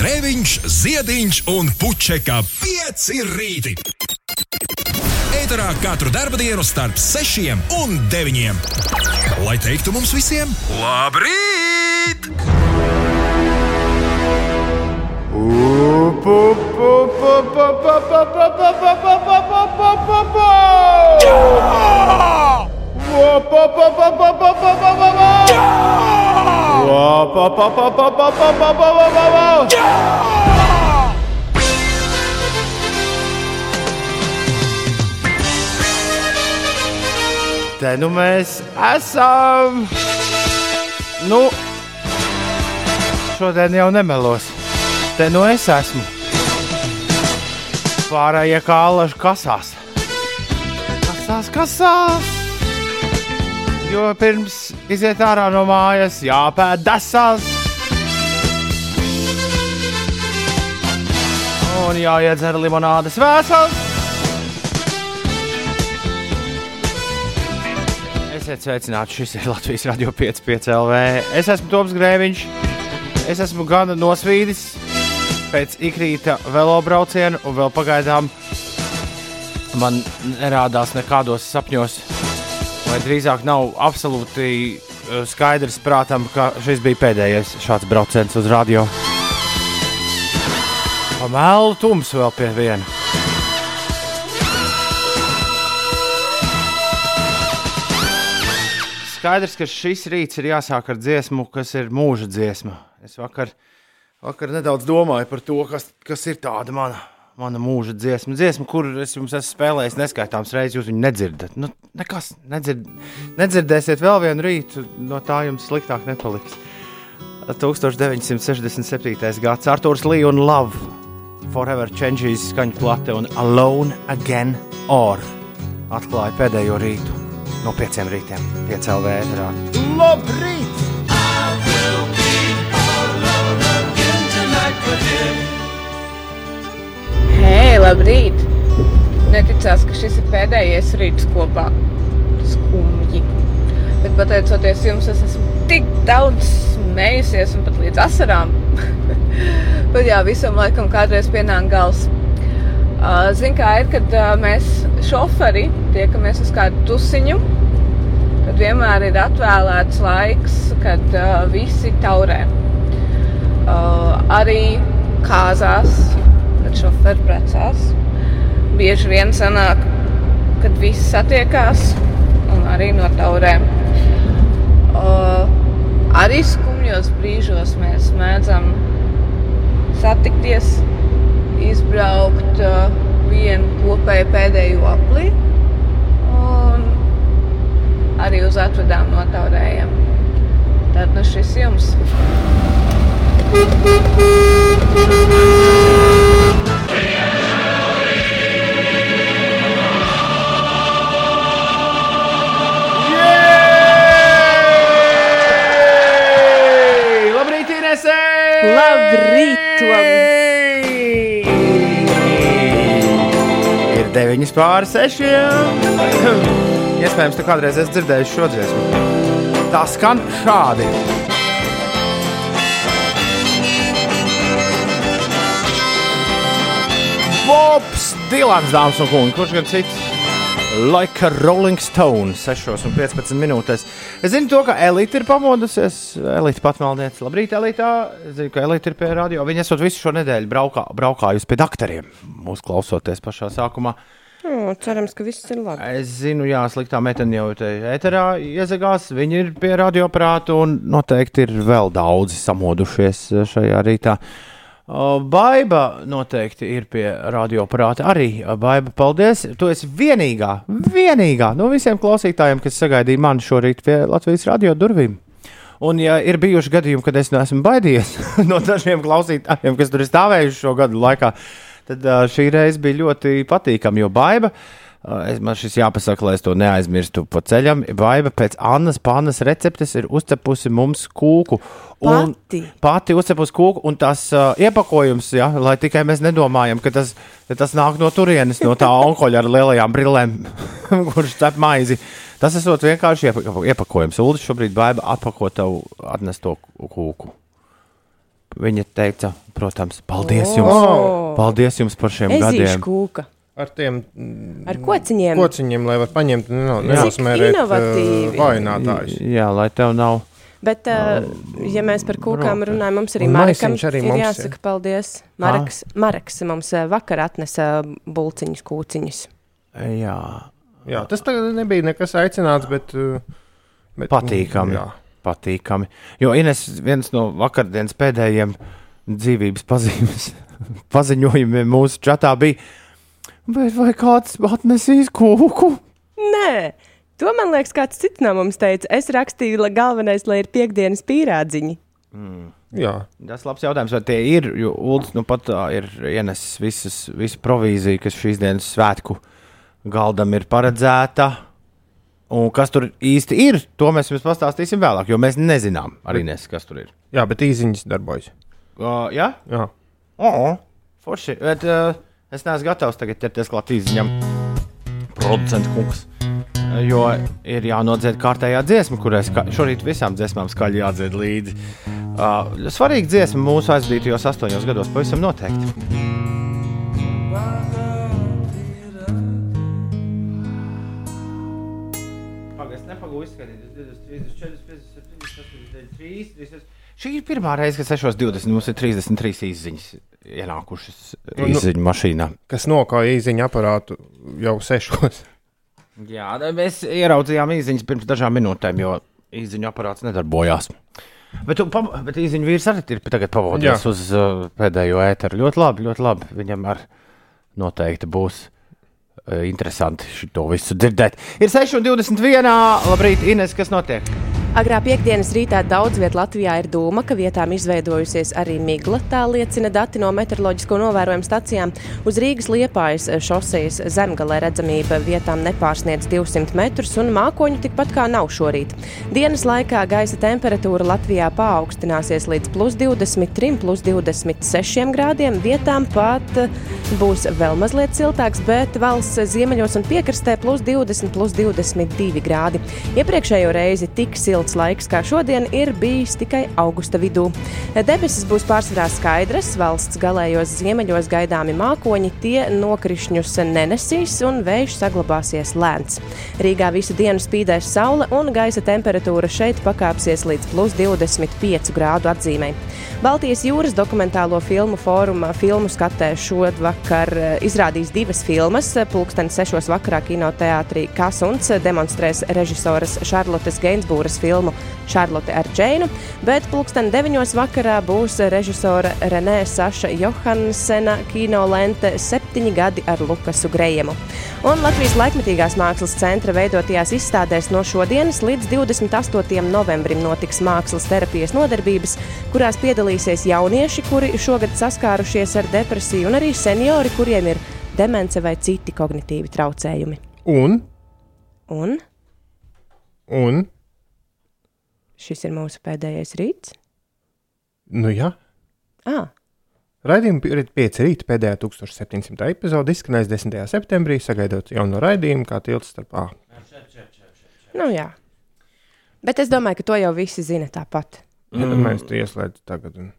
Grēviņš, Ziediņš un Puķeka 5 rīti. Eterā katru dienu starp 6 un 9. Lai teiktu mums visiem, labrīt! Te nu mēs esam. Nu, šodien jau nemelos. Te nu es esmu. Pārējie kā alaži kasās. Kasās, kasās. Jo pirms iziet ārā no mājas, jāpēd desās. Un jāiedzer limonādes vēsās. Esiet sveicināti, šis ir Latvijas Radio 5,5 LV. Es esmu Toms Grēviņš. Es esmu gan nosvīdis pēc ikrīta velobrauciena, un vēl pagaidām man nerādās nekādos sapņos, vai drīzāk nav absolūti eh, skaidrs prātam, ka šis bija pēdējais šāds brauciens uz radio. Pamēlu tums vēl pie viena. Skaidrs, ka šis rīts ir jāsāk ar dziesmu, kas ir mūža dziesma. Es vakar, vakar nedaudz domāju par to, kas, kas ir tāda mana, mana mūža dziesma. Dziesma, kur es jums esmu spēlējis neskaitāmas reizes, jūs viņu nedzirdat. Nu, nekas, nedzird, nedzirdēsiet vēl vienu rītu, no tā jums sliktāk nepaliks. 1967. gads Arthurs Lee un Love. Forever Changes skaņu plate un Alone Again or atklāja pēdējo rītu no pieciem rītiem, piecēlē ēterā. Labrīt! Labrīt! Neticās, ka šis ir pēdējais rīts kopā. Skumji. Bet pateicoties jums, es esmu tik daudz smējusies un pat līdz asarām. Bet jā, visam laikam kādreiz pienāk gals. Ziniet, kā ir, kad mēs šoferi tiekamies uz kādu tusiņu, tad vienmēr ir atvēlēts laiks, kad visi taurē. Arī kāzās, kad šoferi precās. Bieži vien sanāk, kad visi satiekās un arī no taurēm. Uh, arī skumjos brīžos mēs mēdzam satikties, izbraukt uh, vienu kopēju pēdējo aplī un arī uz atvedām no taurējiem. Tad nu šis jums. Jej! Labrīt, Tom! Ir 9 pāri 6. Iespējams, tu kādreiz esi dzirdējis šo dziesmu. Tā skan šādi. Bobs Dilans, dāmas un kungi, kurš gan cits? Like a Rolling Stone, 6 un 15 minūtēs. Es zinu, to, ka Elīte ir pamodusies. Elīte pat maldniece. Labrīt, Elīte. Es zinu, ka Elīte ir pie radio. Viņa esot visu šo nedēļu braukā, braukājusi pie doktoriem. Mūsu klausoties pašā sākumā. O, cerams, ka viss ir labi. Es zinu, jā, sliktā meitene jau te ēterā iezagās. Viņi ir pie radioaparāta un noteikti ir vēl daudzi samodušies šajā rītā. O, Baiba noteikti ir pie radioaparāta arī. Baiba, paldies! Tu esi vienīgā, vienīgā no visiem klausītājiem, kas sagaidīja mani šorīt pie Latvijas radio durvīm. Un, ja ir bijuši gadījumi, kad es neesmu baidījies no dažiem klausītājiem, kas tur ir stāvējuši šo gadu laikā, tad šī reize bija ļoti patīkama, jo baiva. Uh, es, man šis jāpasaka, lai es to neaizmirstu pa ceļam. Baiva pēc Annas Pānas receptes ir uzcepusi mums kūku. Un Pati? Pati uzcepusi kūku, un tas uh, iepakojums, ja, lai tikai mēs nedomājam, ka tas, tas nāk no turienes, no tā onkoļa ar lielajām brillēm, kurš cep maizi. Tas esot vienkārši iepa- iepakojums. Ulu šobrīd baiva atpako tev atnesto kūku. Viņa teica, protams. Paldies jums! O! Paldies jums par šiem Ezīšu gadiem! kūka. Ar tiem mm, Ar kociņiem. kociņiem, lai var paņemt no, neuzmērēt inovatīvi. vājinātājus. Jā, lai tev nav. Bet, uh, ja mēs par kūkām runājam, mums arī maisiņš arī ir mums jāsaka ir. paldies. Mareks, Mareks mums uh, vakar atnesa bulciņus, kūciņus. Jā, Jā, tas tagad nebija nekas aicināts, bet, uh, bet Patīkami. Jā. patīkami. Jo Ines viens no vakardienas pēdējiem dzīvības pazīmes, paziņojumiem mūsu čatā bija, bet vai kāds atnesīs kūku? Nē, to man liekas, kāds cits no mums teica. Es rakstīju, lai galvenais, lai ir piekdienas pīrādziņi. jā. Tas ir labs jautājums, vai tie ir. Jo Ulus nu pat ā, ir ienesis visas, visu provīziju, kas šīs dienas svētku galdam ir paredzēta. Un kas tur īsti ir, to mēs jums pastāstīsim vēlāk, jo mēs nezinām arī, nes, kas tur ir. jā, bet īziņas darbojas. Uh, jā, Jā. oh, forši. Bet, uh, es neesmu gatavs tagad ķerties klāt īziņam. Producents kungs. Jo ir jānodzied kārtējā dziesma, kurai šorīt visām dziesmām skaļi jādzied līdzi. Uh, svarīga dziesma mūsu aizdītajos astoņos gados, pavisam noteikti. Pagaidzi, Šī ir pirmā reize, kad 6.20 mums ir 33 izziņas ienākušas Nu, nu. izziņu mašīnā. Kas nokāja īziņu aparātu jau sešos. Jā, da- mēs ieraudzījām īsiņas pirms dažām minūtēm, jo īsiņu aparāts nedarbojās. Bet, tu bet īsiņu vīrs arī ir tagad pavadījis uz uh, pēdējo ēteru. Ļoti labi, ļoti labi. Viņam ar noteikti būs uh, interesanti šo visu dzirdēt. Ir 6,21. Labrīt, Ines, kas notiek? Agrā piekdienas rītā daudz vietā Latvijā ir dūma, ka vietām izveidojusies arī migla. Tā liecina dati no meteoroloģisko novērojumu stacijām. Uz Rīgas liepājas šosejas zemgalē redzamība vietām nepārsniedz 200 metrus, un mākoņu tikpat kā nav šorīt. Dienas laikā gaisa temperatūra Latvijā paaugstināsies līdz plus 23, plus 26 grādiem. Vietām pat eh, būs vēl mazliet siltāks, bet valsts ziemeļos un piekrastē plus 20, plus 22 grādi. Iepriekšējo reizi tik silts laiks kā šodien ir bijis tikai augusta vidū. Debesis būs pārsvarā skaidras, valsts galējos ziemeļos gaidāmi mākoņi, tie nokrišņus nenesīs un vējš saglabāsies lēns. Rīgā visu dienu spīdēs saule un gaisa temperatūra šeit pakāpsies līdz plus 25 grādu atzīmei. Baltijas jūras dokumentālo filmu fóruma filmu skatē šovakar eh, izrādīs divas filmas. Pulksteni sešos vakarā kinoteātrī Kasuns demonstrēs režisoras Šarlotes Gainsbūras filmu Šarlote ar Džeinu, bet pulksteni deviņos vakarā būs režisora Renē Saša Johansena kino lente septiņi gadi ar Lukasu Grejemu. Un Latvijas laikmetīgās mākslas centra veidotajās izstādēs no šodienas līdz 28. novembrim notiks mākslas terapijas nodarbības, kurās piedalīsies jaunieši, kuri šogad saskārušies ar depresiju, un arī seniori, kuriem ir demence vai citi kognitīvi traucējumi. Un, Un un, šis ir mūsu pēdējais rīts. nu jā, Ah, raidījuma pi- 5 rīta pēdējā 1700. epizode izskanēs 10. septembrī, sagaidot jaunu raidījumu, kā tilts starp A. nu jā. Bet es domāju, ka to jau visi zina tāpat. Ja tad mēs to ieslēdzam tagad. Un...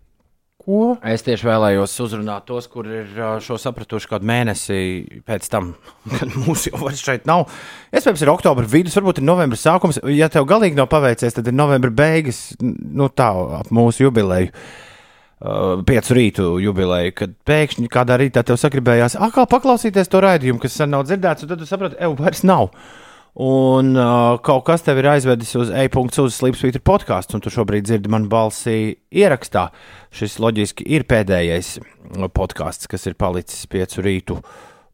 Ko? Es tieši vēlējos uzrunāt tos, kur ir šo sapratuši kādu mēnesi pēc tam, kad mūsu jau vairs šeit nav. Iespējams, ir oktobra vidus, varbūt ir novembris sākums. Ja tev galīgi nav paveicies, tad ir novembra beigas, nu tā, ap mūsu jubileju. Uh, piecu rītu jubileju, kad pēkšņi kādā rītā tev sagribējās, kā paklausīties to raidījumu, kas sen nav dzirdēts, un tad tu saproti, evo, vairs nav. Un uh, kaut kas tev ir aizvedis uz e-punktu uz Slipsvītra podkāstu, un tu šobrīd dzirdi manu balsi ierakstā. Šis loģiski ir pēdējais podkāsts, kas ir palicis piecu rītu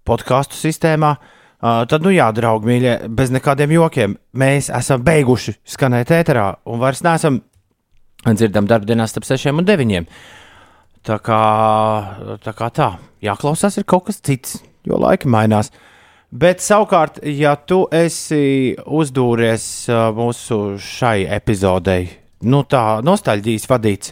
podkāstu sistēmā. Uh, tad, nu jā, draugi, mīļie, bez nekādiem jokiem, mēs esam beiguši skanēt ēterā un vairs neesam dzirdam darbdienās starp 6 un 9. Tā kā tā, kā tā. jāklausās, ir kaut kas cits, jo laika mainās. Bet savukārt, ja tu esi uzdūries ā, mūsu šai epizodei, nu tā nostalģijas vadīts,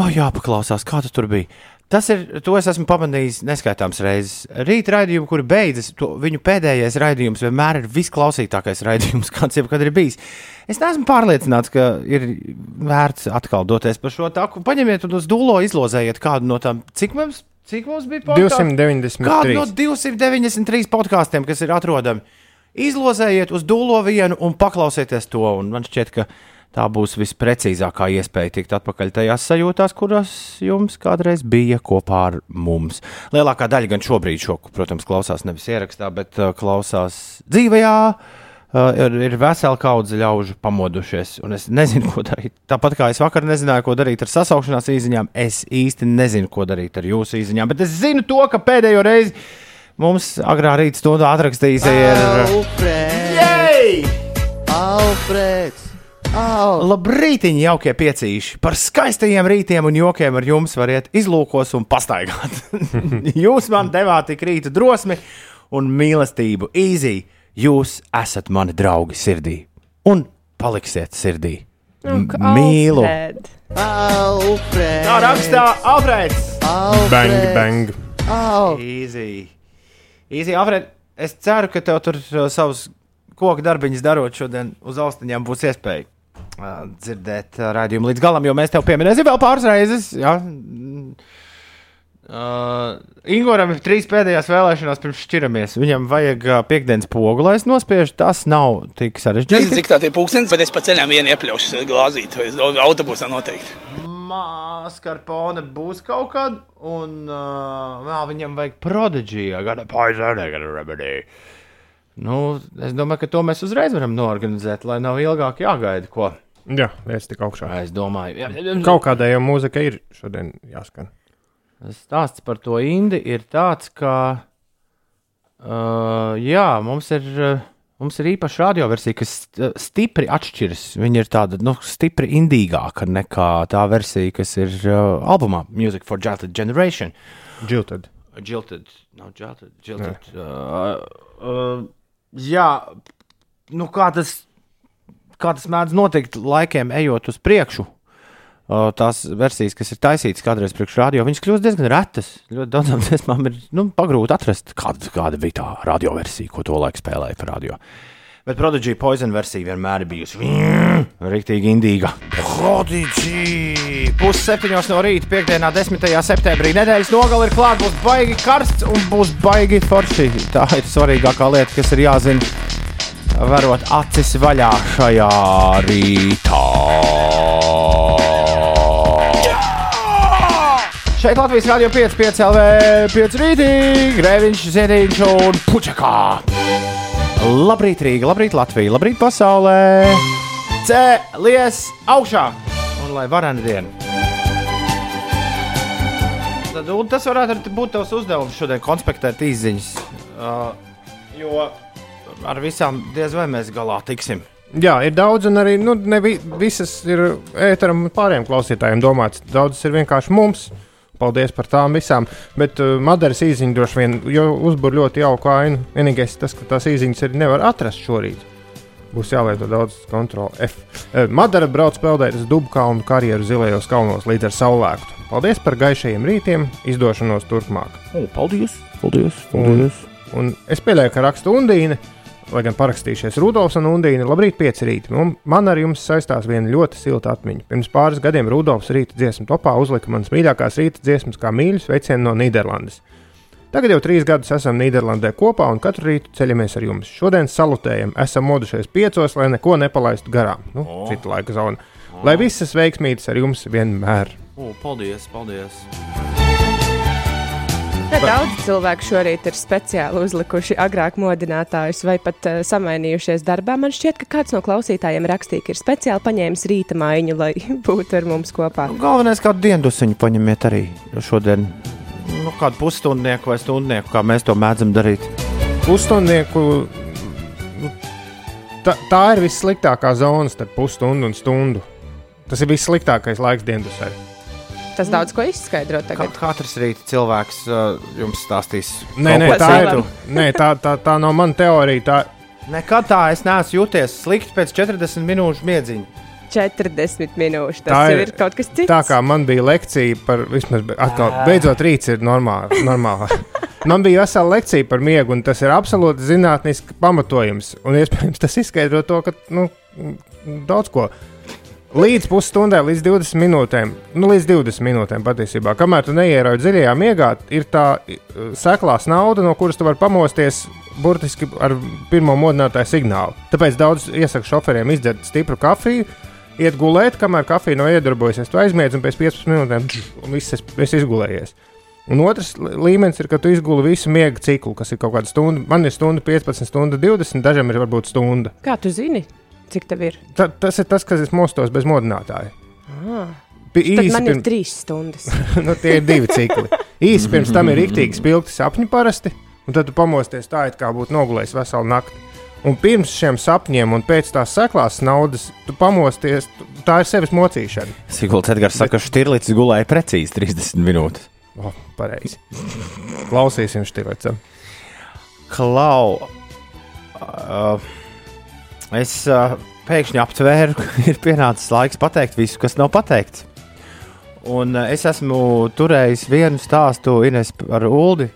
oh, jāpaklausās, kā tu tur biji. Tas ir, to es esmu pamanījis neskaitāmas reizes. Rīta raidījumi, kuri beidzas, to, viņu pēdējais raidījums vienmēr ir visklausītākais raidījums, kāds jebkad ir bijis. Es neesmu pārliecināts, ka ir vērts atkal doties pa šo taku. Paņemiet un uz dūlo izlozējiet kādu no tām. Cik mums, cik mums bija podcastu? 293. Kādu no 293 podkāstiem, kas ir atrodami? Izlozējiet uz dūlo vienu un paklausieties to. Un man šķiet, ka tā būs visprecīzākā iespēja tikt atpakaļ tajās sajūtās, kuras jums kādreiz bija kopā ar mums. Lielākā daļa gan šobrīd, šo, protams, klausās nevis ierakstā, bet uh, klausās dzīvajā. Uh, ir, ir vesela kaudze ļaužu pamodušies, un es nezinu, ko darīt. Tāpat kā es vakar nezināju, ko darīt ar sasaukšanās īsiņām, es īsti nezinu, ko darīt ar jūsu īsiņām. Bet es zinu to, ka pēdējo reizi mums agrā rīta stundā atrakstījis ir. Jej! Alfreds! Au! Labrīt, jaukie piecīši! Par skaistajiem rītiem un jokiem ar jums variet izlūkos un pastaigāt. jūs man devāt tik rīta drosmi un mīlestību. Easy! Jūs esat mani draugi sirdī un paliksiet sirdī. M- Mīlu! Alfreds! Tā rakstā Alfreds! Bang, bang. Au! Easy! Easy, Alfred! Es ceru, ka tev tur uh, savus koku darbiņus darot šodien uz austiņām būs iespēja uh, dzirdēt uh, raidījumu līdz galam, jo mēs tev pieminēsim vēl pāris reizes. Ja? Uh, Ingoram ir trīs pēdējās vēlēšanās pirms šķiramies. Viņam vajag uh, piekdienas pogu, lai es nospiežu. Tas nav tik Nezinu, sarežģīti. cik tā ir pūkstens, bet es pa ceļam vienu iepļaušu glāzīt, vai uz autobusā noteikti. Maskarpone būs kaut kad, un uh, vēl viņam vajag prodigiju, gada poizonē, gada remedy. Nu, es domāju, ka to mēs uzreiz varam norganizēt, lai nav ilgāk jāgaida, ko Jā, es tik augšā. es domāju. Jā, Kaut kādai jau mūzika ir šodien jāskan. Stāsts par to Indi ir tāds, ka uh, jā, mums ir. Uh, Mums ir īpaša radioversija, kas st- stipri atšķiras. Viņa ir tāda nu, stipri indīgāka nekā tā versija, kas ir uh, albumā Music for Jilted Generation. Džiltad. Jilted, nav jilted, jilted. Uh, uh, jā, nu kā tas, kā tas mēdz notikt laikiem, ejot uz priekšu. Tās versijas, kas ir taisītas kādreiz priekš radio, viņas kļūst diezgan retas. Ļoti daudzām dziesmām ir nu, pagrūti atrast, kāda, kāda bija tā radioversija, ko to laiku spēlēja par radio. Bet Prodigy Poison versija vienmēr ir bijusi rīktīgi indīga. Prodigy! Pusseptiņos no rīta, piekdienā, 10. septembrī. Nedēļas nogale ir klāta, būs baigi karsts un būs baigi forši. Tā ir svarīgākā lieta, kas ir jāzina. Varot acis vaļā šajā rītā. Šeit Latvijas Rādio 5, 5 LV, 5 rītī, Grēviņš, Ziedīņš un Puķakā. Labrīt, Rīga, labrīt, Latvija, labrīt, pasaulē! Cēlies augšā! Un lai varena diena! Tad, un tas varētu būt tavs uzdevums šodien, konspektēt izziņas. Uh, jo ar visām diez vai mēs galā tiksim. Jā, ir daudz, un arī nu, ne vi, visas ir ēteram un pārējiem klausītājiem domāts. Daudzas ir vienkārši mums. Paldies par tām visām. Bet uh, Madaras īziņa droši vien uzbūr ļoti jauku ainu. Vienīgais tas, ka tās īziņas arī nevar atrast šorīt. Būs jālieto daudz kontrole. F. Uh, Madara brauc peldēt uz Dubkalnu karjeru zilajos kalnos līdz ar saulēktu. Paldies par gaišajiem rītiem, izdošanos turpmāk. O, paldies! Paldies! Un, un es pieļauju, ka raksta Undīne, lai gan parakstījušies Rudolfs un Undīne. Labrīt, pieci rīti. Un man ar jums saistās viena ļoti silta atmiņa. Pirms pāris gadiem Rudolfs rīta dziesmu topā uzlika manas mīļākās rīta dziesmas kā mīļus sveicienu no Nīderlandes. Tagad jau trīs gadus esam Nīderlandē kopā un katru rītu ceļamies ar jums. Šodien salutējam, esam modušies piecos, lai neko nepalaistu garām. Nu, cita laika zona. Lai visas veiksmītas ar jums vienmēr. O, paldies! paldies. Ja daudz cilvēku šorīt ir speciāli uzlikuši agrāk modinātājus vai pat uh, samainījušies darbā. Man šķiet, ka kāds no klausītājiem rakstīja, ka ir speciāli paņēmis rīta maiņu, lai būtu ar mums kopā. Galvenais, kādu diendusiņu paņemiet arī šodien. Nu, kādu pusstundnieku vai stundnieku, kā mēs to mēdzam darīt. Pusstundnieku. nu, Tā, tā ir vissliktākā zona starp pusstundu un stundu. Tas ir vissliktākais laiks dienasē. Tas daudz ko izskaidro Kā, tagad. katrs rīta cilvēks uh, jums stāstīs. Nē, nē, tā, ir, nē tā, tā, tā nav mana teorija. Tā, Nekad tā es neesmu jūties slikti pēc 40 minūšu miedziņa. 40 minūtes. Tas Tā ir- ir kaut kas cits. Tā kā man bija lekcija par, vismaz atkal, beidzot rīts ir normāli. normāli. Man bija vesela lekcija par miegu, un tas ir absolūti zinātnisks pamatojums. Un iespējams tas izskaidro to, ka nu, daudz ko. Līdz pusstundai, līdz 20 minūtēm, nu, līdz 20 minūtēm patiesībā. Kamēr tu neieraugi dziļajā miegā, ir tā seklās nauda, no kuras tu vari pamosties burtiski ar pirmo modinātāju signālu. Tāpēc daudz iesaku šoferiem izdzert stipru kafiju, iet gulēt, kamēr kafija nav iedarbojusies. Tu aizmiedz un pēc 15 minūtēm un viss es- esi izgulējies. Un otrs līmenis ir, ka tu izguli visu miega ciklu, kas ir kaut kāda stunda. Man ir stunda 15, stunda 20, dažiem ir varbūt stunda. Kā tu zini, cik tev ir? Ta, tas ir tas, kas es mostos bez modinātāja. Ah. Īsi man ir pirms- trīs stundas. nu, tie ir divi cikli. Īsi pirms tam ir rīktīgi spilgti sapņi parasti, un tad tu pamosties tā, it kā būtu nogulējis veselu nakti. Un pirms šiem sapņiem un pēc tās seklās naudas, tu pamosties, tu- tā ir sevis mocīšana. Sigults Edgars saka, ka Štirlīts gulēja precīzi 30 minūtes. O, pareizi. Klausīsim šķirlecam. Klau, uh, es uh, pēkšņi aptvēru, ka ir pienācis laiks pateikt visu, kas nav pateikts. Un uh, es esmu turējis vienu stāstu Ines par Uldi.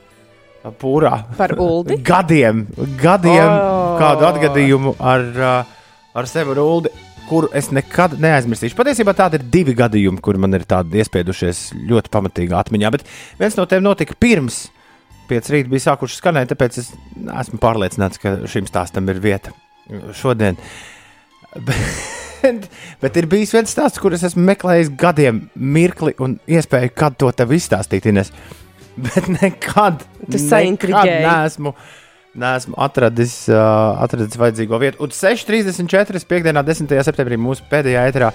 Pūrā. Par Uldi? Gadiem, gadiem Oh. kādu atgadījumu ar, uh, ar sevi ar Uldi, kuru es nekad neaizmirsīšu. Patiesībā tādi ir divi gadījumi, kur man ir tādi iespiedušies ļoti pamatīgi atmiņā. Bet viens no tiem notika pirms pieci rīta bija sākuši skanēt, tāpēc es esmu pārliecināts, ka šim stāstam ir vieta šodien. Bet, bet ir bijis viens stāsts, kurus esmu meklējis gadiem, mirkli un iespēju, kad to tev izstāstīt. Ines. Bet nekad, saintriģēji. neesmu, neesmu atradis, uh, atradis vajadzīgo vietu. Un 6.34. piekdienā, 10. septembrī mūsu pēdējā etrā.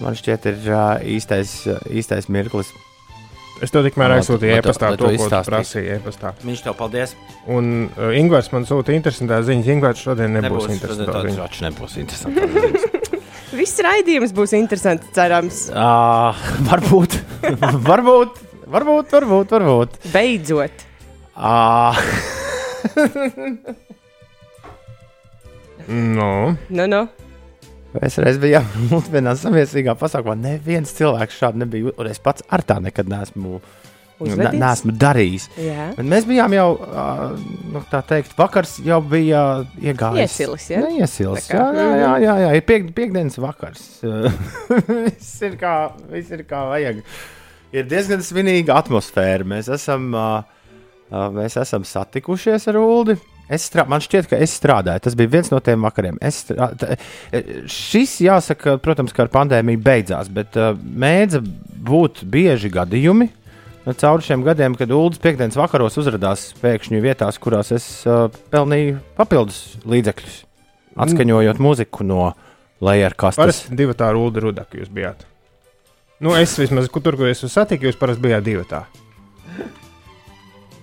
Man šķiet, ir uh, īstais, uh, īstais mirklis. Es to tikmēr aizsūtīju e-pastā, to, ko tu prasīji e-pastā. Viņš tev paldies. Un uh, Ingūns man sūta interesantās ziņas. Ingūns šodien nebūs, nebūs interesants. Nebūs interesants. Viss raidījums būs interesants, cerams. uh, varbūt, varbūt, varbūt, varbūt, varbūt. Beidzot. Uh, No. Nu, nu. Es reiz biju vienā samiesīgā pasākumā. Neviens cilvēks šādi nebija. Un es pats ar tā nekad neesmu, ne, Uzvedies? neesmu darījis. Mēs bijām jau, nu, tā teikt, vakars jau bija iegājis. Iesilis, ja? Ne, iesilis. Tā kā, Jā, jā, jā, jā, jā. ir piek, piekdienas vakars. viss, ir kā, viss ir kā vajag. Ir diezgan svinīga atmosfēra. Mēs esam, mēs esam satikušies ar Ulu. Es strā, man šķiet, ka es strādāju. Tas bija viens no tiem vakariem. Strā, šis, jāsaka, protams, ka ar pandēmiju beidzās, bet uh, mēdza būt bieži gadījumi, cauri šiem gadiem, kad Ulas piekdienas vakaros uzrādījās pēkšņi vietās, kurās es uh, pelnīju papildus līdzekļus, atskaņojot mūziku no lejas kastes. Parasti divi tā rūda rudaka jūs bijāt. Nu, es vismaz kur tur, kur es jūs satiku, jūs parasti bijāt divi tā.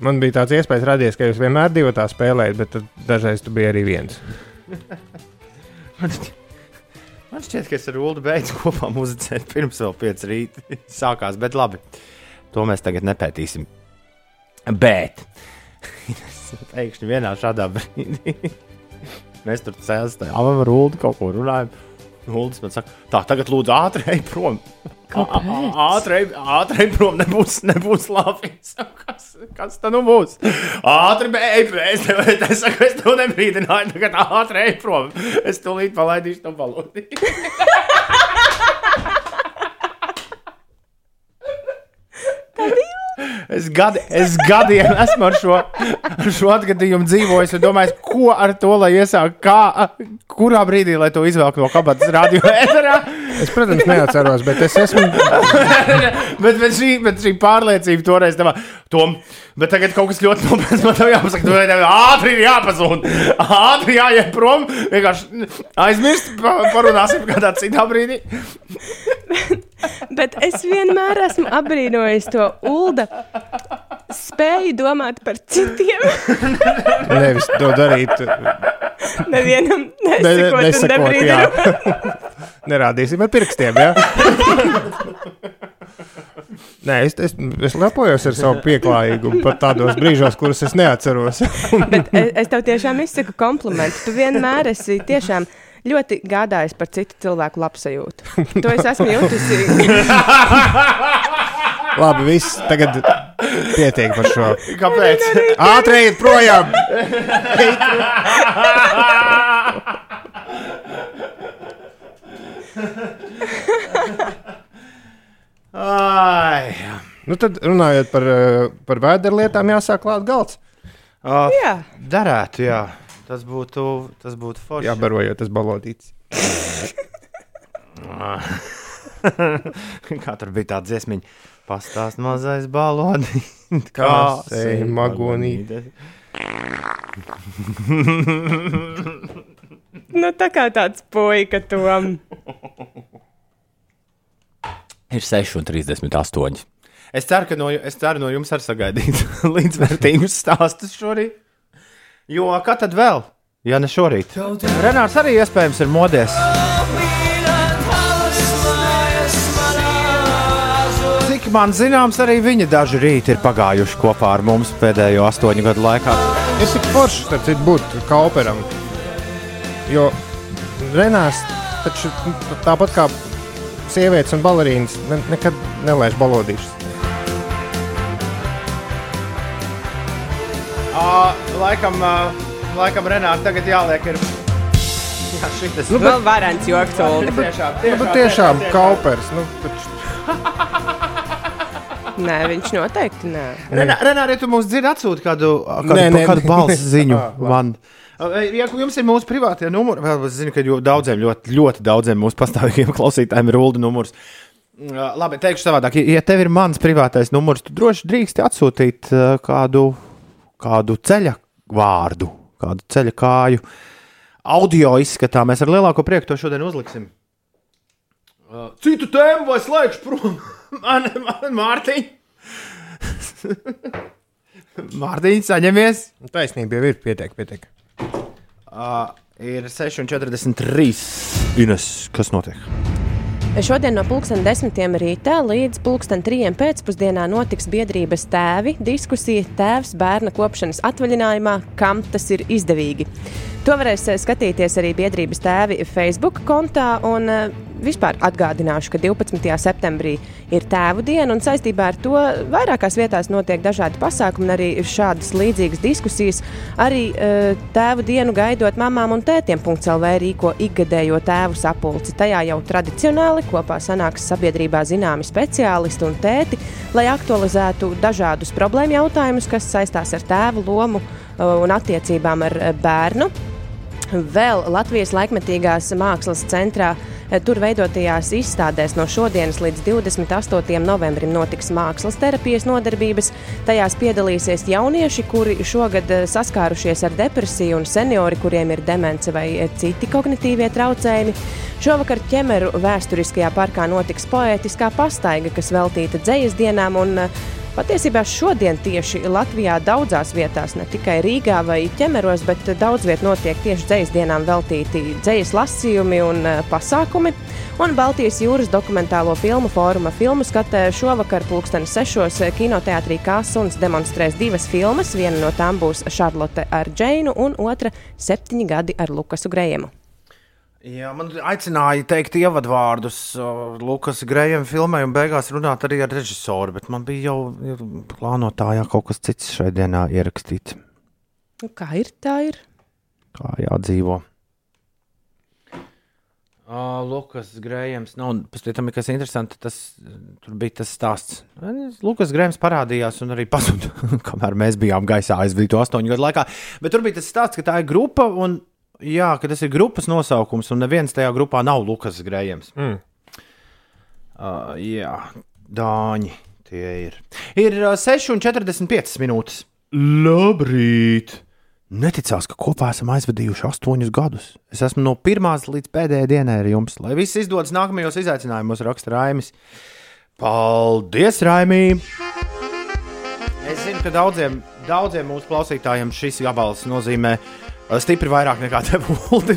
Man bija tāds iespējas radies, ka jūs vienmēr divi tā spēlējat, bet tad dažreiz tu biji arī viens. Man šķiet, man šķiet, ka es ar Ulu beidzu kopā muzicēt pirms vēl pieci rīta sākās, bet labi, to mēs tagad nepētīsim. Bet pēkšņi vienā šādā brīdī mēs tur cēlām ar Ulu kaut ko runājam. Uldis man saka, tā, tagad lūdzu ātri ej prom. Ātri, ātri prom, nebūs, nebūs labi. Kas, kas tā nu būs? Ātri, ej. Es tev es saku, es tev nebrīdināju, tagad ātri ej prom. Es tūlīt palaidīšu to baloni. Es, gadi, es gadiem esmu ar šo, ar šo atgadījumu dzīvojis un domājis, ko ar to lai iesāktu, kā, kurā brīdī lai to izvelk no kabatas radio ēterā. Es, protams, neatceros, bet es esmu. bet, bet, šī, bet šī pārliecība toreiz devā. Tom, bet tagad kaut kas ļoti nopietns man tev jāpasaka. Tev ātri ir jāpazūd. Ātri jāiet prom. Vienkārši aizmirst, pa- parunāsim kādā citā brīdī. Bet es vienmēr esmu apbrīnojis to ULDA spēju domāt par citiem. Nevis to darīt. Nevienam Ne, nesakot, un nesakot, jā. Nerādīsim ar pirkstiem. Ja? Nē, es, es, es lepojos ar savu pieklājīgumu pat tādos brīžos, kurus es neatceros. Bet es, es tev tiešām izsaku komplimentu. Tu vienmēr esi tiešām ļoti gādājis par citu cilvēku labsajūtu. To es esmu jutusi. Labi, viss tagad pietiek par šo. Kāpēc? Ātri ejiet projām! Ai, Nu tad runājot par, eh, par vēderlietām, jāsāk klāt galds. uh, Jā, darētu, jā. Tas būtu, tas būtu forši. Jābarojot tas balodīts. Kā tur bija tāda dziesmiņa? Pastāst mazais baloni. Kā sēja magonī. nu, tā kā tāds puika tom. Ir 6,38. Es ceru, ka no, es ceru no jums arī sagaidīt līdzvērtīgus stāstus šorīt. Jo kā tad vēl? Ja ne šorīt. Renārs arī iespējams ir modies. Cik man zināms, arī viņa daži rīti ir pagājuši kopā ar mums pēdējo astoņu gadu laikā. Ir tik forši, starp citu, būt kauperam. Jo Renārs taču tāpat kā sievietes un balerīnas ne, nekad nelaiž balodīšus. Uh, laikam, uh, laikam Renārs tagad jāliek ir. Jā, šitas. Nu, vēl varants joks, Olga. tiešām, Nu, bet tiešām kaupers. Nu, taču, Nē, viņš noteikti nē. Renāri, ja tu mums dzirdi, atsūti kādu, kādu, Nē, nē, kādu balss ziņu man. Ja jums ir mūsu privātie numuri, vēl es zinu, ka jo daudziem, ļoti, ļoti daudziem mūsu pastāvīgiem klausītājiem ir ULDA numurs. Labi, teikšu savādāk. Ja tev ir mans privātais numurs, tu droši drīksti atsūtīt kādu, kādu ceļa vārdu, kādu ceļa kāju. Audio izskatā mēs ar lielāko prieku to šodien uzliksim. Uh, Citu tēmu vai slēgšu prom? Man, man Mārtiņ! Mārtiņ, saņemies! taisnība jau ir pietiek, pietiek. Uh, ir 6,43. Ines, kas notiek? Šodien no pulksten desmitiem rītā līdz pulksten trijiem pēcpusdienā notiks biedrības tēvi diskusija tēvs bērna kopšanas atvaļinājumā, kam tas ir izdevīgi. To varēs eh, skatīties arī biedrības tēvi Facebook kontā. Un, eh, vispār atgādināšu, ka 12. septembrī ir tēvu diena, un saistībā ar to vairākās vietās notiek dažādi pasākumi, arī šādas līdzīgas diskusijas. Arī eh, tēvu dienu gaidot mamām un tētiem. CELV rīko ikgadējo tēvu sapulci. Tajā jau tradicionāli kopā sanāks sabiedrībā zināmi speciālisti un tēti, lai aktualizētu dažādus problēmu jautājumus, kas saistās ar tēvu lomu eh, un attiecībām ar eh, bērnu. Vēl Latvijas laikmetīgās mākslas centrā eh, tur veidotajās izstādēs no šodienas līdz 28. novembrim notiks mākslas terapijas nodarbības. Tajās piedalīsies jaunieši, kuri šogad eh, saskārušies ar depresiju, un seniori, kuriem ir demence vai eh, citi kognitīvie traucējumi. Šovakar ķemeru vēsturiskajā parkā notiks poētiskā pastaiga, kas veltīta dzējas dienām. Un, eh, Patiesībā šodien tieši Latvijā daudzās vietās, ne tikai Rīgā vai ķemeros, bet daudz viet notiek tieši dzīs dienām veltīti dzīs lasījumi un eh, pasākumi. Un Baltijas jūras dokumentālo filmu fóruma filmu skatē šovakar pulksteni sešos kinoteātrī Kāsuns demonstrēs divas filmas. Viena no tām būs Šarlote ar Džeinu un otra septiņi gadi ar Lukasu Grējumu. Jā, man aicināja teikt ievadvārdus Lukas Grējam filmai un beigās runāt arī ar režisoru, bet man bija jau ir plānotājā kaut kas cits šai dienā ierakstīts. Nu, kā ir, tā ir. Kā jādzīvo. Uh, Lukas Grējams, nav pēc tam, kas interesanti, tas tur bija tas stāsts. Lukas Grējams parādījās un arī pazuda, kamēr mēs bijām gaisā aizvīto astoņu gadu laikā. Bet tur bija tas stāsts, ka tā ir grupa un jā, ka tas ir grupas nosaukums un neviens tajā grupā nav Lukas Grējams. Mm. Uh, jā, dāņi tie ir. Ir uh, 6,45 minūtes. Labrīt! Neticās, ka kopā esam aizvadījuši astoņus gadus. Es esmu no pirmās līdz pēdējai dienai ar jums. Lai viss izdodas nākamajos izaicinājumos, raksta Raimis. Paldies, Raimī! Es zinu, ka daudziem, daudziem mūsu klausītājiem šis gabals nozīmē uh, stipri vairāk nekā tev,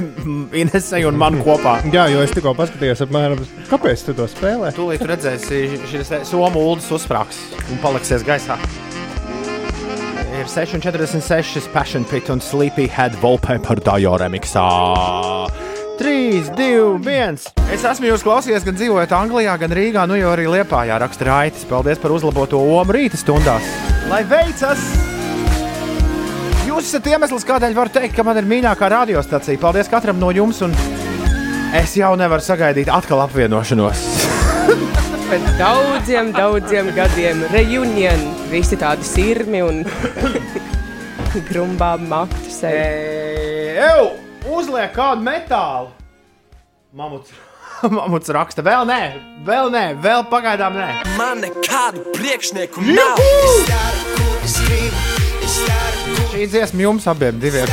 Inesai un man kopā. Jā, jo es tikko paskatījos, apmēram, kāpēc tu to spēlē. Tūlīt redzēsi, šis somu ūdens uzsprāgs un paliksies gaisā. Ir 6,46 Passion Pit un Sleepy Head Wallpaper Dajo remixā. 3, 2, 1. Es esmu jūs klausījies gan dzīvojot Anglijā, gan Rīgā, nu jau arī Liepājā raksta raitis. Paldies par uzlaboto omu rīta stundās. Lai veicas! Jūs esat iemesls, kādēļ varu teikt, ka man ir mīļākā radiostacija. Paldies katram no jums, un es jau nevaru sagaidīt atkal apvienošanos. Pēc daudziem, daudziem gadiem reunion, visi tādi sirmi un grumbām maktu sevi. Eju, uzliek kādu metālu! Mamuts, mamuts raksta, vēl nē, vēl nē, vēl pagaidām nē. Man nekādu priekšnieku Juhu! nav. Es daru, ko es gribu. Es ko Šī dziesma jums abiem diviem.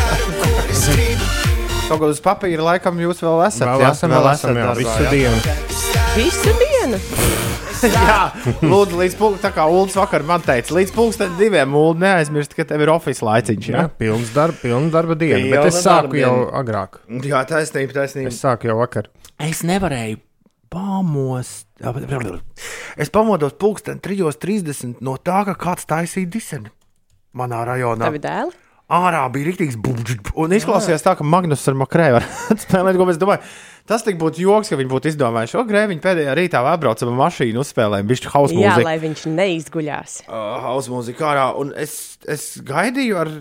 Kaut uz papīra laikam jūs vēl esat. Vēl jā? esam, vēl esam, jā, darbā, visu jā. dienu. Visu dienu! jā, lūdzu, līdz pulkstenim, tā kā Ulas vakar man teica, līdz pulkstenim diviem Ulu neaizmirst, ka tev ir oficiāls laiciņš. Jā, Jā, pilns darba, pilna darba diena. Pilna Bet es sāku jau diena. agrāk. jā taisnība, taisnība. Es sāku jau vakar. Es nevarēju pamost. Es pamodos pulksteni 3.30 no tā, ka kāds taisīja diseni manā rajonā. Tavi dēli? Ārā bija rīktīgs buļbuļs. Un izklausījās tā, ka Magnus ar Makrēju var spēlēt, ko es domāju. Tas tik būtu joks, ka viņi būtu izdomājuši. O, grēviņi pēdējā rītā atbraucam ar mašīnu, uzspēlējam bišķi house Jā, mūziku. lai viņš neizguļās. Uh, house mūziku ārā. Un es, es gaidīju, ar,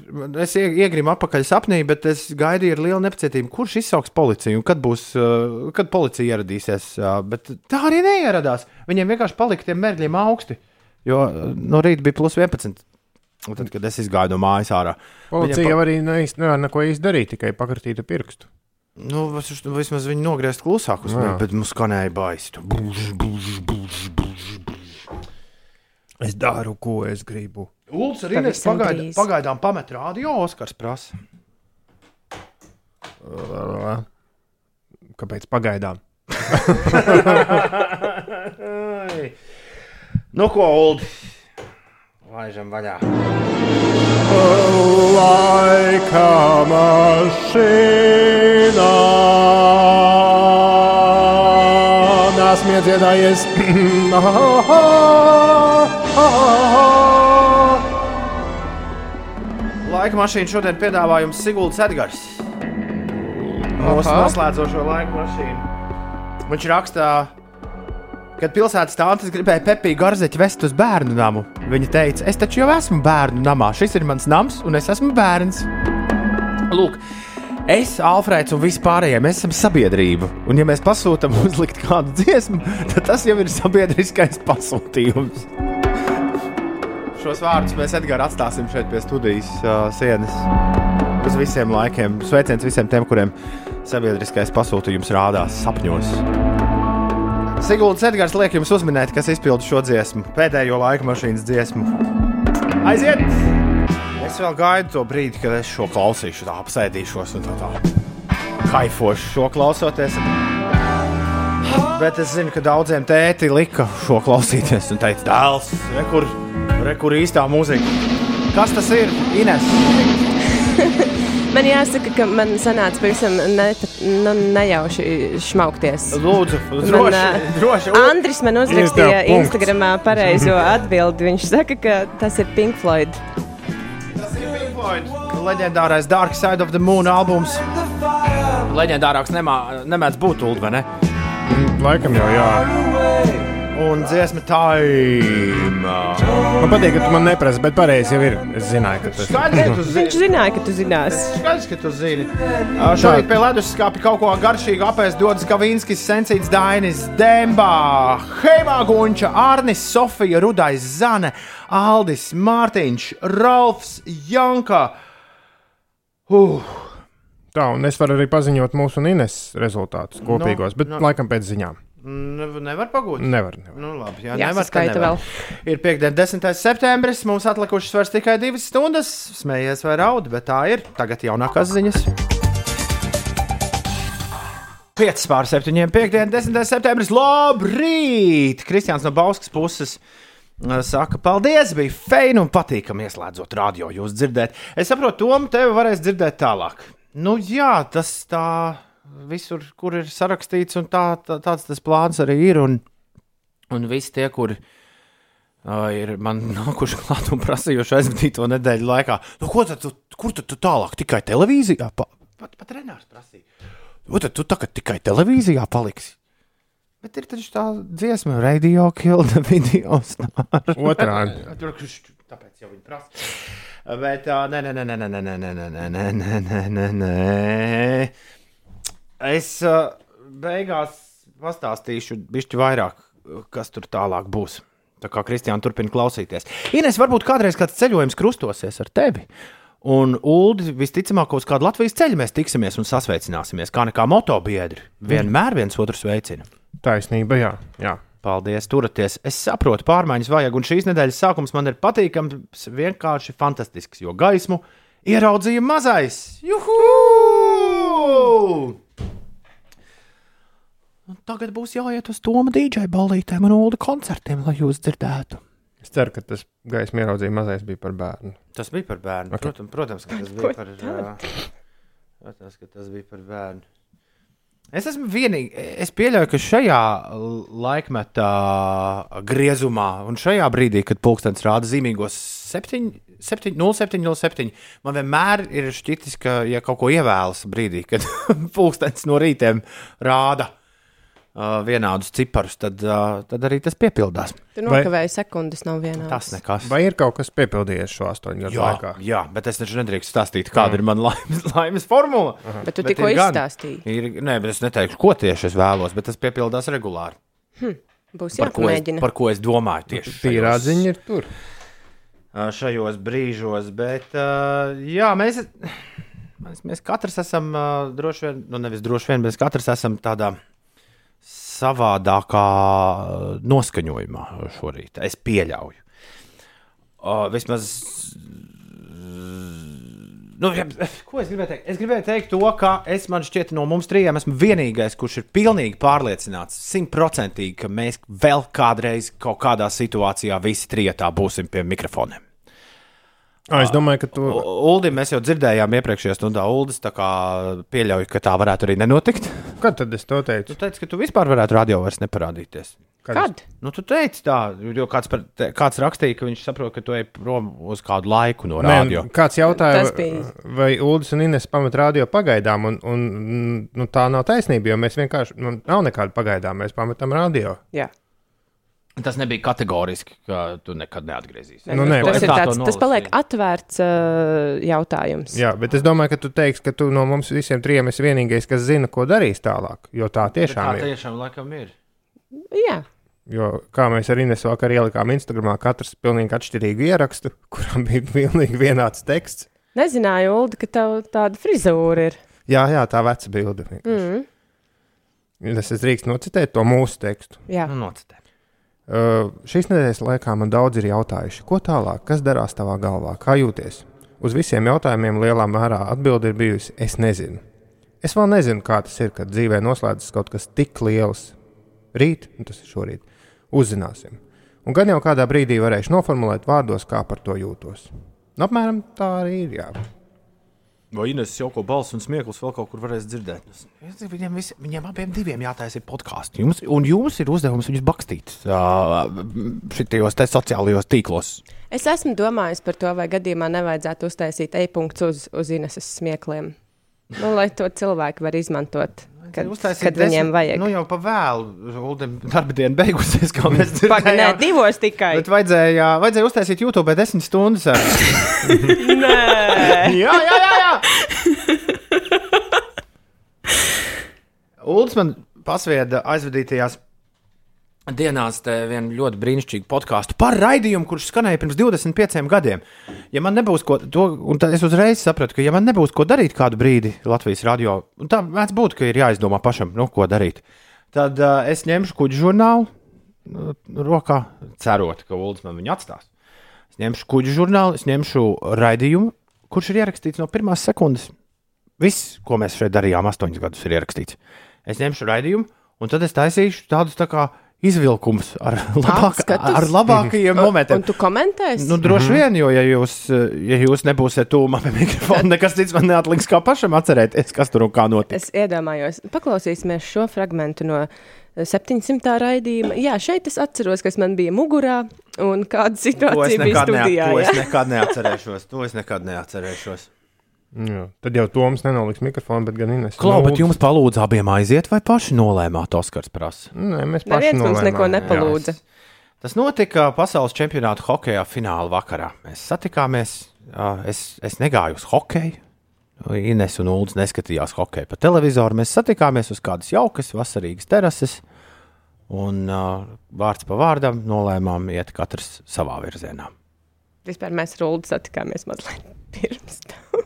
es ie- iegrimu atpakaļ sapnī, bet es gaidīju ar lielu nepacietību, kurš izsauks policiju un kad būs, uh, kad policija ieradīsies. Uh, bet tā arī neieradās. Viņiem vienkārši palika tiem mērķiem augsti, jo no rīta bija plus 11. Un tad, kad es izgāju no mājas ārā, Policija jau arī nevar neko īsti darīt, tikai pakartītu pirkstu. Nu, vis- vismaz viņi nogriezt klusāk uz mani, bet mums skanēja baisi. Tu Būž, būž, būž, būž, būž. Es daru, ko es gribu. Ulus arī nes pagaid, pagaidām pamet rādio, Oskars prasa. Kāpēc pagaidām? Nu, ko, Ulu? Laižam vaļā. Laika mašīnā Nesmu iedziedājies. Laika mašīna šodien piedāvā jums Siguldas Edgars. Mūsu noslēdzošo laika mašīnu. Viņš rakstā, kad pilsētas tāntes gribēja Pepiju Garzeķu vest uz bērnu namu. Viņa teica, es taču jau esmu bērnu namā, šis ir mans nams un es esmu bērns. Lūk, es, Alfrēds un vispārējie mēs esam sabiedrība. Un, ja mēs pasūtām uzlikt kādu dziesmu, tad tas jau ir sabiedriskais pasūtījums. Šos vārdus mēs Edgars atstāsim šeit pie studijas uh, sienas. Uz visiem laikiem. Sveiciens visiem tiem, kuriem sabiedriskais pasūtījums rādās sapņos. Siguldas Edgars liek jums uzminēt, kas izpilda šo dziesmu, pēdējo laika mašīnas dziesmu. Aiziet! Es vēl gaidu to brīdi, kad es šo klausīšu, tā apsēdīšos un tā tā. Kaifošu šo klausoties. Bet es zinu, ka daudziem tēti lika šo klausīties un teica, dēls, re, kur, re, kur īstā mūzika. Kas tas ir? Ines. Man jāsaka, ka man sanāca pavisam ne, nu, nejauši šmaukties. Lūdzu, Man, droši. ā, droši. Andris man uzrakstīja. Instagramā pareizo atbildi. Viņš saka, ka tas ir Pink Floyd. Tas ir Pink Floyd. Leģendārais Dark Side of the Moon albums. Leģendārāks nemā, nemēdz būt ulu, vai ne? Laikam jau jā. Un dziesma time. Man patīk, ka tu man neprasi, bet pareizi jau ir. Es zināju, ka tas tu Viņš zināja, ka tu zināsi. Skaidrs, ka tu zini. Šorīt pie leduskapa kaut ko garšīgu apēst dodas Kavinskis, Sensīts, Dainis, Dembā, Heimā Gunča, Arnis, Sofija, Rudais, Zane, Aldis, Mārtiņš, Ralfs, Janka. Uh, tā, un es varu arī paziņot mūsu un Ines rezultātus kopīgos, bet no. laikam pēc ziņām. Ne, nevar pagūt. Nevar. nevar. Nu, labi, jā, Jā, nevar, saskaita nevar. Ir piekdiena, 10. septembris. Mums atlikušas vairs tikai divas stundas. Smējies vai raud, bet tā ir. Tagad jaunākās ziņas. 5 pār 7. piekdiena, 10. septembris. Labrīt! Kristians no Bauskas puses. uh, Saka, paldies, bija feini un patīkami ieslēdzot radio. Jūs dzirdat, es saprotu, Tom, tevi varēs dzirdēt tālāk. Nu, jā, tas tā visur, kur ir sarakstīts, un tā, tā, tāds tas plāns arī ir. Un, un visi tie, kuri uh, ir man nākuši klāt un prasījuši aizvadīto nedēļu laikā, nu, ko tad, tu, kur tad tu tālāk? Tikai televīzijā? Pa, pat, pat Renārs prasīja. O, tad tu tagad tikai televīzijā paliksi. Bet ir taču tā dziesma, radio kilda video stāra. Otrādi. Tāpēc jau viņi prasa. Bet uh, nē, nē, nē, nē, nē, nē, nē, nē, nē, nē, nē, nē, nē, nē. Es uh, beigās pastāstīšu bišķi vairāk, kas tur tālāk būs. Tā kā Kristiāna turpina klausīties. Ines, varbūt kādreiz kāds ceļojums krustosies ar tevi. Un Ulu visticamāk, uz kādu Latvijas ceļu mēs tiksimies un sasveicināsimies. Kā nekā motobiedri. Vienmēr viens otru sveicina. Taisnība, jā. jā. Paldies, turaties. Es saprotu, pārmaiņas vajag, un šīs nedēļas sākums man ir patīkams, vienkārši fantastisks, jo gaismu ieraudzīja mazais. Juhu! Un tagad būs jāiet uz Toma dīdžeja ballītēm un Ulu koncertiem, lai jūs dzirdētu. Es ceru, ka tas gaismas ieraudzīja mazais bija par bērnu. Tas bija par bērnu. Ok. Protams, protams, ka tas bija par, ā, protams, ka tas bija par bērnu. Es esmu vienīgi, es pieļauju, ka šajā laikmetā griezumā un šajā brīdī, kad pulkstenis rāda zīmīgos 7, 7, 07, 07, man vienmēr ir šķitis, ka, ja kaut ko ievēlas brīdī, kad pulkstenis no rītiem rāda uh, vienādus ciparus, tad, uh, tad arī tas piepildās. Tu Vai- nokavēji sekundes, nav vienā. Tas nekas. Vai ir kaut kas piepildījies šo astoņu gadu Jā, laikā? jā, bet es taču nedrīkstu stāstīt, kāda ir mana laimes, laimes formula. Bet tu Bet tikko izstāstīji. Ir, nē, bet es neteikšu, ko tieši es vēlos, bet tas piepildās regulāri. Būs Par ko, es, jāpamēģina. par ko es domāju tieši Tīrā ziņa ir tur. šajos brīžos. Bet, uh, jā, mēs, mēs, mēs katrs esam uh, droši vien, nu nevis droši vien, mēs katrs esam tādā savādākā noskaņojumā šorīt. Es pieļauju. Uh, vismaz. Nu, ja, ko es gribēju teikt? Es gribēju teikt to, ka es man šķiet, no mums trijiem esmu vienīgais, kurš ir pilnīgi pārliecināts, simtprocentīgi, ka mēs vēl kādreiz kaut kādā situācijā visi trijotā būsim pie mikrofoniem. Ah, es domāju, ka tu. Uldi mēs jau dzirdējām iepriekšējā stundā. Uldis tā kā pieļauj, ka tā varētu arī nenotikt. Kad tad es to Tu teicu? teici, ka tu vispār varētu radio vairs neparādīties. Kad? Nu, tu teici tā, jo kāds, par, te- kāds rakstīja, ka viņš saprot, ka tu ej prom uz kādu laiku no Nē, radio. kāds jautāja, bija. vai Ulas un Ines pamet radio pagaidām, un, un nu, tā nav taisnība, jo mēs vienkārši, nu, nav nekāda pagaidām, mēs pametam radio. Jā. Tas nebija kategoriski, ka tu nekad neatgriezīsies. Nu, nē, tas, tā tāds, tas paliek atvērts uh, jautājums. Jā, bet es domāju, ka tu teiksi, ka tu no mums visiem trijiem esi vienīgais, kas zina, ko darīs tālāk, jo tā Bet Tā tiešām ir. tiešām laikam ir. Jā. Jo, kā mēs ar Ines vakar ielikām Instagramā, katrs pilnīgi atšķirīgu ierakstu, kuram bija pilnīgi vienāds teksts. Nezināju, Ulda, ka tev tāda frizūra ir. Jā, jā, tā veca bilde. Mm. Es es drīkstu nocitēt to mūsu tekstu. Jā. Nu, nocitē. Uh, šīs nedēļas laikā man daudz ir jautājuši, ko tālāk, kas darās tavā galvā, kā jūties. Uz visiem jautājumiem lielā mērā atbilde ir bijusi: es nezinu. Es vēl nezinu, kā tas ir, kad dzīvē noslēdzas kaut kas tik liels. Rīt, tas ir šorīt, uzzināsim. Un gan jau kādā brīdī varēšu noformulēt vārdos, kā par to jūtos. Nu, apmēram tā arī ir. Jā. Vai Ines jau ko balss un smieklis vēl kaut kur varēs dzirdēt? Es- Viņiem, visi, viņiem abiem diviem jātaisa podkāsts. Jums, un jums ir uzdevums viņus bakstīt šitajos sociālajos tīklos. Es esmu domājis par to, vai gadījumā nevajadzētu uztaisīt e-punktu uz, uz Ineses smiekliem. Nu, lai to cilvēki var izmantot, kad, Uztaisīt kad viņiem desmit- vajag. Nu, jau pa vēlu. Uldim darba diena beigusies, kā mēs Pagaid, nē, dzirdējām. divos tikai. Bet vajadzēja, vajadzēja uztaisīt YouTube desmit stundas. Nē, jā, jā, jā. jā. Ulds man pasvieda aizvadītajās dienās te vienu ļoti brīnišķīgu podkāstu par raidījumu, kurš skanēja pirms 25 gadiem. Ja man nebūs ko, to, un tad es uzreiz sapratu, ka, ja man nebūs ko darīt kādu brīdi Latvijas radio, un tā mēdz būt, ka ir jāizdomā pašam, nu, ko darīt, tad uh, es ņemšu kuģu žurnālu nu, rokā, cerot, ka Ulds man viņu atstās. Es ņemšu kuģu žurnālu, es ņemšu raidījumu, kurš ir ierakstīts no pirmās sekundes. Viss, ko mēs šeit darījām, astoņus gadus ir ierakstīts. Es ņemšu raidījumu, un tad es taisīšu tādus tā kā izvilkumus ar, labāk, Apskatus? ar labākajiem un momentiem. tu komentēsi? Nu, droši vien, jo, ja jūs, ja jūs nebūsiet tūmā pie mikrofona, nekas cits man neatliks kā pašam atcerēties, kas tur un kā notika. Es iedomājos, paklausīsimies šo fragment no 700. raidījuma. Jā, šeit es atceros, kas man bija mugurā un kāda situācija bija studijā. to es nekad neatcerēšos. To es nekad neatcerēšos. Jā. Tad jau Toms nenoliks mikrofonu, bet gan Ines. Klau, bet jums palūdz abiem aiziet, vai paši nolēmāt, Oskars prasa? Nē, mēs paši Neviens mums neko nepalūdza. Tas notika pasaules čempionāta hokeja fināla vakarā. Mēs satikāmies. Es, es negāju uz hokeju. Ines un Ulas neskatījās hokeju pa televizoru. Mēs satikāmies uz kādas jaukas, vasarīgas terases. Un uh, vārds pa vārdam nolēmām iet katrs savā virzienā. Vispār mēs ar Ulu satikāmies mazliet pirms tam.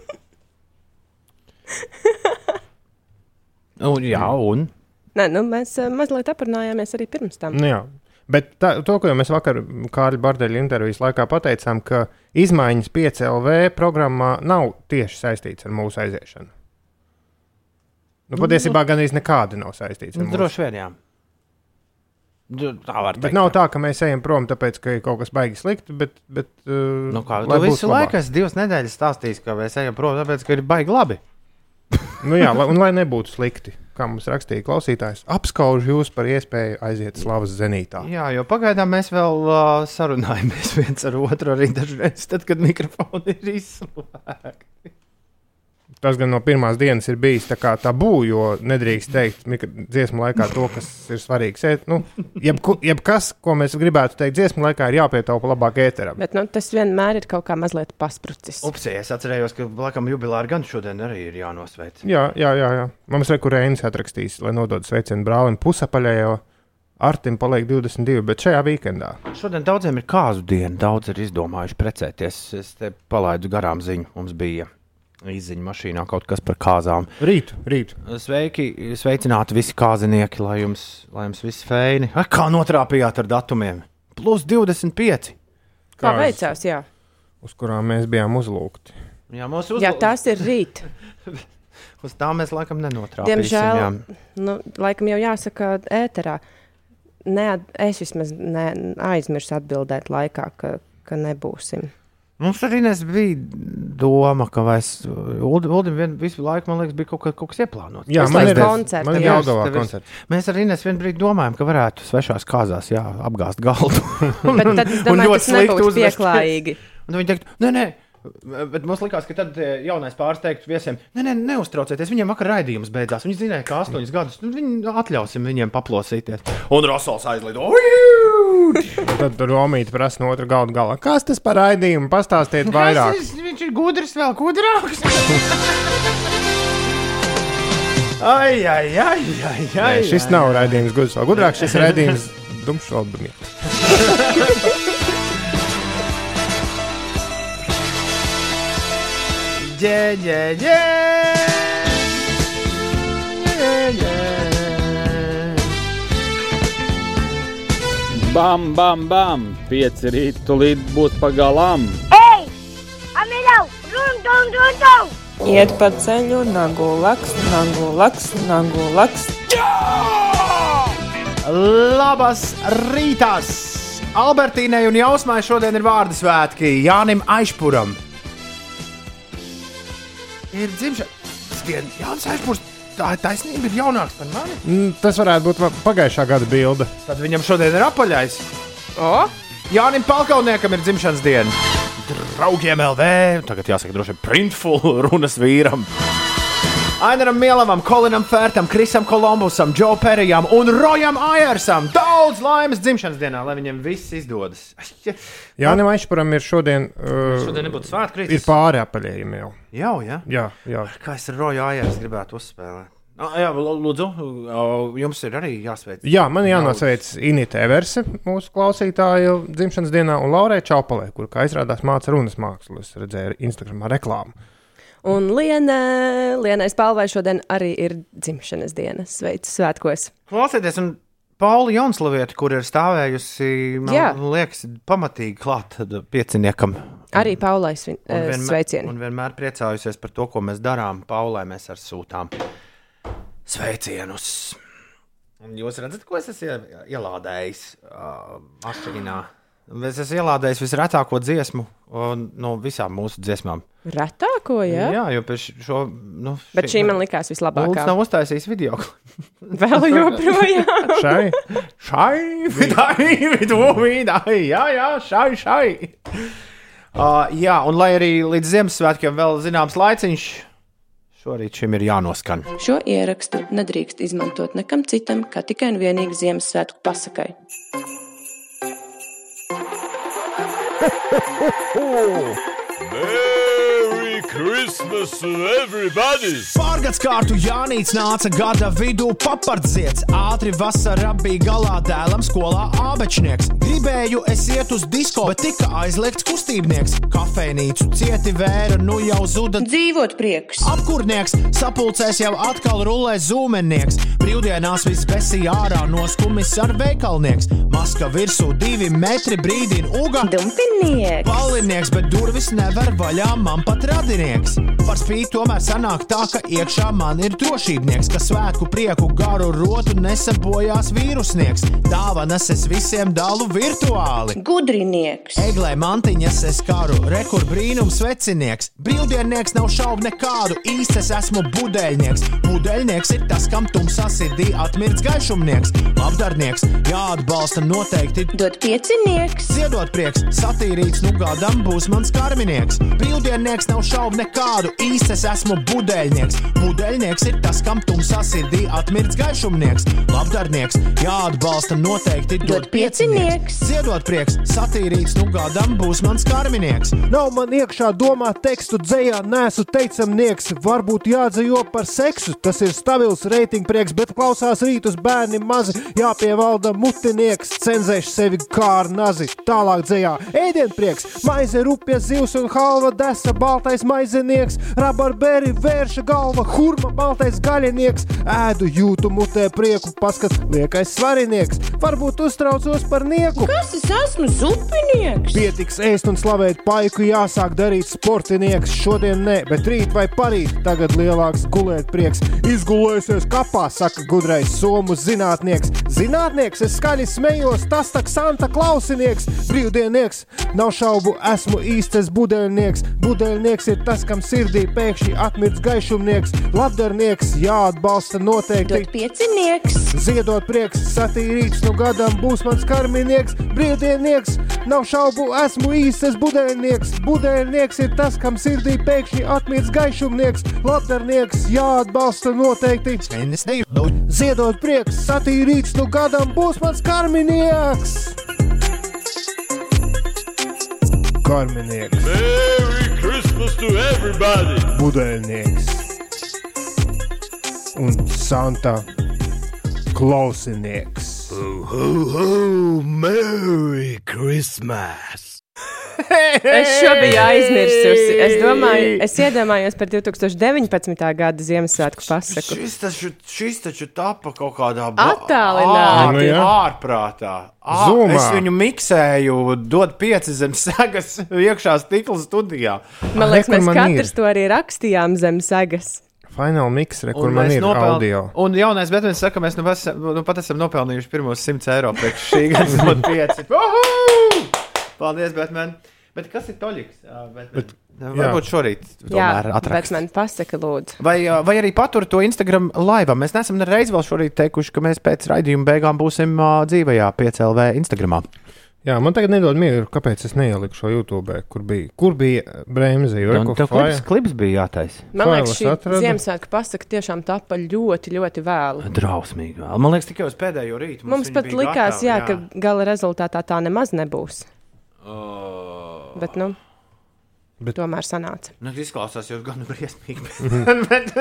Un, jā, un Nē, nu, mēs eh, mazliet aprunājāmies arī pirms tam. Nu, jā. Bet tā, to, ko mēs vakar Kārļa Bardeļa intervijas laikā pateicām, ka izmaiņas 5LV programmā nav tieši saistītas ar mūsu aiziešanu. Nu, patiesībā gan arī nekāda nav saistīta ar nu, mūsu. droši vien jā. Du- Tā var teikt. Bet nav tā, ka mēs ejam prom, tāpēc, ka ir kaut kas baigi slikti. Bet, bet, uh, Nu, kā, lai tu visu labāk. laiku esi divas nedēļas stāstījis, ka mēs ejam prom, tāpēc, ka ir baigi labi. Nu, jā, un lai nebūtu slikti, kā mums rakstīja klausītājs, apskaužu jūs par iespēju aiziet slavas zenītā. Jā, jo pagaidām mēs vēl uh, sarunājamies viens ar otru arī dažreiz, tad, kad mikrofoni ir izslēgti. Tas gan no pirmās dienas ir bijis tā kā tabū, jo nedrīkst teikt dziesmu laikā to, kas ir svarīgs. Nu, jebkas, ko mēs gribētu teikt dziesmu laikā, ir jāpietaupa labāk ēteram. Bet nu, tas vienmēr ir kaut kā mazliet pasprucis. Upsi, es atcerējos, ka laikam jubilāri gan šodien arī ir jānosveic. Jā, jā, jā. jā. Mums ir kurēns atrakstījis, lai nodotu sveicienu brālim pusapaļējo. Artim paliek 22, bet šajā weekendā. Šodien daudziem ir kāzu diena, daudz ir izdomājuši precēties. Es te palaidu garām ziņu, mums bija izziņa mašīnā kaut kas par kāzām. Rīt, rīt. Sveiki, sveicināti visi kāzinieki, lai jums, lai jums viss feini. Ai, Kā notrāpījāt ar datumiem? Plus 25. Kā Kāzas. veicās, jā. Uz kurām mēs bijām uzlūgti. Jā, mūsu Jā, tās ir rīt. Uz tām mēs laikam nenotrāpījām. Diemžēl, nu, laikam jau jāsaka ēterā. Neat, es vismaz ne, aizmirsu atbildēt laikā, ka, ka nebūsim. Mums arī bija doma, ka mēs Uldim vien, visu laiku, man liekas, bija kaut, kaut kas ieplānots. Jā, man ir koncerti, Man ir jā. Jelgavā Tev ir- koncerts. Mēs arī nes vienu brīdi domājām, ka varētu svešās kāzās jā, apgāzt galdu. Bet tad es Un domāju, ļoti tas slikti nebūs pieklājīgi. Un viņi teikt, nē, nē. Bet mums likās, ka tad eh, jaunais pāris teiktu viesiem, nē, nē, neuztraucieties. Viņiem vakar raidījums beidzās. Viņi zināja, ka astoņus gadus nu, viņi atļausim viņiem paplosīties. Un Rosols aizlido. Tad Romīte prasa no otra galda galā. Kas tas par raidījumu? Pastāstiet vairāk. Ir- Viņš ir gudrs, vēl gudrāks. ai, ai, ai, ai, Nē, ai. šis ai, nav ai. raidījums gudrs vēl gudrāks. Šis raidījums dumšvaldumiem. Ģē, ģē, ģē. Ģē, ģē. Bam, bam, bam! Pieci rīti tūlīt būs pagalām! Ei! Amilau! Run, dun, dun, dun! Iet pa ceļu, nagu laks, nagu laks, nagu laks. Labas rītās! Albertīnai un Jausmai šodien ir vārdu svētki Jānim Aišpuram. Ir dzimšanas diena, Jānis Aišpurs. Tā ir taisnība, ir jaunāks par mani. Mm, Tas varētu būt pagājušā gada bilde. Tad viņam šodien ir apaļais. O, Jānim Palkauniekam ir dzimšanas diena. Draugiem LV, tagad jāsaka, droši vien printful runas vīram. Ainaram Mielavam, Kolinam Fērtam, Krisam Kolumbusam, Džo Perijam un Rojam Aiersam. Daudz laimes dzimšanas dienā, lai viņiem viss izdodas. Jānis Aišpuram ir šodien. Uh, Šodien nebūtu svētkrītis. Ir pāri apaļējumi jau. Jau, jā. Jā, jā. Kā es ar Roju Aieru gribētu uzspēlēt? Ah, jā, lūdzu, jums ir arī jāsveic. Jā, man jānosveic Inita Everse, mūsu klausītāja dzimšanas dienā, un Laurai Čaupalē, kur, kā izrādās, māca runas mākslu. Es redzēju Instagramā reklāmu. Un Lienai, Lienai Spalvai šodien arī ir dzimšanas diena. Sveicu svētkos! Klausieties, un Pauli Jonslavieta, kur ir stāvējusi, Jā. man liekas, pamatīgi klāt pieciniekam. Arī Paulai svin, Un eh, vienmēr, sveicieni. un vienmēr priecājusies par to, ko mēs darām. Paulai mēs ar sūtām sveicienus. Un jūs redzat, ko es esmu ie- ielādējis uh, mašīnā? Es esmu ielādējis visretāko dziesmu no visām mūsu dziesmām. Retāko, jā? Jā, jo pēc šo. Nu, Bet šī man likās Lūdzu, vislabākā. nav uztaisījis video. Vēl joprojām. Šai Šai, vidai, vidū, vidai, jā, jā, šai, šai. Uh, jā, un lai arī līdz Ziemassvētkiem vēl zināms laiciņš, šorīt šim ir jānoskan. Šo ierakstu nedrīkst izmantot nekam citam, kā tikai un vienīgi Ziemassvētku pasakai. Merry Christmas to everybody! Pārgadskārtu Jānis nāca gada vidū papardziets. Ātri vasara bija galā dēlam skolā ābečnieks. Gribēju es iet uz disko, bet tika aizliegts kustībnieks. Kafejnīcu cieti vēra, nu jau zuda dzīvot prieks. Apkurnieks sapulcēs jau atkal rulē zūmenieks. Brīvdienās viss besīja ārā no skumis ar veikalnieks. Maska virsū divi metri brīdina uga. Dumpinieks! Palinieks, bet durvis nevar vaļā man pat radinieks. Par spīti tomēr sanāk tā, ka iekšā man ir drošībnieks, ka svētku prieku garu rotu nesabojās vīrusnieks. Dāvanas es visiem dalu virtuāli. Gudrinieks! Eglē mantiņas es karu, rekur brīnums vecinieks. Brīvdiennieks nav šaubu nekādu, īsts es esmu budeļnieks. Budeļnieks ir tas, kam tumsā sirdī atmirts gaišumnieks. Labdarnieks, jāatbalsta noteikti. Dod piecinieks! Ziedot prieks, satīrīts, nu gadam būs mans karminieks. Brīvdiennieks nav šaubu nekādu, īsts es esmu budeļnieks. Budeļnieks ir tas, kam tumsā sirdī atmirts gaišumnieks. Labdarnieks, jāatbalsta noteikti. Dod piecinieks! Ziedot prieks, satīrīts, nu gadam būs mans karminieks. Nav man iekšā domā tekstu dzējā, nesu teicamnieks. Varbūt jādzējo par seksu, tas ir stabils reitingu prieks, bet klausās rītus bērni mazi. Jāpievalda mutinieks, cenzēš sevi kā ar nazi. Tālāk dzējā ēdienprieks, maize rupja zivs un halva desa, baltais maizenieks, rabarberi vērša galva, hurma baltais gaļinieks. Ēdu jūtu mutē prieku, paskat liekais svarinieks. Varbūt uztraucos par nieku. Kas es esmu zupinieks? Pietiks ēst un slavēt paiku, jāsāk darīt sportinieks. Šodien nē, bet rīt vai parīt, tagad lielāks gulēt prieks. Izgulējusies kapā, saka gudrais somu zinātnieks. Zinātnieks, es skaļi smējos, tas tak Santa Klausinieks, brīvdienieks. Nav šaubu, esmu īstais budeļnieks. Budeļnieks ir tas, kam sirdī pēkšņi atmirts gaišumnieks. Labdarnieks, jāatbalsta noteikti. Piecinieks! Ziedot prieks, satīrīts no gadam būs mans karminieks, brīvdiennieks. Nav šaubu, esmu īstais budeļnieks. Budeļnieks ir tas, kam sirdī pēkšņi atmirts gaišumnieks. Labdarnieks, jāatbalsta noteikti. Ziedot prieks, satīrīts no gadam būs mans karminieks. Karminieks, Merry Christmas to everybody! budeļnieks un Santa Klausinieks. Ho, ho, ho, Merry Christmas! Es šo biju aizmirsusi. Es domāju, es iedomājos par 2019. gada Ziemassvētku pasaku. Šis taču, šis taču tapa kaut kādā Attālināti. Nu jā. ārprātā. Zumā. Es viņu miksēju, dod pieci zem segas iekšā stikla studijā. Man liekas, Re, kur mēs man katrs ir. to arī rakstījām zem sagas. Fināla miksre, kur Un man ir nopeln- audio. Un jaunais Batmans saka, mēs nu, pas, nu pat esam nopelnījuši pirmos 100 eiro priekš šī gada no 5. Paldies, Batman! Bet kas ir Toļiks? Bet- Varbūt šorīt Jā, tomēr bet atrakst. man pasaka, lūdzu. Vai, vai arī patur to Instagram laivā? Mēs neesam nereiz vēl šorīt teikuši, ka mēs pēc raidījuma beigām būsim dzīvajā 5LV Instagramā. Jā, man tagad nedod mieru, kāpēc es neieliku šo YouTube, kur bija, kur bija bremzi. Un tev klips, klips bija jātaisa. Man liekas, šī atradu. Ziemassvētku pasaka tiešām tapa ļoti, ļoti vēlu. Drausmīgi. vēl. Man liekas, tikai uz pēdējo rītu. Mums viņa pat bija likās, gatava, jā, ka gala rezultātā tā nemaz nebūs. Oh. Bet, nu, Bet- tomēr sanāca. Nu, tas izklausās jau gan briesmīgi. Bet-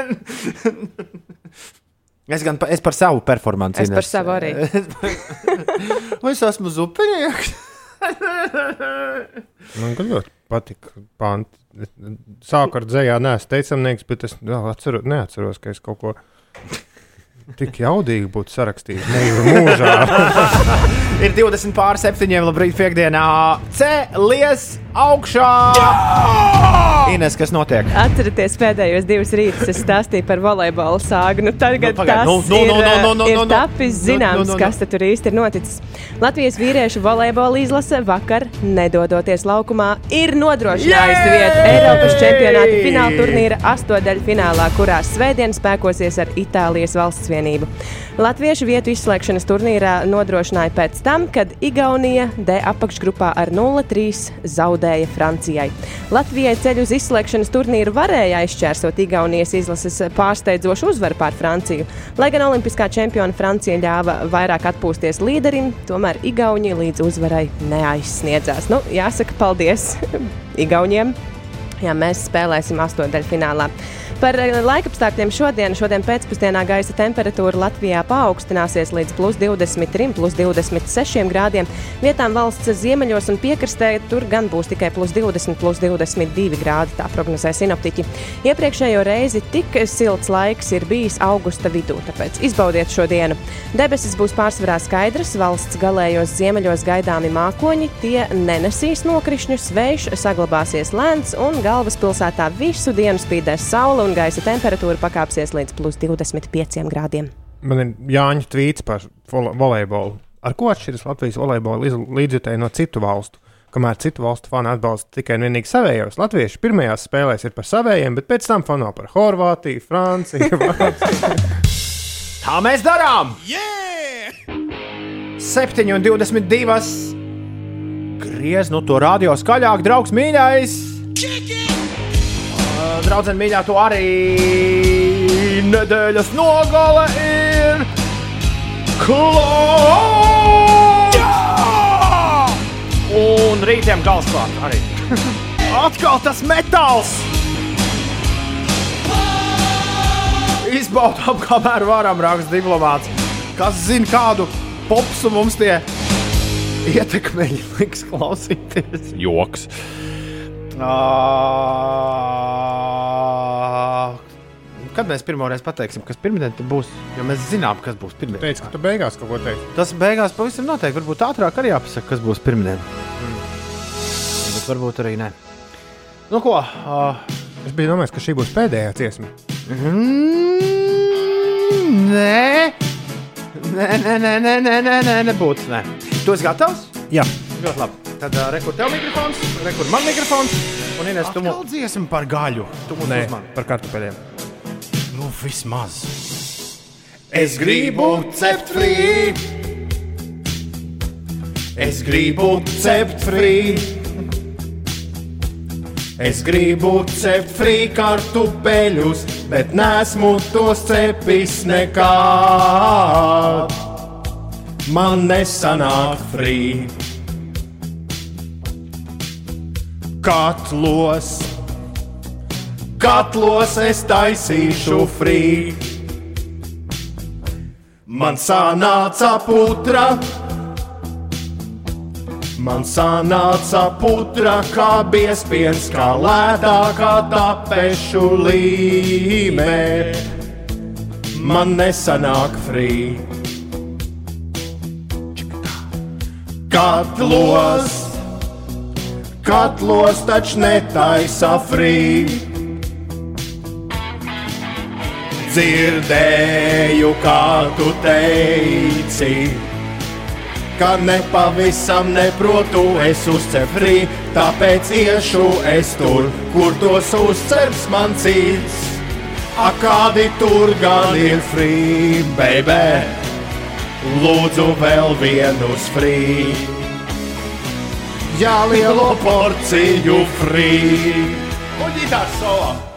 es gan pa, es par savu performanci. Es par savu arī. es esmu zupinieks. Man ļoti patika panti. Sāku ar dzējā, nē, es teicamnieks, bet es vēl atceru, neatceros, ka es kaut ko tik jaudīgi būtu sarakstījis. Neivu mūžā. Ir 20 pār 7. Labrīt, piekdienā. Cēlies augšā! Jā! Ines, kas notiek? Atcerieties, pēdējos divus rītus es stāstīju par volejbola sāgu. Nu, tagad Nu, pagaid, tas nu, nu, ir, nu, nu, nu, nu, ir nu, nu. tapis Nu, zināms, nu, nu, nu. kas tur īsti ir noticis. Latvijas vīriešu volejbola izlase vakar, nedodoties laukumā, ir nodrošinājusi vietu Eiropas čempionāta fināla turnīra astotdaļu finālā, kurā svētdien spēkosies ar Itālijas valsts vienību. Latviešu vietu izslēgšanas turnīrā nodrošināja pēc tam, kad Igaunija D apakšgrupā ar 0-3 zaudēja Francijai. Latvijai ceļu uz izslēgšanas turnīru varēja aizšķērsot Igaunijas izlases pārsteidzošu uzvaru pār Franciju. Lai gan olimpiskā čempiona Francija ļāva vairāk atpūsties līderim, tomēr Igaunija līdz uzvarai neaizsniedzās. Nu, jāsaka, paldies Igauniem! Jā, mēs spēlēsim astotdaļfinālā. Par eh, laikapstākļiem šodien, šodien pēcpusdienā gaisa temperatūra Latvijā paaugstināsies līdz plus 23, plus 26 grādiem. Vietām valsts ziemeļos un piekrastē tur gan būs tikai plus 20, plus 22 grādi, tā prognozē sinoptiķi. Iepriekšējo reizi tik silts laiks ir bijis augusta vidū, tāpēc izbaudiet šo dienu. Debesis būs pārsvarā skaidras, valsts galējos ziemeļos gaidāmi mākoņi, tie nenesīs nokrišņus, vējš saglabāsies lēns un galvaspilsētā visu dienu spīdēs saule un gaisa temperatūra pakāpsies līdz plus 25 grādiem. Man ir Jāņa tvīts par vole- volejbolu. Ar ko atšķiras Latvijas volejbola līdz- līdzjutēji no citu valstu? Kamēr citu valstu fani atbalsta tikai un vienīgi savējos, Latvieši pirmajās spēlēs ir par savējiem, bet pēc tam fano par Horvātiju, Franciju. Tā mēs darām! 7,22. Griez nu to radio skaļāk, draugs mīļais! Uh, Draudzene mīļā, to arī nedēļas nogale ir klāta! Un rītiem galvasklāt arī. Atkal tas metāls! Izbaudām, kamēr varam, raksta diplomāts. Kas zina, kādu popsu mums tie ietekmeļi liks klausīties? Joks. Nāk. Kad mēs pirmoreiz pateiksim, kas pirmdien būs, jo mēs zinām, kas būs pirmdien. Teicu, ka tu beigās kaut ko teiksi. Tas beigās pavisam noteikti. Varbūt ātrāk arī jāpasaka, kas būs pirmdien. Mm. Bet varbūt arī nē. Nu, ko? Uh, es biju domājis, ka šī būs pēdējā dziesma. Mm, nē, nē, nē, nē, nē, nē, nē, nebūs. Nē. Tu esi gatavs? Jā, ļoti labi. Tad uh, rekur tev mikrofons, rekur man mikrofons. Un Ines, tu mums dziesmi par gaļu. Tu mums Nē, uzmani. par kartupeļiem. Nu, vismaz. Es gribu cept frī. Es gribu cept frī. Es gribu cept frī kartupeļus, bet nesmu tos cepis nekad. Man nesanāk frī. Katlos, katlos es taisīšu frī. Man sanāca putra, man sanāca putra, kā biespiens, kā lētākā tapešu līmē. Man nesanāk frī. Katlos, katlos taču netaisa frī. Dzirdēju, kā tu teici, ka nepavisam neprotu es uzcepri, tāpēc iešu es tur, kur tos uzceps man cits. A kādi tur gan ir free, baby? Lūdzu, vēl vienus free. Jā, lielo porciju free. Un ģitārs solo.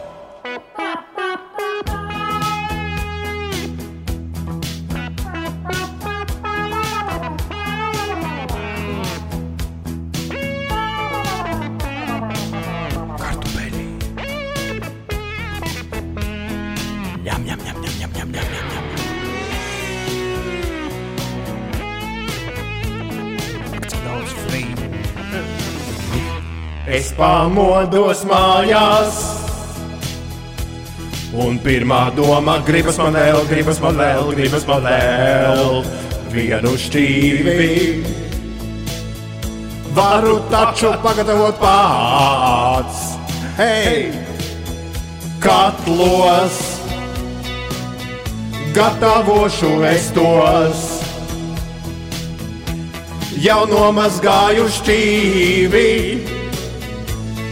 Pamodos mājās. Un pirmā doma gribas man vēl, gribas man vēl, gribas man vēl vienu šķīvi. Varu taču pagatavot pats. hei, katlos, gatavošu es tos. Jau nomazgāju šķīvi,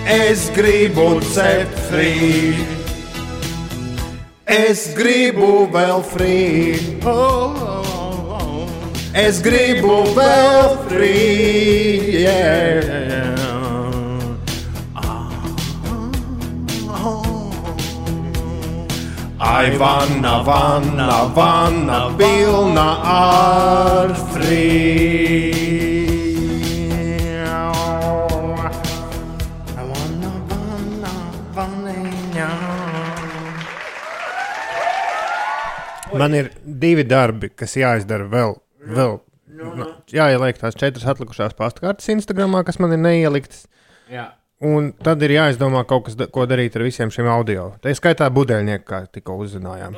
es gribu cept frī. Es gribu vēl frī. Oh, oh, oh. Es gribu vēl frī. Yeah. Ai, vanna, vanna, vanna, pilna ar frī. Man ir divi darbi, kas jāizdara vēl. vēl. Nu, jāieliek tās četras atlikušās pastkartes Instagram, kas man ir neieliktas. Jā. Un tad ir jāizdomā kaut kas, da- ko darīt ar visiem šiem audio. Tā ir skaitā buļbuļsaktas, kā tikko uzzinājām.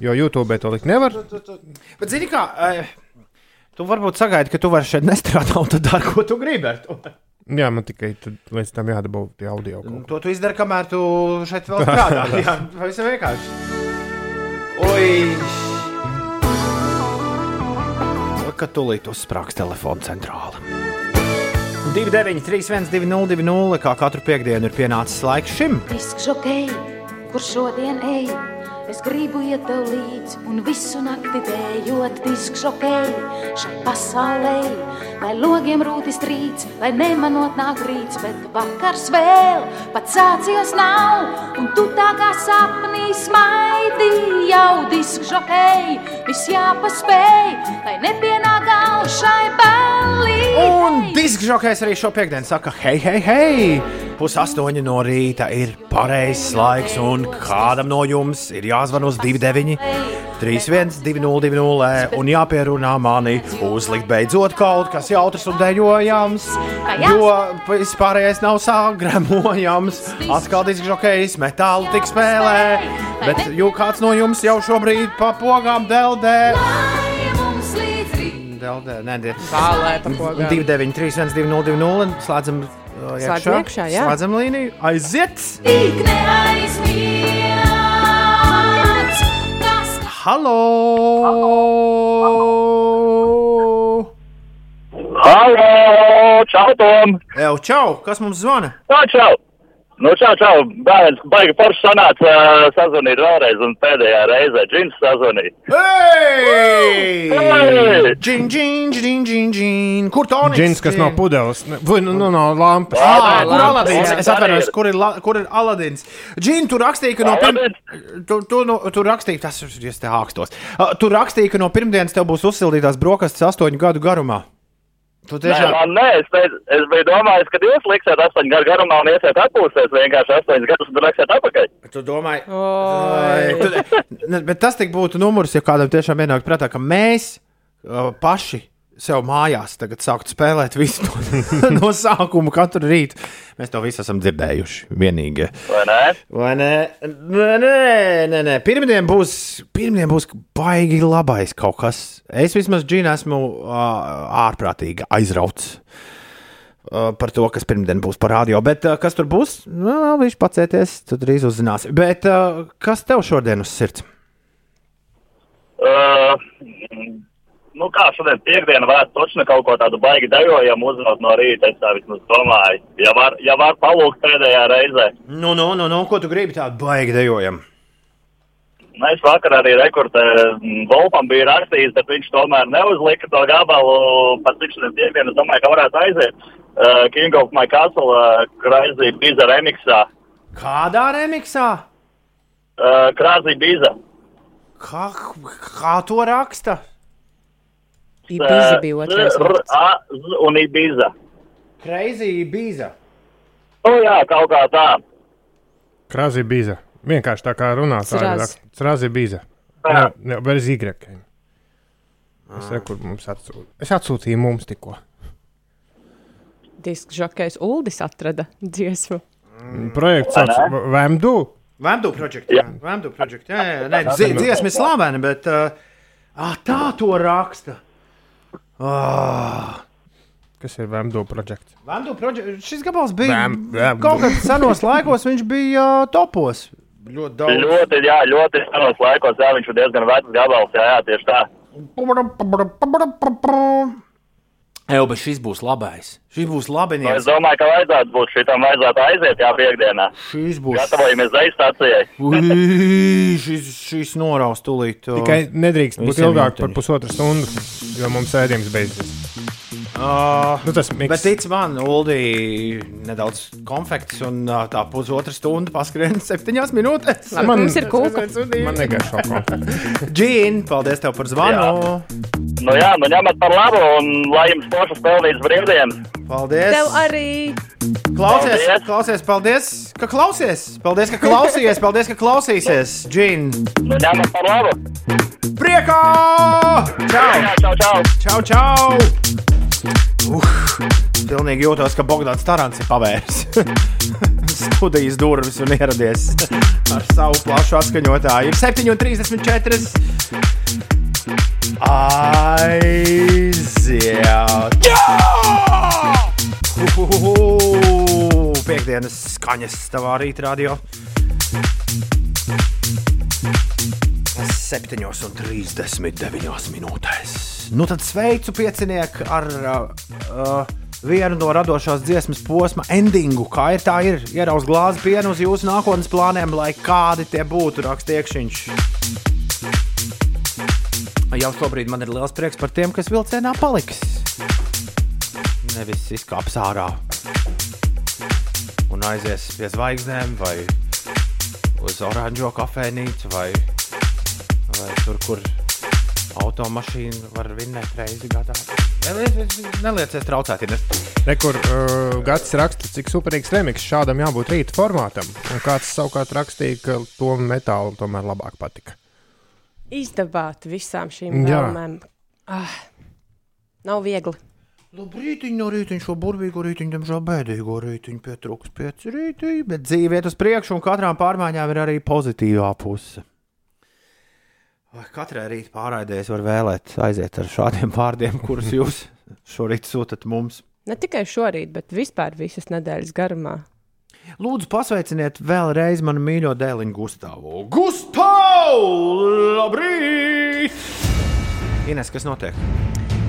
Jo YouTube to likt nevar. Bet, zini, kā, eh, tu varbūt sagaidi, ka tu vari šeit nestrādāt, un tad dari, ko tu gribi ar to. Jā, man tikai līdz tam jādabū tie audio. kaut To tu izdari, kamēr tu šeit vēl strādā. Jā, pavisam vienkārši. Oi! Kad tūlīt uzsprāgs telefona centrāla. 293, 1202, kā katru piekdienu ir pienācis laiks šim. Disks žokei, kur šodien ej, es gribu iet tev līdzi un visu nakti dējot disks žokei šai pasaulē. Lai logiem rūti strīds, lai nemanot nāk rīts, bet vakars vēl pat sācies nav, un tu tā kā sapnī smaidi jau disks žokei, viss jāpaspēj, lai nepienāk gals šai ballī. Un disks žokais arī šo piekdienu saka, hei, hei, hei! Pusaustoņi no rīta ir pareizs laiks, un kādam no jums ir jāzvan uz 29, 31, 202, un jāpierunā mani uzlikt beidzot kaut kas jautrs un dejojams, jo vispārējais nav sagremojams. Atkal disks žokais metālu tik spēlē, bet jo kāds no jums jau šobrīd pa pogām deldē. Deldē, nē, nē. Kālē pa pogām. 293, 1202, slēdzam Slēdzam iekšā, jā. Slēdzam līniju, aiziet! Halo! Halo! Čau, Tom! Evo, čau! Kas mums zvana? Tā, čau! Nu, čau, čau! Bērns, baigi forši sanāca uh, sazvanīt vēlreiz, un pēdējā reizē džins sazvanīja. Hei! Džin, džin, džin, džin, džin! Kur Tonis? Džins, kas no pudeles, vai nu no, no lampas. Ah, kur. Aladins? Es atvainojos, kur ir, kur ir Aladins? Džin, tu rakstīji, ka no pirmdienas. Tu, tu, nu, tu rakstīji, tas ir es te ākstos. Uh, tu rakstīji, ka no pirmdienas tev būs uzsildītās brokastis astoņu gadu garumā. Tu Nē, tiešām. man nē, es, teicu, es biju domājis, ka jūs liksiet astoņu gadu garumā un iesiet atpūsties vienkārši astoņus gadus un liksiet atpakaļ. Tu domā, tu, ne, bet tas tik būtu numurs, ja kādam tiešām ienāk prātā, ka mēs uh, paši sev mājās tagad sāktu spēlēt visu to no sākuma katru rītu. Mēs to visu esam dzirdējuši. Vienīgie. Vai ne? Vai ne? Nē, nē, nē, nē. Pirmdien būs, pirmdien būs baigi labais kaut kas. Es vismaz džinu esmu uh, ārprātīgi aizrauts. Uh, par to, kas pirmdien būs par radio. Bet uh, kas tur būs? Nu, viņš pacieties, tu drīz uzzināsi. Bet uh, kas tev šodien uz sirds? Uh, nu kā šodien piekdiena varētu točni kaut ko tādu baigi dejojamu uzzināt no rīta, es tā vismaz domāju. Ja var, ja var palūgt pēdējā reizē. Nu, nu, nu, nu ko tu gribi tādu baigi dejojam? Nu, es vakar arī rekordā Volpam bija rakstījis, bet viņš tomēr neuzlika to gabalu par cik šodien piekdienu. Es domāju, ka varētu aiziet uh, King of My Castle uh, Crazy Biza remixā. Kādā remixā? Uh, Crazy Biza. Kā, kā to raksta? Ibiza bija otrais. A, Z un Ibiza. Crazy Biza. Nu jā, kaut kā tā. Krāzi bīza. Vienkārši tā kā runātāja. Sraz. Krāzi bīza. Jā. Ne, ne, bez īgrēkiem. Es rekur mums atsūtīju. Es atsūtīju mums tikko. Disks žokais Uldis atrada dziesmu. Projekts Vai sauc? Vemdu. Vemdu projekts. Jā, Vemdu projekts. Jā, jā, nē, dzie- dziesma ir slavena, bet uh, ah, tā to raksta. Ah, Kas ir Vemdo projekts? Vandu proģe- Šis gabals bija Vam- vam- kaut kādā senos laikos, viņš bija uh, topos. Ļoti daudz. Ļoti, jā, ļoti senos laikos, jā, viņš ir diezgan vecs gabals, jā, jā, tieši tā. Eju, bet šis būs labais. Šis būs Nu, Es labinieks. domāju, ka vajadzētu būt šitam, vajadzētu aiziet, jā, piekdienā. Šis būs. Gatavojamies zemes stācijai. Ui, Šis, šis noraus tūlīt. uh, Tikai nedrīkst būt ilgāk par pusotru stundu, jo mums ēdienas beidzas. Uh, Nu, tas miks. Bet tic man, Uldi, nedaudz konfekts un uh, tā pusotra stunda paskrien septiņās minūtēs. Man- mums ir kūka. Man negaršo konfekti. Džīn, paldies tev par zvanu. Nu jā, nu ņemat par labu un lai jums pošas pelnītas brīvdienas. Paldies. Tev arī. Klausies, Paldies. klausies, paldies, ka klausies. Paldies, ka klausījies, paldies, ka klausīsies. Džīn. Nu ņemat par labu. Priekā! Čau! Čau, čau! Čau, čau! Uh, pilnīgi jūtos, ka Bogdans Tarants ir pavērs studijas durvis un ieradies ar savu plašu atskaņotāju. Ir 7,34. Aiziet! Uhuhu! Piektdienas skaņas tavā rītdienā. 7,39 minūtēs. Nu tad sveicu piecinieku ar uh, uh, vienu no radošās dziesmas posma endingu. Kā ir tā, ir ierauz glāzi pienu uz jūsu nākotnes plāniem, lai kādi tie būtu, rakstiekšiņš. Jau šobrīd man ir liels prieks par tiem, kas vilcienā paliks. Nevis izkāps ārā un aizies pie zvaigznēm vai uz oranžo kafejnīcu vai, vai tur, kur automašīna var vinnēt reizi gadā. Neliec- Nelieciet traucēt, ja nes. Rekur uh, gads raksta, cik superīgs remiks šādam jābūt rīta formātam. Un kāds savukārt rakstīja, ka to metālu tomēr labāk patika. Izdevāt visām šīm vēlmēm. Ah, nav viegli. Labrīt, no rīta šo burvīgo rītu, diemžēl bēdīgo rītu, pietrūks pieci rīti, bet dzīve iet uz priekšu, un katrām pārmaiņām ir arī pozitīvā puse. Vai katrai rīta pārraidē es varu vēlēt aiziet ar šādiem vārdiem, kurus jūs šorīt sūtat mums? Ne tikai šorīt, bet vispār visas nedēļas garumā. Lūdzu, pasveiciniet vēlreiz manu mīļo dēliņu Gustavu. Gustavu! Labrīt! Ines, kas notiek?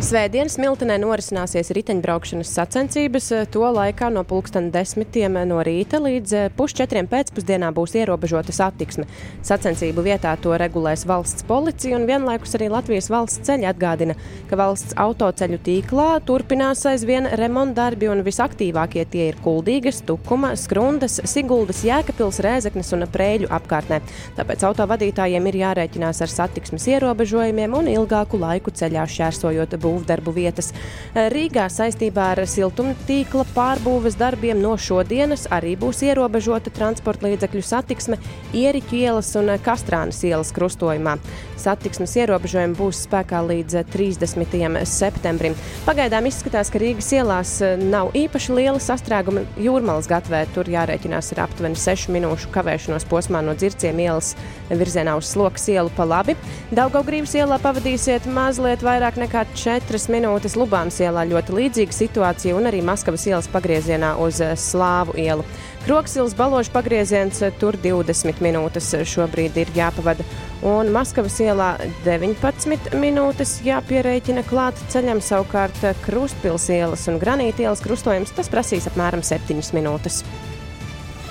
Svētdienas Miltenē norisināsies riteņbraukšanas sacensības. To laikā no pulksten desmitiem no rīta līdz eh, pusčetriem pēcpusdienā būs ierobežota satiksme. Sacensību vietā to regulēs valsts policija un vienlaikus arī Latvijas valsts ceļi atgādina, ka valsts autoceļu tīklā turpinās aizvien remontdarbi un visaktīvākie tie ir Kuldīgas, Tukuma, Skrundas, Siguldas, Jēkabils, Rēzeknes un Prēļu apkārtnē. Tāpēc autovadītājiem ir jārēķinās ar satiksmes ierobežojumiem un ilgāku laiku ceļā šķērsojot būvdarbu vietas. Rīgā saistībā ar siltumtīkla pārbūves darbiem no šodienas arī būs ierobežota transporta līdzekļu satiksme Ieriķu ielas un Kastrānas ielas krustojumā. Satiksmes ierobežojumi būs spēkā līdz 30. septembrim. Pagaidām izskatās, ka Rīgas ielās eh, nav īpaši liela sastrēguma jūrmālas gatvē. Tur jārēķinās ar aptuveni 6 minūšu kavēšanos posmā no dzirciem ielas virzienā uz slokas ielu pa labi. Daugaugrības ielā pavadīsiet mazliet vairāk nekā 4 minūtes. Lubānas ielā ļoti līdzīga situācija un arī Maskavas ielas pagriezienā uz eh, Slāvu ielu. Kroksils baložu pagrieziens eh, tur 20 minūtes šobrīd ir jāpavada. Un Maskavas ielā 19 minūtes jāpierēķina klāt ceļam, savukārt eh, Krustpils ielas un Granīta ielas krustojums tas prasīs apmēram 7 minūtes.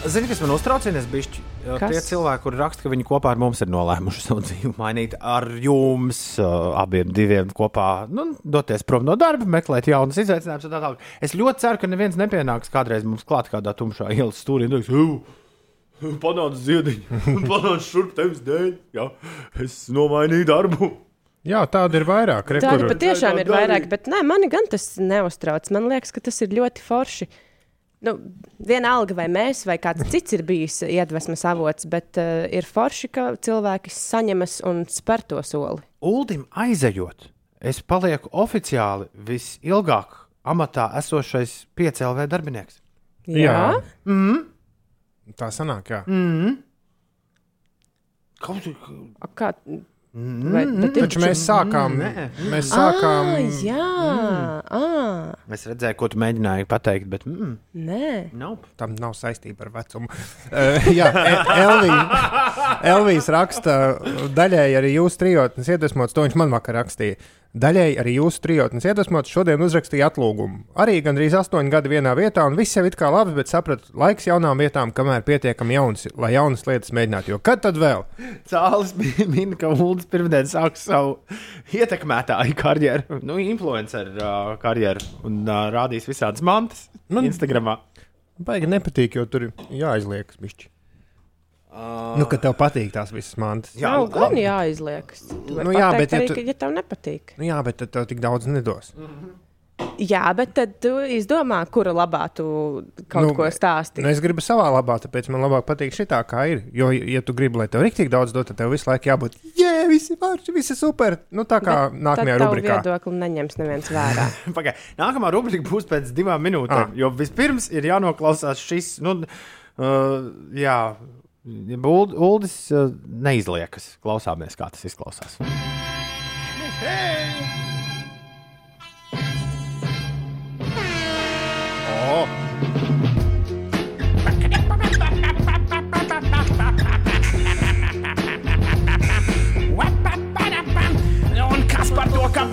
Zini, kas man uztraucinies? Bišķi? Kas? Tie cilvēki, kuriem raksta, ka viņi kopā ar mums ir nolēmuši savu dzīvi mainīt, ar jums uh, abiem diviem kopā nu, doties prom no darba, meklēt jaunas izaicinājumus un tā tālāk. Es ļoti ceru, ka neviens nepienāks kādreiz mums klāt kādā tumšā ielas stūrī un teiks, panāc ziediņu, panāc šurp tevis dēļ. Jā, es nomainīju darbu. Jā, tāda ir vairāk. Re, Tāda kur- patiešām ir vairāk, bet nē, mani gan tas neuztrauc. Man liekas, ka tas ir ļoti forši. Nu, vienalga, vai mēs vai kāds cits ir bijis iedvesmas avots, bet uh, ir forši, ka cilvēki saņemas un spēr to soli. Uldim aizejot, es palieku oficiāli visilgāk amatā esošais 5LV darbinieks. Jā. Mm. Tā sanāk, jā. Mm. Kaut Kā, Vai- bet ir- Taču mēs sākām. Nē. Mēs sākām. Ah, jā, ah, Es redzēju, ko tu mēģināji pateikt, bet. Mm, nē. nope. Tam nav saistība ar vecumu. Uh, jā, E- Elvija, Elvijas raksta, daļēji arī jūsu trijotnes iedvesmots, to viņš man vakar rakstīja. Daļēji arī jūsu trijotnes iedvesmots šodien uzrakstīja atlūgumu. Arī gandrīz astoņi gadi vienā vietā, un viss jau ir kā labi, bet sapratu, laiks jaunām vietām, kamēr pietiekami jauns, lai jaunas lietas mēģinātu. Jo kad tad vēl? Cālis min, ka Ulas pirmdien sāks savu ietekmētāju karjeru, nu, influenceru uh, karjeru un uh, rādīs visādas mantas Nu, Instagramā. Baigi nepatīk, jo tur jāizliekas bišķi. Uh, Nu, ka tev patīk tās visas mantas. Jā, nav gan jāizliekas. Nu jā, bet ja arī, tu- ka, ja tev nepatīk. Nu, jā, bet tad tev tik daudz nedos. Jā, bet tad tu izdomā, kura labā tu kaut nu, ko stāsti. Nu, es gribu savā labā, tāpēc man labāk patīk šī tā, kā ir. Jo, ja tu gribi, lai tev rīktīgi daudz dod, tad tev visu laiku jābūt, jē, visi forši, visi super. Nu, tā kā Bet nākamajā tad rubrikā. viedokli neņems neviens vērā. Pagai, nākamā rubrika būs pēc divām minūtēm. Ah. Jo vispirms ir jānoklausās šis. Nu, uh, jā, Uld- Uldis neizliekas. Klausāmies, kā tas izklausās. Oh.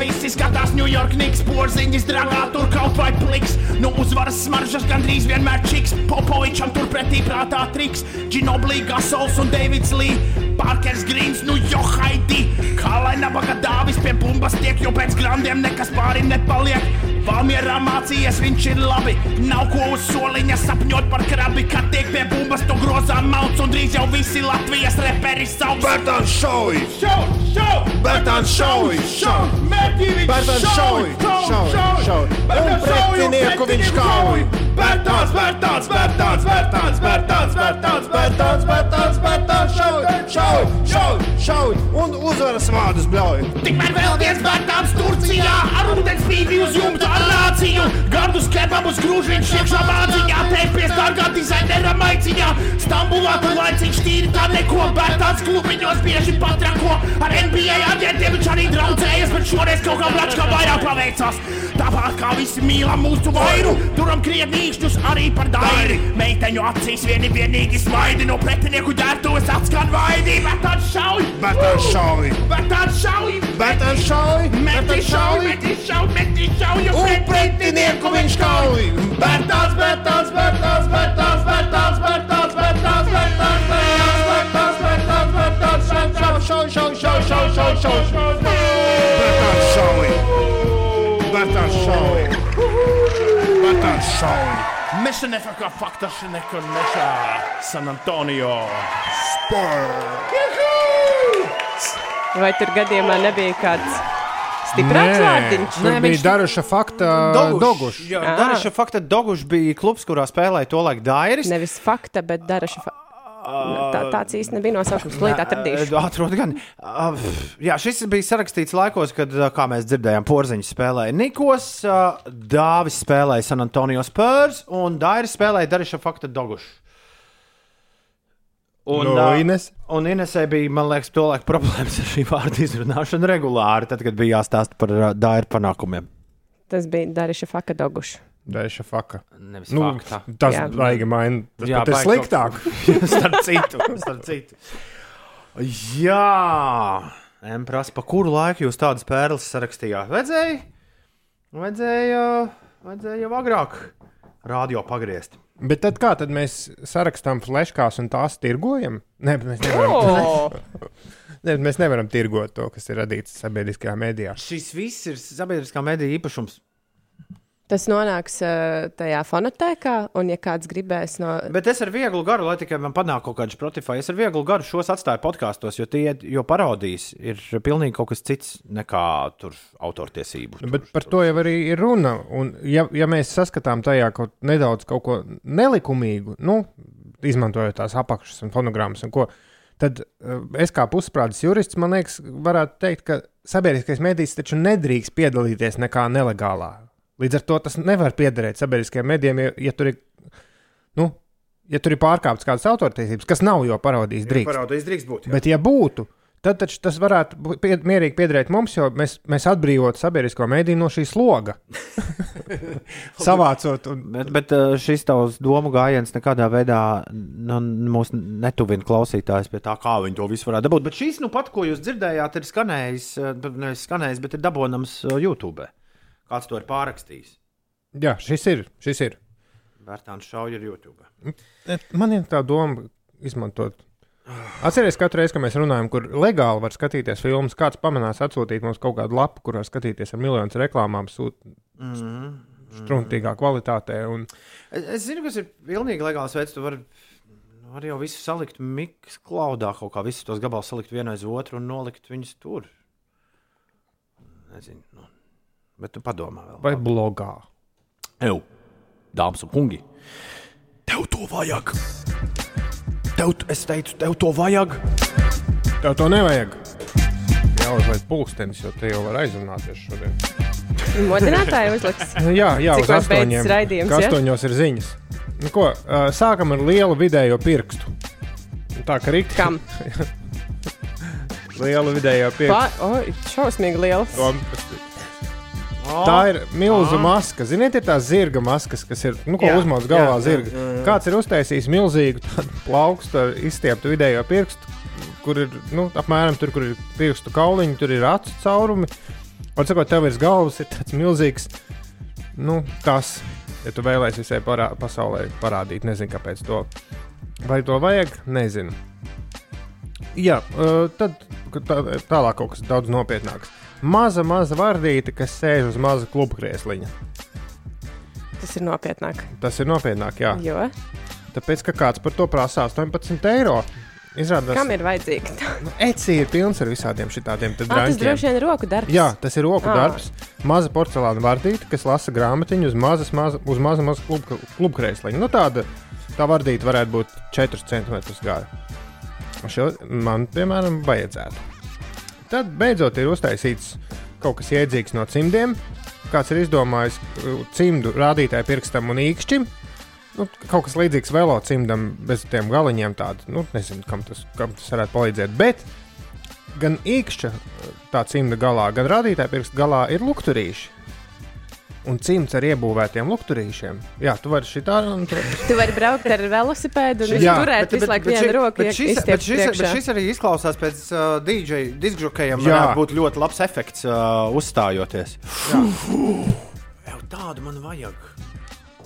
Visi skatās New York Knicks, porziņas dragā tur kaut vai pliks. Nu uzvaras smaržas gandrīz vienmēr čiks, Popovičam turpretī prātā triks. Ginoblī, Gasols un Davids Lee, Parkers Grīns, nu jo haidi. Kā lai nabaga dāvis pie bumbas tiek, jo pēc grandiem nekas pāri nepaliek. Valmierā mācījies, viņš ir labi. Nav ko uz soliņa sapņot par krabi, kad tiek pie bumbas, tu grozā mauts un drīz jau visi Latvijas reperi sauc. Bērtāns šauj! Šau, šau! Bērtāns šauj! Šau! Mērķīviņš Bērtāns šauj! Šauj! Šauj! Un pretinieku viņš kauj! Bērtāns, Bērtāns, Bērtāns, Bērtāns, Bērtāns, Bērtāns, Bērtāns, Bērtāns, Bērtāns šauj! Šauj! Šauj! Šauj! Un uzvaras vārdus bļauj! Tikmēr vēl viens Bērtāns Turcijā ar ūdens pīpi uz jumta ar nāciju. Gardus kebabus grūž viņš iekšā māciņā, teipies dārgā dizainera maiciņā. Stambulā tur laiciņš tīri tā neko, Bērtāns klubiņos bieži patrako. Ar NBA aģentiem viņš arī draudzējas, bet šoreiz kaut kā blačkā vairāk paveicās. Tāpat kā visi mīlam mūsu vairu, turam krietni īkšķus arī par dairi. Meiteņu acīs vieni vienīgi smaidi, no pretinieku ģērbtuves atskan vaidi. Bērtāns šauj! Bērtāns šauj! Bērtāns šauj! Bērtāns šauj! Meti šauj, meti šauj, meti šauj, Un pretinieku viņš kauj! Bērtāns, Bērtāns, Bērtāns, Bērtāns, Bērtāns, Bērtāns, Bērtāns, Bērtāns, Bērtāns, Bērtāns, Bērtāns, Bērtāns, Šauj! Šauj! Šauj! Šauj! Šauj! Šauj! Šauj! Bērtāns šauj! Bērtāns šauj! Bērtāns šauj! Mission FK fakta šinekon mešā San Antonio. Vai tur gadījumā nebija kāds stiprāks vārdiņš? Nē, bija Daruša fakta Dogušs. Jā, Ā. Daruša fakta Dogušs bija klubs, kurā spēlēja to laiku Dairis. Nevis fakta, bet daraša. Fa... Tā, tāds īsti nebija nosaukums. Līdz atradīšu. Atrod gan. Uh, jā, šis bija sarakstīts laikos, kad, uh, kā mēs dzirdējām, porziņš spēlēja Nikos, uh, Dāvis spēlēja San Antonio Spurs un Dairis spēlēja Dariša fakta Dogušs. Un, ā, Ines? un Inesē bija, man liekas, tolaik problēmas ar šī vārdu izrunāšanu regulāri, tad, kad bija jāstāsta par uh, Dairu panākumiem. Tas bija Dariša Fakadogušs. Daļa faka. Nevis Nu, fakta. tas Jā. baigi maina. Tas Jā, pat ir sliktāk. starp citu, starp citu. Jā, M prasa, pa kuru laiku jūs tādas pērles sarakstījāt? Vajadzēja, vajadzēja, vajadzēja jau agrāk radio pagriezt. Bet tad kā tad mēs sarakstām fleškās un tās tirgojam? Nē, bet mēs nevaram. O! Ne, mēs nevaram tirgot to, kas ir radīts sabiedriskajā mēdījā. Šis viss ir sabiedriskā mediju īpašums. Tas nonāks uh, tajā fonotēkā, un, ja kāds gribēs no. Bet es ar vieglu garu, lai tikai man panāktu kaut kādu Spotify, es ar vieglu garu šos atstāju podkāstos, jo tie jo parodijas ir pilnīgi kaut kas cits nekā tur autortiesību. Nu, Bet par to jau arī ir runa. Un, ja, ja mēs saskatām tajā kaut nedaudz kaut ko nelikumīgu, nu, izmantojot tās apakšas un fonogrammas un ko, tad uh, es kā pusprātis jurists, man liekas, varētu teikt, ka sabiedriskais medijs taču nedrīkst piedalīties nekā nelegālā. Līdz ar to tas nevar piederēt sabiedriskajiem medijiem, ja, ja tur ir. Nu, Ja tur ir pārkāptas kādas autortiesības, kas nav jau parodijas drīkst, Parodijas drīkst būt. jā. bet ja būtu, tad taču tas varētu būt pie, mierīgi piederēt mums, jo mēs, mēs atbrīvotu sabiedrisko mēdīju no šī sloga. Savācot, un Bet, bet uh, šis tavs domu gājiens nekādā veidā nu, mūs netuvina klausītājs pie tā, kā viņi to visu varētu dabūt. Bet šis, nu pat, ko jūs dzirdējāt, ir skanējis, uh, nevis skanējis, bet ir dabonams uh, YouTube. Kāds to ir pārrakstījis? jā, šis ir. Šis ir. Vērtāns šauja ir YouTube. Man ir tā doma izmantot. Atcerieties, katru reizi, kad mēs runājam, kur legāli var skatīties filmas, kāds pamanās atsūtīt mums kaut kādu lapu, kurā skatīties ar miljonus reklāmām, sūtīt Mm -hmm. struntīgā kvalitātē. Un... Es, es zinu, kas ir pilnīgi legāls veids. Tu vari var jau visu salikt mikls klaudā, kaut kā visus tos gabalus salikt vienu aiz otru un nolikt viņus tur. Nezinu. Nu. Bet tu padomā vēl. Vai blogā? Eju, dāmas un kungi, tev to vajag. Tev, es teicu, tev to vajag. Tev to nevajag. Jāuzliek pulkstenis, jo te jau var aizrunāties šodien. Modinātāji uzliks. Jā, jā uz Cikos beidzas astoņiem. raidījums, Ka ja? Astoņos ir ziņas. Nu, ko, sākam ar lielu vidējo pirkstu. Tā kā rīkta. Kam? lielu vidējo pirkstu. Pa, oi, šausmīgi liels. To- Tā ir milzu maska. Ziniet, ir tās zirga maskas, kas ir nu, Jā, uzmāktas galvā. jā, zirga. jā, jā. Kāds ir uztaisījis milzīgu plaukstu ar izstieptu vidējo pirkstu, kur ir nu, apmēram tur, kur ir pirkstu kauliņi, tur ir acu caurumi. Un, sakot, tev virs galvas ir tāds milzīgs, nu, tas, ja tu vēlēsies visai parā, pasaulē parādīt, nezinu, kāpēc to. Vai to vajag? Nezinu. Jā, uh, tad tā, tālāk kaut kas daudz nopietnāks. Maza, maza vardīte, kas sēž uz maza kluba kriesliņa. Tas ir nopietnāk. Tas ir nopietnāk, jā. Jo? Tāpēc, ka kāds par to prasa 18 eiro. Izrādās, Kam ir vajadzīga? nu, Etsy ir pilns ar visādiem šādiem Ah, tas droši vien ir roku darbs. Jā, tas ir roku Ā. darbs. Maza porcelāna vardīte, kas lasa grāmatiņu uz mazas, maza, uz maza, maza kluba, kluba krēsliņa. Nu, tāda tā vardīte varētu būt 4 cm gara. Šo man, piemēram, vajadzētu. Tad beidzot ir uztaisīts kaut kas jēdzīgs no cimdiem. Kāds ir izdomājis uh, cimdu rādītāju pirkstam un īkšķim. Nu, kaut kas līdzīgs velocimdam, bez tiem galiņiem. Tādu, nu, nezinu, kam tas, kam tas varētu palīdzēt. Bet gan īkšķa tā cimda galā, gan rādītāja pirksta galā ir lukturīši. Un cimds ar iebūvētiem lukturīšiem. Jā, tu vari šitā un tur. Tu vari braukt ar velosipēdu un Jā, turēt visu laiku vienu roku. Bet šis, bet, šis, bet šis arī izklausās pēc uh, DJ diskžokējiem. Jā. Varētu būt ļoti labs efekts uh, uzstājoties. Jā, tādu man vajag.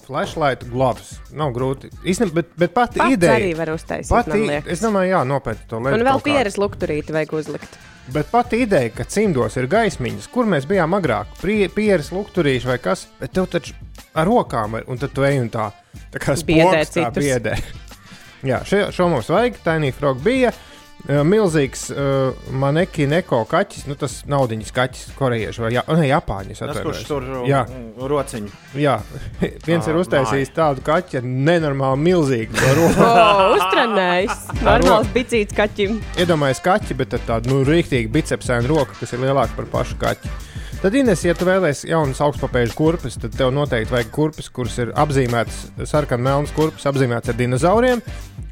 Flashlight gloves. Nav grūti. Īstenībā, bet, bet pati Pats ideja. arī var uztaisīt, Pati, man liekas. es domāju, jā, nopietni to Un lietu. vēl kaut kā. pieres lukturīti vajag uzlikt. Bet pati ideja, ka cimdos ir gaismiņas, kur mēs bijām agrāk, pieres, lukturīši vai kas, bet tev taču ar rokām ir, un tad tu ej un tā, tā kā spoks tā biedē. Jā, šo, šo mums vajag, Tiny Frog bija. uh, Milzīgs uh, manekīna eko kaķis, nu tas naudiņas kaķis, korejiešu vai ja, ne, japāņu. Tas, kurš tur Jā, uh, rociņu. jā. viens ir Ā, uztaisījis tādu kaķi ar nenormāli milzīgu roku. O, uztrenējis. Normāls bicīts kaķim. Iedomājieties, kaķi, bet ar tādu nu, rīktīgu bicepsēnu roku, kas ir lielāka par pašu kaķi. Tad, Ines, ja tu vēlēsies jaunas augstpapēžu kurpes, tad tev noteikti vajag kurpes, kuras ir apzīmētas, sarkanmelnas kurpes, apzīmētas ar dinozauriem,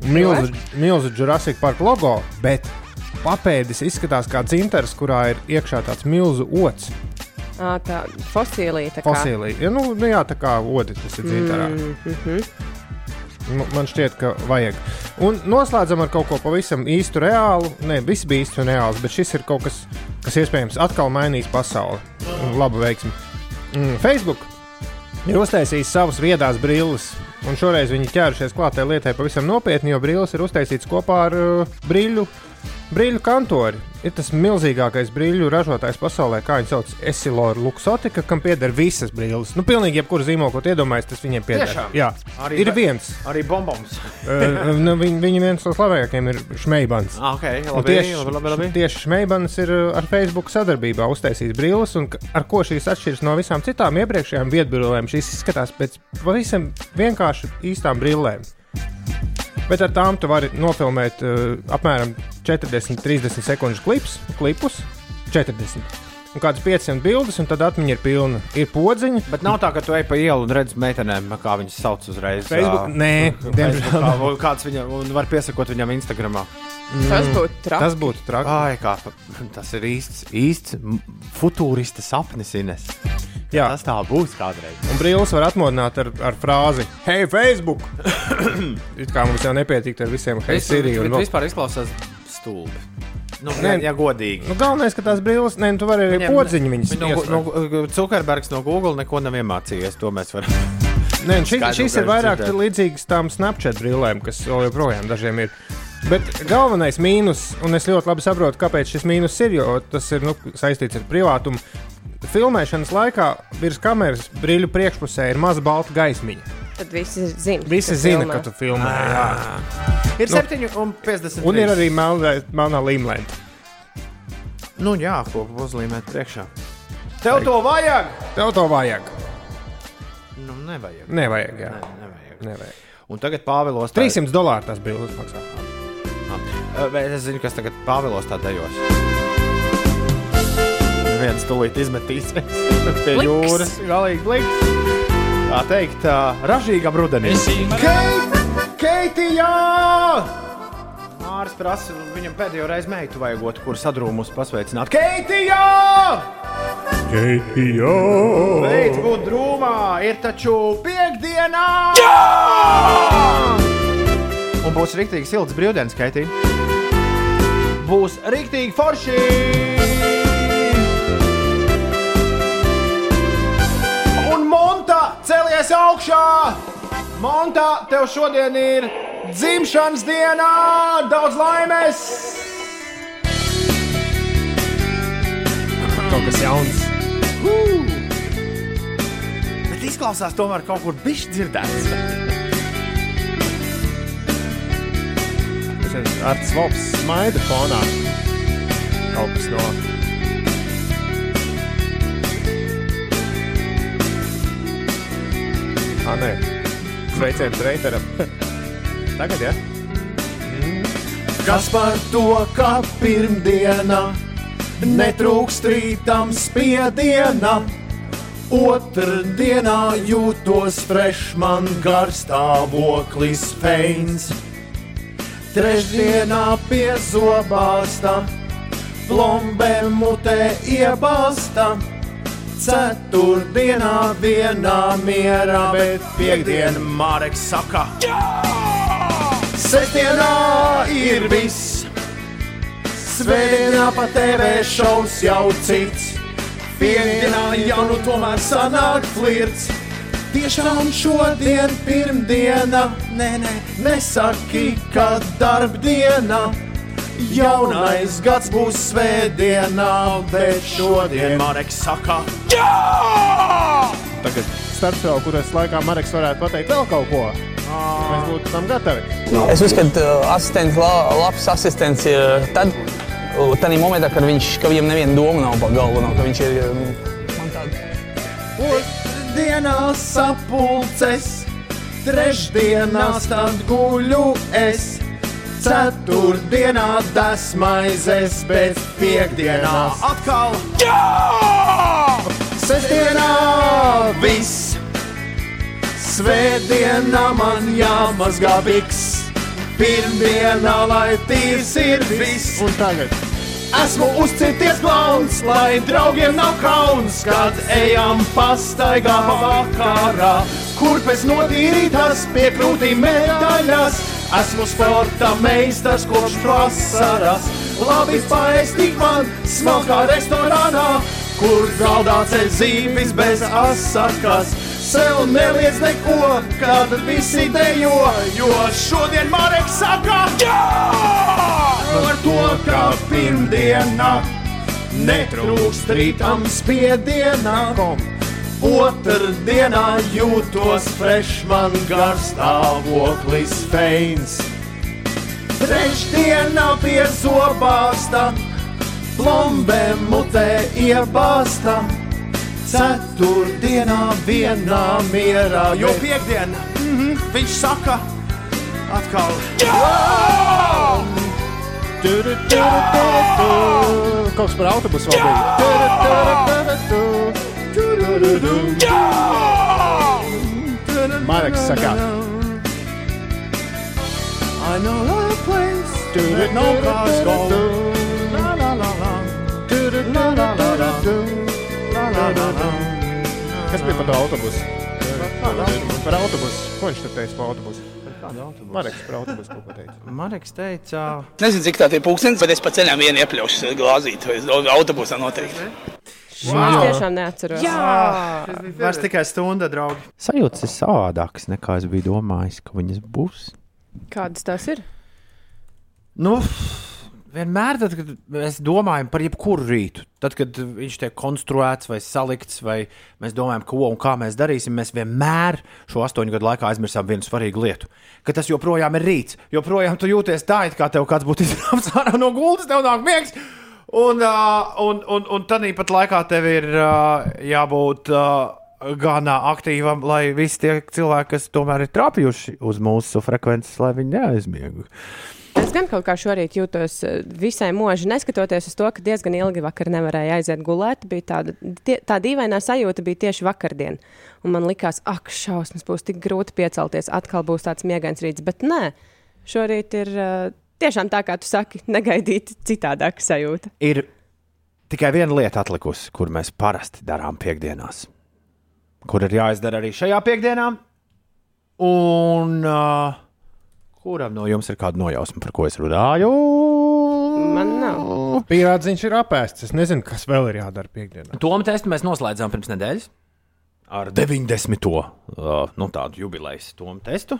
milzu, milzu Jurassic Park logo, bet papēdis izskatās kā dzintars, kurā ir iekšā tāds milzu ots. Ā, Tā fosilīta. kā. Fosilija. Ja, nu, nu, jā, tā kā odi tas ir dzintarā. Mm, mhm. Nu, Man šķiet, ka vajag. Un noslēdzam ar kaut ko pavisam īstu, reālu. Nē, viss bija īsts un reāls, bet šis ir kaut kas, kas iespējams atkal mainīs pasauli. Labu veiksmi. Mm, Facebook ir uztaisījis savas viedās brilles. Un šoreiz viņi ķērušies klātai lietai pavisam nopietni, jo brilles ir uztaisītas kopā ar uh, brīļu, brīļu kantori. Ir tas milzīgākais brīļu ražotājs pasaulē, kā viņi sauc, Esilora Luxotika, kam pieder visas brilles. Nu, pilnīgi jebkura zīmola, ko tu iedomājies, tas viņiem pieder. Tiešām? Jā, Arī ir viens. Arī bombons. Uh, nu, viņi, viņi viens no slavenākajiem ir Šmeibans. Ah, ok, Un labi, tieši, labi, labi, labi. tieši Šmeibans ir ar Facebook sadarbībā uztaisījis brilles, un ar ko šīs atšķiras no visām citām iepriekšējām vietbrillēm. Šīs izskatās pēc pavisam vienkārši īstām brillēm. Bet ar tām tu vari nofilmēt uh, apmēram 40, 30 sekundžu klips, klipus. 40. Un kādas 500 bildes, un tad atmiņa ir pilna. Ir podziņa. Bet nav tā, ka tu ej pa ielu un redz meitenēm, kā viņas sauc uzreiz. Facebook? Nē, diemžēl. Kāds viņam un var piesakot viņam Instagramā. Tas būtu traki. Tas būtu traki. Ai, kā, tas ir īsts, īsts futūrista sapnis, Ines. Jā. Tas tā būs kādreiz. Un brīvs var atmodināt ar, ar frāzi Hei, Facebook! It kā mums jau nepietikt ar visiem Hei, Siri. Un, Bet vēl- vispār izklausās stulbi. Nu, Nē. ja, godīgi. nu, galvenais, ka tās brīvs, ne, nu, tu vari arī Viņiem- podziņu viņas No, no, Zuckerbergs no Google neko nav iemācījies. To mēs varam. Nē, šis, šis ir vairāk līdzīgs tām Snapchat brīvlēm, kas joprojām dažiem ir. Bet galvenais mīnus, un es ļoti labi saprotu, kāpēc šis mīnus ir, jo tas ir nu, saistīts ar privātumu. Filmēšanas laikā virs kameras brīļu priekšpusē ir maza balta gaismiņa. Tad visi zina. Visi ka zina, filmē. ka tu filmē. Jā. Ir Nu, 7,50. Un ir arī melnā, līmlēta. Nu, jā, ko uzlīmēt priekšā. Tev to vajag! Tev to vajag. Nu, nevajag. Nevajag, jā. Ne, nevajag. Nevajag. Un tagad Pāvilos. 300 dolāri tas bija uzmaksā. Bet es zinu, kas tagad Pāvilos tā dejos. Viens tūlīt izmetīs pie Pliks. jūras. Galīgi pliks. Tā teikt, ražīgam rudenim. Keiti, jā! Māris prasa, viņam pēdējo reizi meitu vajagot, kur sadrūmus pasveicināt. Keiti, jā! Keiti, jā! Beidz būt drūmā, ir taču piekdienā! Jā! Un būs rīktīgi silts brīvdienas, Keiti. Būs rīktīgi forši! Un Monta celies augšā! Monta, tev šodien ir dzimšanas diena! Daudz laimes! Kaut kas jauns. Bet izklausās tomēr kaut kur bišķi dzirdēts. Tas ir ar svops smaida fonā. Kaut kas no. Ah, nē. Sveiciens Reiteram. Tagad? Ja? Kas par to, ka pirmdiena netrūkst rītam spiediena? Otrdienā jūtos fresh, man garstāvoklis feins. Trešdienā pie zobāsta, plombē mutē iebāsta. Ceturtdienā vienā mierā, bet piekdienā Māreks saka, Sestdienā ir viss, Svētdienā pa TV šovs jau cits. Piektdienā jau nu tomēr sanāk flirts. Tiešām šodien pirmdiena, nē, nē, nesaki, ka darbdiena. Jaunais gads būs svētdienā, bet šodien Mareks saka, Tagad starpsvēl, kuras laikā Marks varētu pateikt vēl kaut ko. Mēs būtu tam gatavi. Es uzskatu, ka asistents, la, labs asistents ir tad, tādā momentā, kad viņš, ka viņam neviena doma nav pa galvu, nav, ka viņš ir um, man tāda. Otrdienā sapulces, trešdienās tad guļu es. Ceturtdienā desmaizes, bet piekdienā atkal jā! Sestdienā viss, svētdienā man jāmazgā biks. Pirmdienā, lai tīrs ir viss, un tagad. Esmu uzcīties klauns, lai draugiem nav kauns, kad ejam pastaigā vakarā. Kurpes notīrītas pie krūtīm medaļas, esmu sporta meistars kopš vasaras. Labi paēstīt man smalkā restorānā, kur galdā ceļ zīvis bez asakas. Sev neliec neko, kad visi dejo, jo šodien Mareks saka, jā! Ar to, ka pirmdienā netrūkst rītam spiedienā. Otrdienā jūtos fresh, man garstāvoklis feins. Trešdienā pie zobārsta, plombē mutē iebāsta. Ceturtdienā vienā mierā, jo piekdiena mm -hmm, viņš saka, atkal. Jā! Kaut kas par autobusu vēl bija. Marks saka. I know a place tur nav kāds galvs. La la la la, la la la la, la la la la. Kas bija par to autobusu? Par autobusu. Ko viņš tur teica par autobusu? Kādu autobusu? Mareks par autobusu kaut ko teica. Mareks teica, Nezinu, cik tā ir pūkstens, bet es pa ceļam vienu iepļaušu glāzīt. vai Autobusā noteikti. Šo es tiešām neatceros. Jā, vairs tikai stunda, draugi. Sajūtas ir savādākas nekā es biju domājis, ka viņas būs. Kādas tas ir? Nu, vienmēr, tad, kad mēs domājam par jebkuru rītu, tad, kad viņš tiek konstruēts vai salikts, vai mēs domājam, ko un kā mēs darīsim, mēs vienmēr šo astoņu gadu laikā aizmirsām vienu svarīgu lietu. Ka tas joprojām ir rīts, joprojām tu jūties tā, it kā tev kāds būtu izrāvis ārā no gultas, tev nāk miegs. Un, uh, un, un, un tādā pat laikā tev ir uh, jābūt uh, gan aktīvam, lai visi tie cilvēki, kas tomēr ir trāpījuši uz mūsu frekvences, lai viņi neaizmiegu. Es gan kaut kā šorīt jūtos eh, visai mūži, neskatoties uz to, ka diezgan ilgi vakar nevarēja aiziet gulēt. Tāda, tie, tā dīvainā sajūta bija tieši vakardien. Un man likās, ak, šausmas, būs tik grūti piecelties, atkal būs tāds miegains rīts. Bet nē, šorīt ir uh, tiešām tā, kā tu saki, negaidīti citādāka sajūta. Ir tikai viena lieta atlikusi, kur mēs parasti darām piekdienās, kur ir jāizdara arī šajā piekdienā. Un uh, kuram no jums ir kāda nojausma, par ko es runāju? Man nav. Pierādziņš ir apēsts. Es nezinu, kas vēl ir jādara piekdienā. Tomu testu mēs noslēdzām pirms nedēļas ar 90. Uh, nu, tādu jubilejas tomu testu.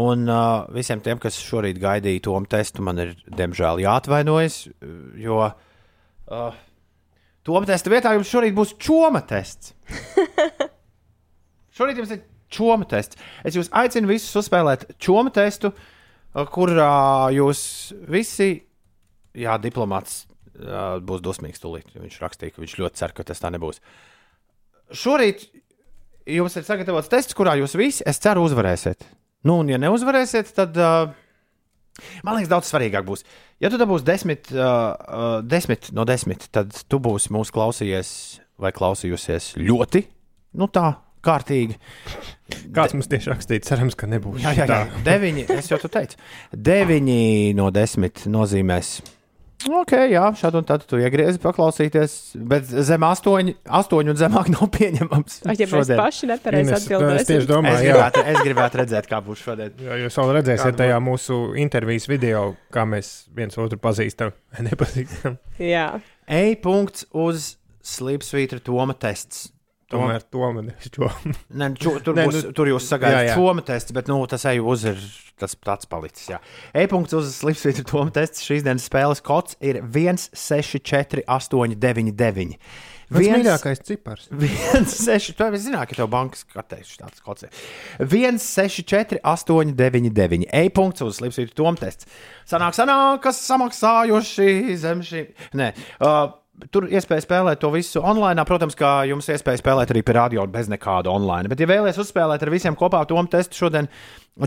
Un uh, visiem tiem, kas šorīt gaidīja tomu testu, man ir diemžēl jāatvainojas, jo uh, tomu testa vietā jums šorīt būs čoma tests. šorīt jums ir čoma tests. Es jūs aicinu visus uzspēlēt čoma testu, uh, kurā jūs visi, jā, diplomāts uh, būs dusmīgs tūlīt. Viņš rakstīja, ka viņš ļoti cer, ka tas tā nebūs. Šorīt jums ir sagatavots tests, kurā jūs visi, es ceru, uzvarēsiet. Nu, un, ja neuzvarēsiet, tad uh, man liekas, daudz svarīgāk būs. Ja tu dabūsi desmit, uh, uh, desmit no desmit, tad tu būsi mūsu klausījies vai klausījusies ļoti, nu tā, kārtīgi. Kāds mums tieši rakstīja, cerams, ka nebūs. Jā, jā, jā. deviņi, es jau tu teicu, deviņi no desmit nozīmēs. Ok, jā, šādi un tad tu iegriezi paklausīties, bet zem astoņi, astoņi un zemāk nav pieņemams. Ai, ja mēs paši nepareizi atbildēsim. Es tieši Es domāju, jā. gribētu, es gribētu redzēt, kā būs šodien. Jā, jūs vēl redzēsiet tajā mūsu intervijas video, kā mēs viens otru pazīstam. Nepazīstam. Jā. E-punkts uz slīpsvītra Toma tests. Tomēr to man ir šo. Ne, ču, tur, Nē, būs, nu- tur jūs jā. Toma tests, bet nu, tas eju uz ir tas tāds palicis. Jā. E-punkts uz slīpsvītra Toma tests. Šīs dienas spēles kods ir 164, 899. Mans mīļākais cipars. 1,6. Tu jau zināji, ka tev bankas kartēs tāds kods ir. 1,64, 899. E-punkts uz slīpsvītra Toma tests. Sanāk, sanāk, kas samaksājuši zem šī. Nē. Uh, Tur iespēja spēlēt to visu online. Protams, kā jums iespēja spēlēt arī pie radio bez nekāda online. Bet, ja vēlaties uzspēlēt ar visiem kopā to testu šodien,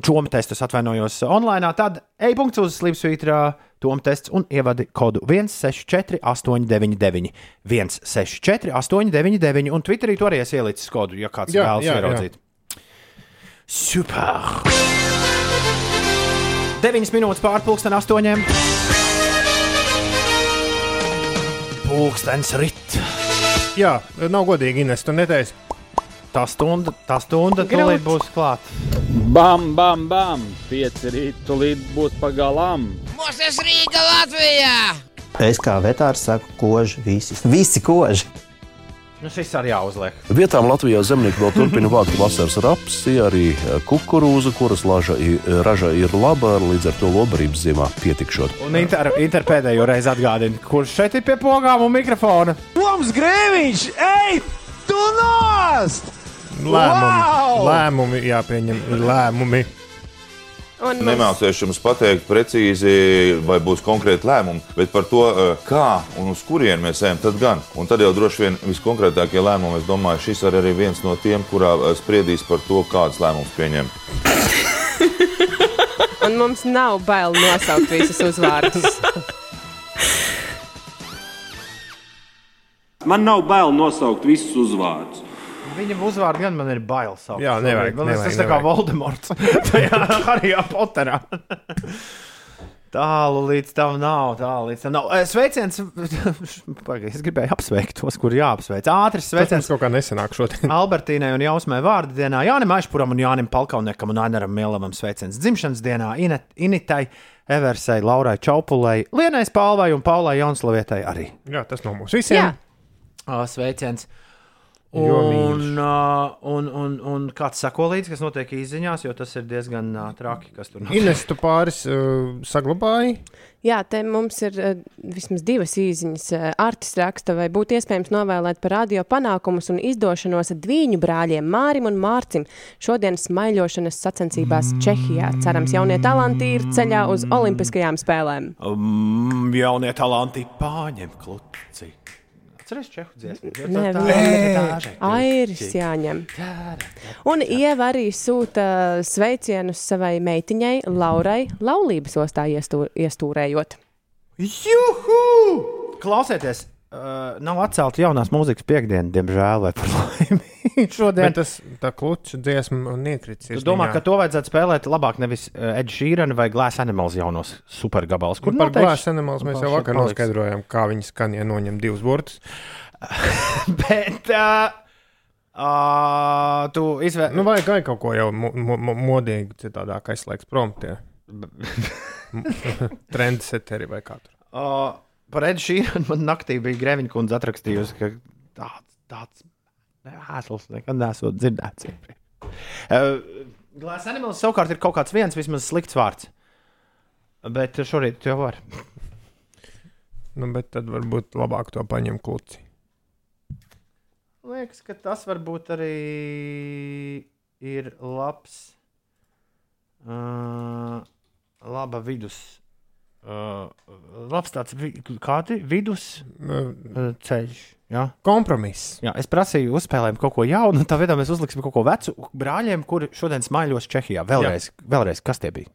čoma testus atvainojos online, tad e-punkts uz slīpsvītra tom tests un ievadi kodu 164, 899, 164, 899. Un Twitterī tur arī es ielicis kodu, ja kāds Jā, vēlas jā, jā. ieraudzīt. Super! 9 minūtes pārpusdien, 8. Pūkstens rit. Jā, nav godīgi, Ines, tu neteici. Tā stunda, tā stunda tūlīt būs klāta. Bam, bam, bam! Pieci rīt, tūlīt būs pagalām. Mūsu Rīga Latvijā! Es kā vetārs saku, koži visi. Visi koži. Nu, šis arī jāuzliek. Vietām Latvijā zemnieki vēl turpina vākt vasaras rapsi, arī eh, kukurūzu, kuras laža, i- raža ir laba, līdz ar to lobarības ziemā pietikšot. Un Inter, inter pēdējo reizi atgādina, kurš šeit ir pie pogām un mikrofona. Toms Grēviņš! Ej, tu nost! Lēmumi, Wow! lēmumi jāpieņem, lēmumi. Un Nemācīšu jums pateikt precīzi, vai būs konkrēti lēmumi, bet par to, eh, kā un uz kurien mēs ejam, tad gan. Un tad jau droši vien viskonkrētākie lēmumi, es domāju, šis ir arī viens no tiem, kurā eh, spriedīs par to, kādas lēmumus pieņemt. Un mums nav bail nosaukt visus uzvārdus. Man nav bail nosaukt visus uzvārdus. Viņam uzvārds gan man ir bail saukt. Jā, nevajag, Man liekas, tas tā kā. Voldemorts. Tajā Harijā Poterā. Tālu līdz tam nav. Tālu līdz tam nav. Eh, Sveiciens. Pagaid, es gribēju apsveikt tos, kuriem jāapsveic. Ātris Tas sveiciens mums kaut kā nesenāk šodien. Albertīnai un Jausmai vārdu dienā, Jānim Aišpuram un Jānim Palkaunekam un Ainaram Mielavam sveiciens dzimšanas dienā, Inet, Initai, Eversai, Laurai Čaupulai, Lienai Spalvai un Paulai Jaunslavietai arī. Jā, tas no mums visiem. Jā. Sveiciens! Jo Un, uh, un, un, un kāds sako līdzi, kas notiek īsiņās, jo tas ir diezgan uh, traki, kas tur notiek. Ines, tu pāris uh, saglabāji. Jā, te mums ir uh, vismaz divas īsiņas. Uh, Artis raksta, vai būtu iespējams novēlēt par radio panākumus un izdošanos dviņu brāļiem Mārim un Mārcim šodien smaiļošanas sacensībās Čehijā. Cerams, jaunie talanti ir ceļā uz Olimpiskajām spēlēm. Um, jaunie talanti pārņem kluci. Atceries čehu dziesmu? Nē, vienkārši airis jāņem. Un Ieva arī sūta sveicienus savai meitiņai Laurai laulības ostā iestū, iestūrējot. Juhu! Klausieties, uh, nav atcelta jaunās mūzikas piekdiena, diemžēl, vai par laimi. Šodien Bet tas tā kluča dziesma un iekrits. Es domāju, ka to vajadzētu spēlēt labāk nevis Ed Sheeran vai Glass Animals jaunos supergabals. Kur par glāzes animāls mēs jau vakar noskaidrojām, kā viņi skan, ja noņem divus burtus. Bet uh, uh, tu izvēlējies. Nu, vajag kaut ko jau mo mo mo modīgi, citādāk aizslēgts prom tie. Trendseteri vai kā tur. Uh, par Ed Sheeran man naktī bija Grēviņa kundze atrakstījusi, ka tāds, tāds vēsls nekad nesot dzirdēts. Uh, Glass Animals savukārt ir kaut kāds viens vismaz slikts vārds. Bet šorīt jau var. Nu, bet tad varbūt labāk to paņem kluci. Liekas, ka tas varbūt arī ir labs, uh, laba vidus. Uh, labs tāds vi, kādi vidus uh, ceļš. Ja? Kompromiss. Jā, es prasīju, uzspēlējām kaut ko jaunu, un tā vietā mēs uzliksim kaut ko vecu brāļiem, kuri šodien smaiļos Čehijā. Vēlreiz, vēlreiz kas tie bija?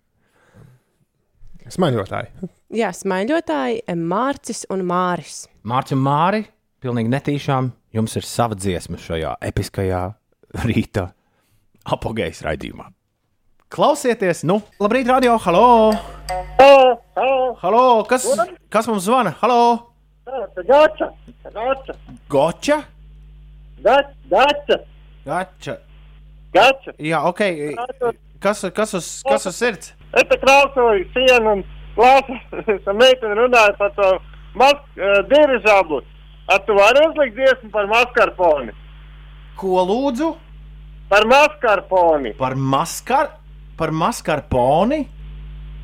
Smaiļotāji. Jā, smaiļotāji Mārcis un Māris. Mārcis un Māri, pilnīgi netīšām, jums ir sava dziesma šajā episkajā rīta apgājas raidījumā. Klausieties, nu, labrīt, radio, halo! Halo, kas, kas mums zvana? Halo! Gacha! Gacha! Goča? Gacha! Gača. Gacha! Jā, ok. Kas, kas, uz, kas uz sirds? Es te klausoju sienu un klausos, ar meiteni runāju par to mas, uh, dirižablu. Ar tu vari uzlikt dziesmu par maskarponi? Ko lūdzu? Par maskarponi. Par maskar, par maskarponi?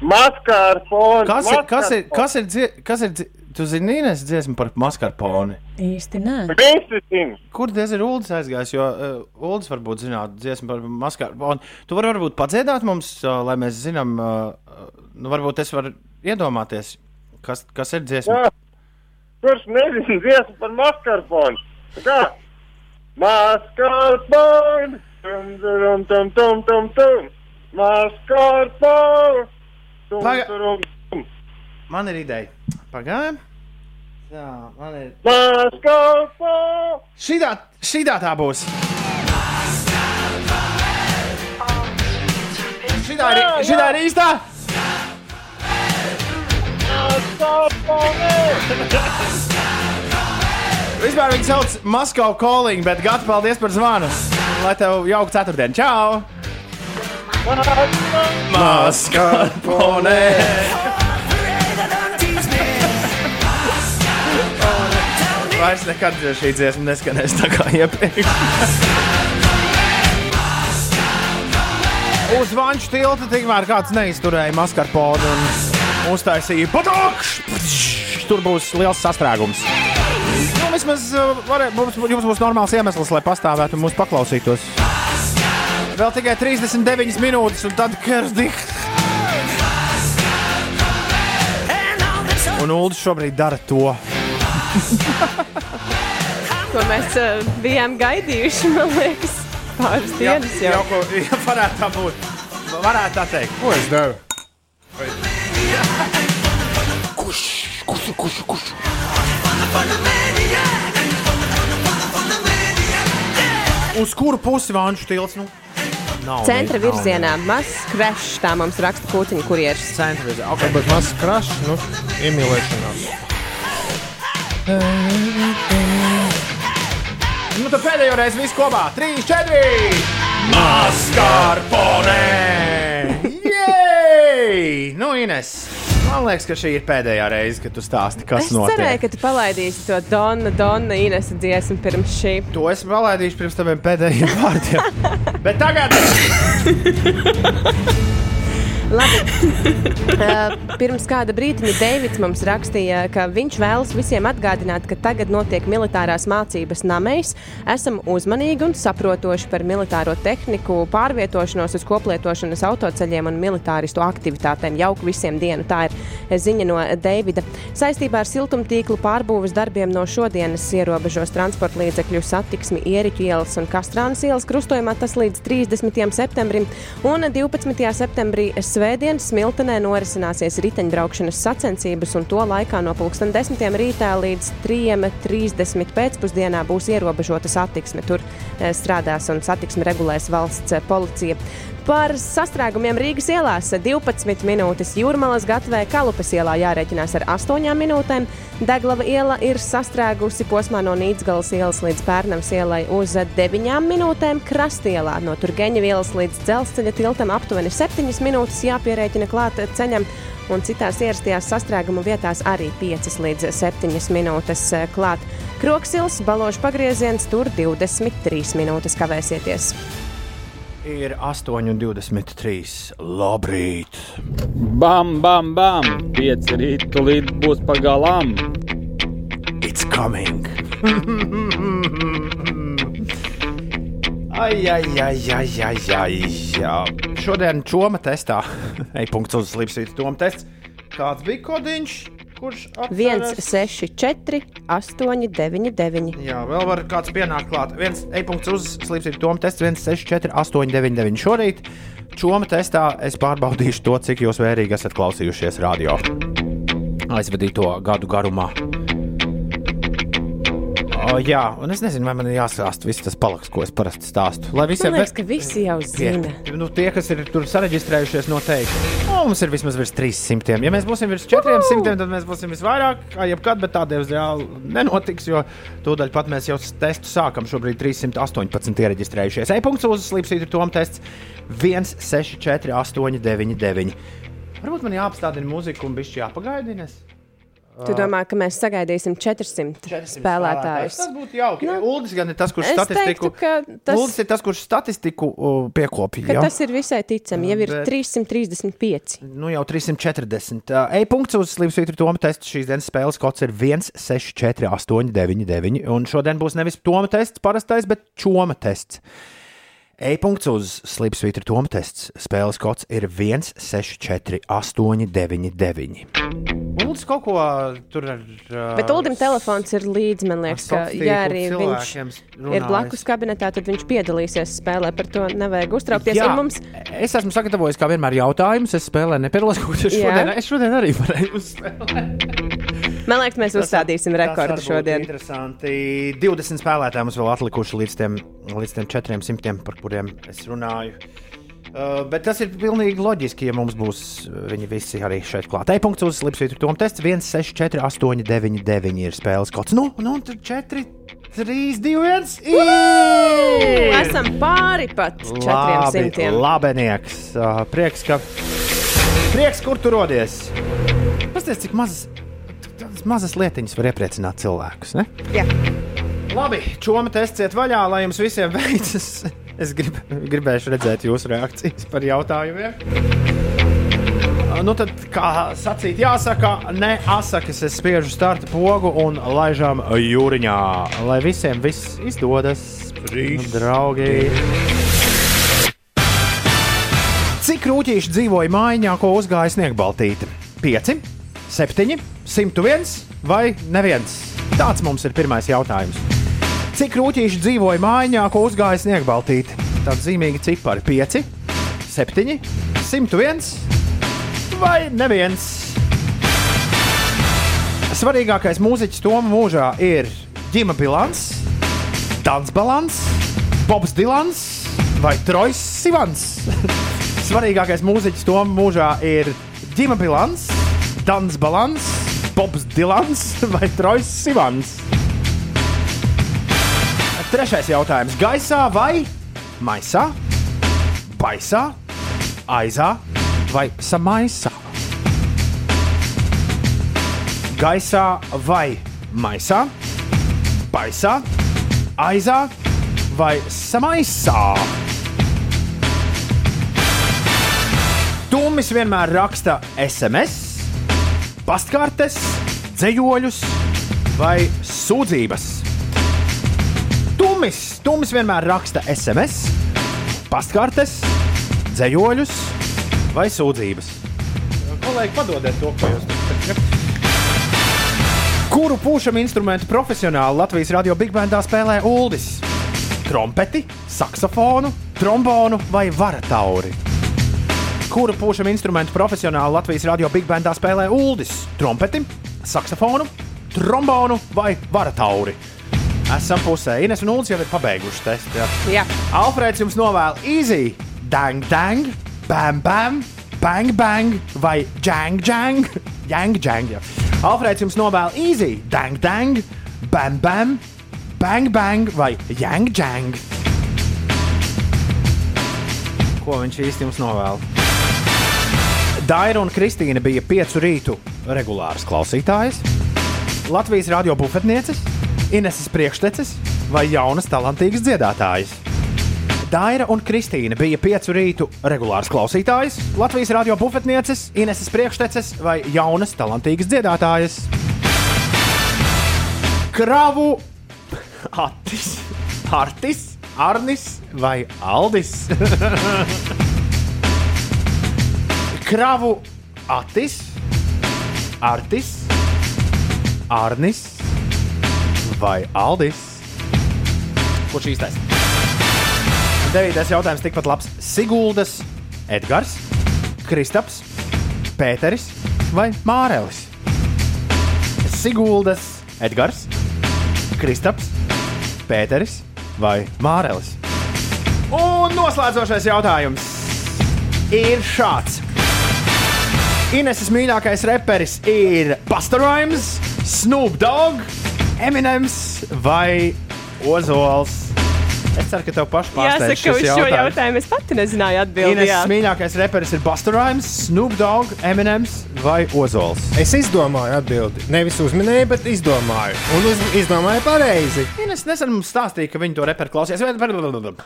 Maskarponi. Kas ir, kas ir, kas ir, dzie- kas ir, dzie- tu zini, Ines, dziesma par maskarponi? Īsti nē. Visi zina. Kur diez ir Ulas aizgājis? Jo uh, Ulas varbūt zinātu dziesmu par maskarponi. Tu vari varbūt padziedāt mums, uh, lai mēs zinām, uh, uh, nu varbūt es varu iedomāties, kas, kas ir dziesma. Jā. Kurš nezina dziesmu par maskarponi? Kā? Maskarponi. Tum, tum, tum, tum, tum, tum. Maskarponi. Paga-. Man ir ideja. Pagaidām. Jā, man ir. Maskarponi. Šitā, šitā tā būs. Šitā ir, šitā ir īstā. Vispār viņi sauc Maskavu calling, bet gatavi paldies par zvanu. Lai tev jauka ceturtdiena. Čau! Maskarpone! Vairs nekad šī dziesma neskanēs tā kā iepriekš. Uz vanšu tilta tikmēr kāds neizturēja maskarponu un uztaisīja patakš! Tur būs liels sastrēgums. Nu, vismaz uh, varē, mums, jums būs normāls iemesls, lai pastāvētu un mūs paklausītos. Vēl tikai 39 minūtes, un tad Kersdiks. Un Ulas šobrīd dara to. Ko mēs uh, bijām gaidījuši, man liekas, pāris dienas jau. jau ko, ja varētu tā būt. Varētu tā teikt. Ko es daru? Kurš, kurš, kurš, kurš? Uz kuru pusi vanšu tilts? Nu? Nav Centra nav virzienā mazs krešs, tā mums raksta kūciņa kurjeris. Centra virzienā. Okay. Bet mazs krašs, nu, iemīlēšanās. Nu, tad pēdējo reizi viss kopā. 3, 4! Mascarpone! Jej! Nu, Ines, man liekas, ka šī ir pēdējā reize, kad tu stāsti, kas Es notiek. cerēju, ka tu palaidīsi to Donna, Donna Inesa dziesmu pirms šī. To es palaidīšu pirms taviem pēdējiem vārdiem. Bet tagad! Labi. Uh, pirms kāda brīdiņa Deivids mums rakstīja, ka viņš vēlas visiem atgādināt, ka tagad notiek militārās mācības namēs. Esam uzmanīgi un saprotoši par militāro tehniku, pārvietošanos uz koplietošanas autoceļiem un militāristu aktivitātēm. Jauku visiem dienu. Tā ir ziņa no Deivida. Saistībā ar siltumtīklu pārbūves darbiem no šodienas ierobežos transporta līdzekļu satiksmi Ieriķu ielas un Kastrānas ielas krustojumā tas līdz 30. septembrim un 12. septembrī Svētdien Smiltenē norisināsies riteņbraukšanas sacensības, un to laikā no 10. rītā līdz 3.30 pēcpusdienā būs ierobežota satiksme. Tur eh, strādās un satiksmi regulēs valsts eh, policija. Par sastrēgumiem Rīgas ielās 12 minūtes Jūrmalas gatavē Kalupas ielā jārēķinās ar 8 minūtēm. Deglava iela ir sastrēgusi posmā no Nīcgalas ielas līdz Pērnams ielai uz 9 minūtēm. Krastielā no Turgeņa ielas līdz dzelzceļa tiltam aptuveni 7 minūtes jāpierēķina klāt ceļam. Un citās ierastajās sastrēguma vietās arī 5 līdz 7 minūtes klāt. Kroksils, balošu pagrieziens, tur 23 minūtes kavēsieties. Ir 8,23. Labrīt! Bam, bam, bam! Pieci rīt, tūlīt būs pagalām! It's coming! Ai, ai, ai, ai, ai, ai. Jā. Šodien čoma testā. Ej, punkts uz slīpsvītas toma tests. Kāds bija kodiņš? Kurš atceras? 164, 899. Jā, vēl var kāds pienākt klāt. Viens e-punkts uz slīpsvītas toma tests 164, 899. Šorīt čoma testā es pārbaudīšu to, cik jūs vērīgi esat klausījušies radio aizvadīto gadu garumā. O, jā, un es nezinu, vai man ir jāstāsta viss tas paliks, ko es parasti stāstu. Lai visiem Man liekas, ka visi jau zina. Tie, nu, tie, kas ir tur sareģistrējušies, noteikti. O, mums ir vismaz virs 300. Ja mēs būsim virs 400, tad mēs būsim visvairāk, kā jebkad, bet tā diemžēl nenotiks, jo tūdaļ pat mēs jau testu sākam. Šobrīd 318 iereģistrējušies. E-punkts uz slīpsvītra tom tests 164, 899. Varbūt man jāapstādina mūzika un bišķi jāpagaidina. Tu domā, ka mēs sagaidīsim 400, spēlētājus? Tas būtu jauki. Nu, Uldis gan ir tas, kurš statistiku. teiktu, tas- Uldis ir tas, kurš statistiku uh, piekopja. Tas ir visai ticami. Jau ir Bet- 335. Nu, jau 340. Uh, E-punkts uz Slimsvītra Toma testa. Šīs dienas spēles kods ir 164, 899. Un šodien būs nevis Toma tests parastais, bet Čoma tests. E-punkts uz Slimsvītra Toma tests. Spēles kods ir 164, 899. Uldis kaut ko tur ar. Uh, Bet Ulim telefons ir līdzi. Man liekas, ka, ja arī viņš cilvēkiem ir blakus kabinetā, tad viņš piedalīsies spēlē. Par to nevajag uztraukties. Jā, mums es esmu sagatavojis, kā vienmēr, jautājumus. Es spēlēju, nepiedalos kaut ko Jā. šodien. Es šodien arī varēju uzspēlēt. Man liekas, mēs uzstādīsim rekordu šodien. Interesanti. 20 spēlētāji mums vēl atlikuši līdz tiem, līdz tiem 400, par kuriem es runāju. Uh, bet tas ir pilnīgi loģiski, ja mums būs uh, viņi visi arī šeit klāt. E-punkts uz Lipsvītra Toma tests 164, 899 ir spēles kods. Nu, nu, tad 4, 3, 2, 1. Esam pāri pat 400. Labenieks. Uh, prieks, ka. Prieks, kur tu rodies. Pastāstiet, cik mazas, tādas mazas lietiņas var iepriecināt cilvēkus. Ne? Jā. Labi, čoma tests iet vaļā, lai jums visiem veicas. Es grib, gribēšu redzēt jūsu reakcijas par jautājumiem. Nu, tad, kā sacīt, jāsaka, ne asakas, es spiežu starta pogu un laižam jūriņā. Lai visiem viss izdodas, nu, draugi. Cik rūtīši dzīvoja mājā, ko uzgāja sniegbaltīte? 5, 7, 101 vai neviens? Tāds mums ir pirmais jautājums. Cik rūtīši dzīvoja mājā, ko uzgāja sniegbaltīte? Tāds zīmīgi cipari - 5, 7, 101 vai neviens? Svarīgākais mūziķis Toma mūžā ir ģima bilants, dans balans, Bobs Dilans vai Trojs Sivans? Svarīgākais mūziķis to mūžā ir Dima Bilans, Dans Balans, Bobs Dilans vai Trojs Sivans. Trešais jautājums. Gaisā vai maisā, baisā, aizā vai samaisā? Gaisā vai maisā, baisā, aizā vai samaisā? Tūmis vienmēr raksta SMS, pastkartes, dzējoļus vai sūdzības. Tūmis, Tūmis vienmēr raksta SMS, pastkartes, dzējoļus vai sūdzības. Kolēģi, padodiet to, ko jūs teicat. Kuru pūšam instrumentu profesionāli Latvijas radio Big Bandā spēlē Uldis? Trompeti, saksofonu, trombonu vai varatauri? Kuru pūšam instrumentu profesionāli Latvijas radio Big Bandā spēlē Uldis? Trompeti, saksofonu, trombonu vai varatauri? Esam pusē. Ines un Ulas jau ir pabeiguši testu. Jā. Jā. Alfrēds jums novēl easy, dang, dang, bam, bam, bang, bang vai jang, jang, jang, jang. Jā. Alfrēds jums novēl easy, dang, dang, bam, bam, bang, bang vai jang, jang. Ko viņš īsti jums novēl? Daira un Kristīna bija piecu rītu regulāras klausītājas, Latvijas radio bufetnieces, Ineses priekšteces vai jaunas talantīgas dziedātājas. Daira un Kristīna bija piecu rītu regulāras klausītājas, Latvijas radio bufetnieces, Ineses priekšteces vai jaunas talantīgas dziedātājas. Kravu Atis, Artis, Arnis vai Aldis? Kravu Atis, Artis, Arnis vai Aldis? Kurš īstais? Devītais jautājums tikpat labs. Siguldas, Edgars, Kristaps, Pēteris vai Mārēlis? Siguldas, Edgars, Kristaps, Pēteris vai Mārēlis? Un noslēdzošais jautājums ir šāds. Ineses mīļākais reperis ir Pastorājums, Snoop Dogg, Eminems vai Ozols. Es ceru, ka tev pašai Jāsaka, pārsteidz ka uz šo jautājums. jautājumu es pati nezināju atbildēt. Ines mīļākais reperis ir Pastorājums, Snoop Dogg, Eminems vai Ozols. Es izdomāju atbildi. Nevis uzminēju, bet izdomāju. Un uz, izdomāju pareizi. Ines nesen mums stāstīja, ka viņi to reperu klausījās.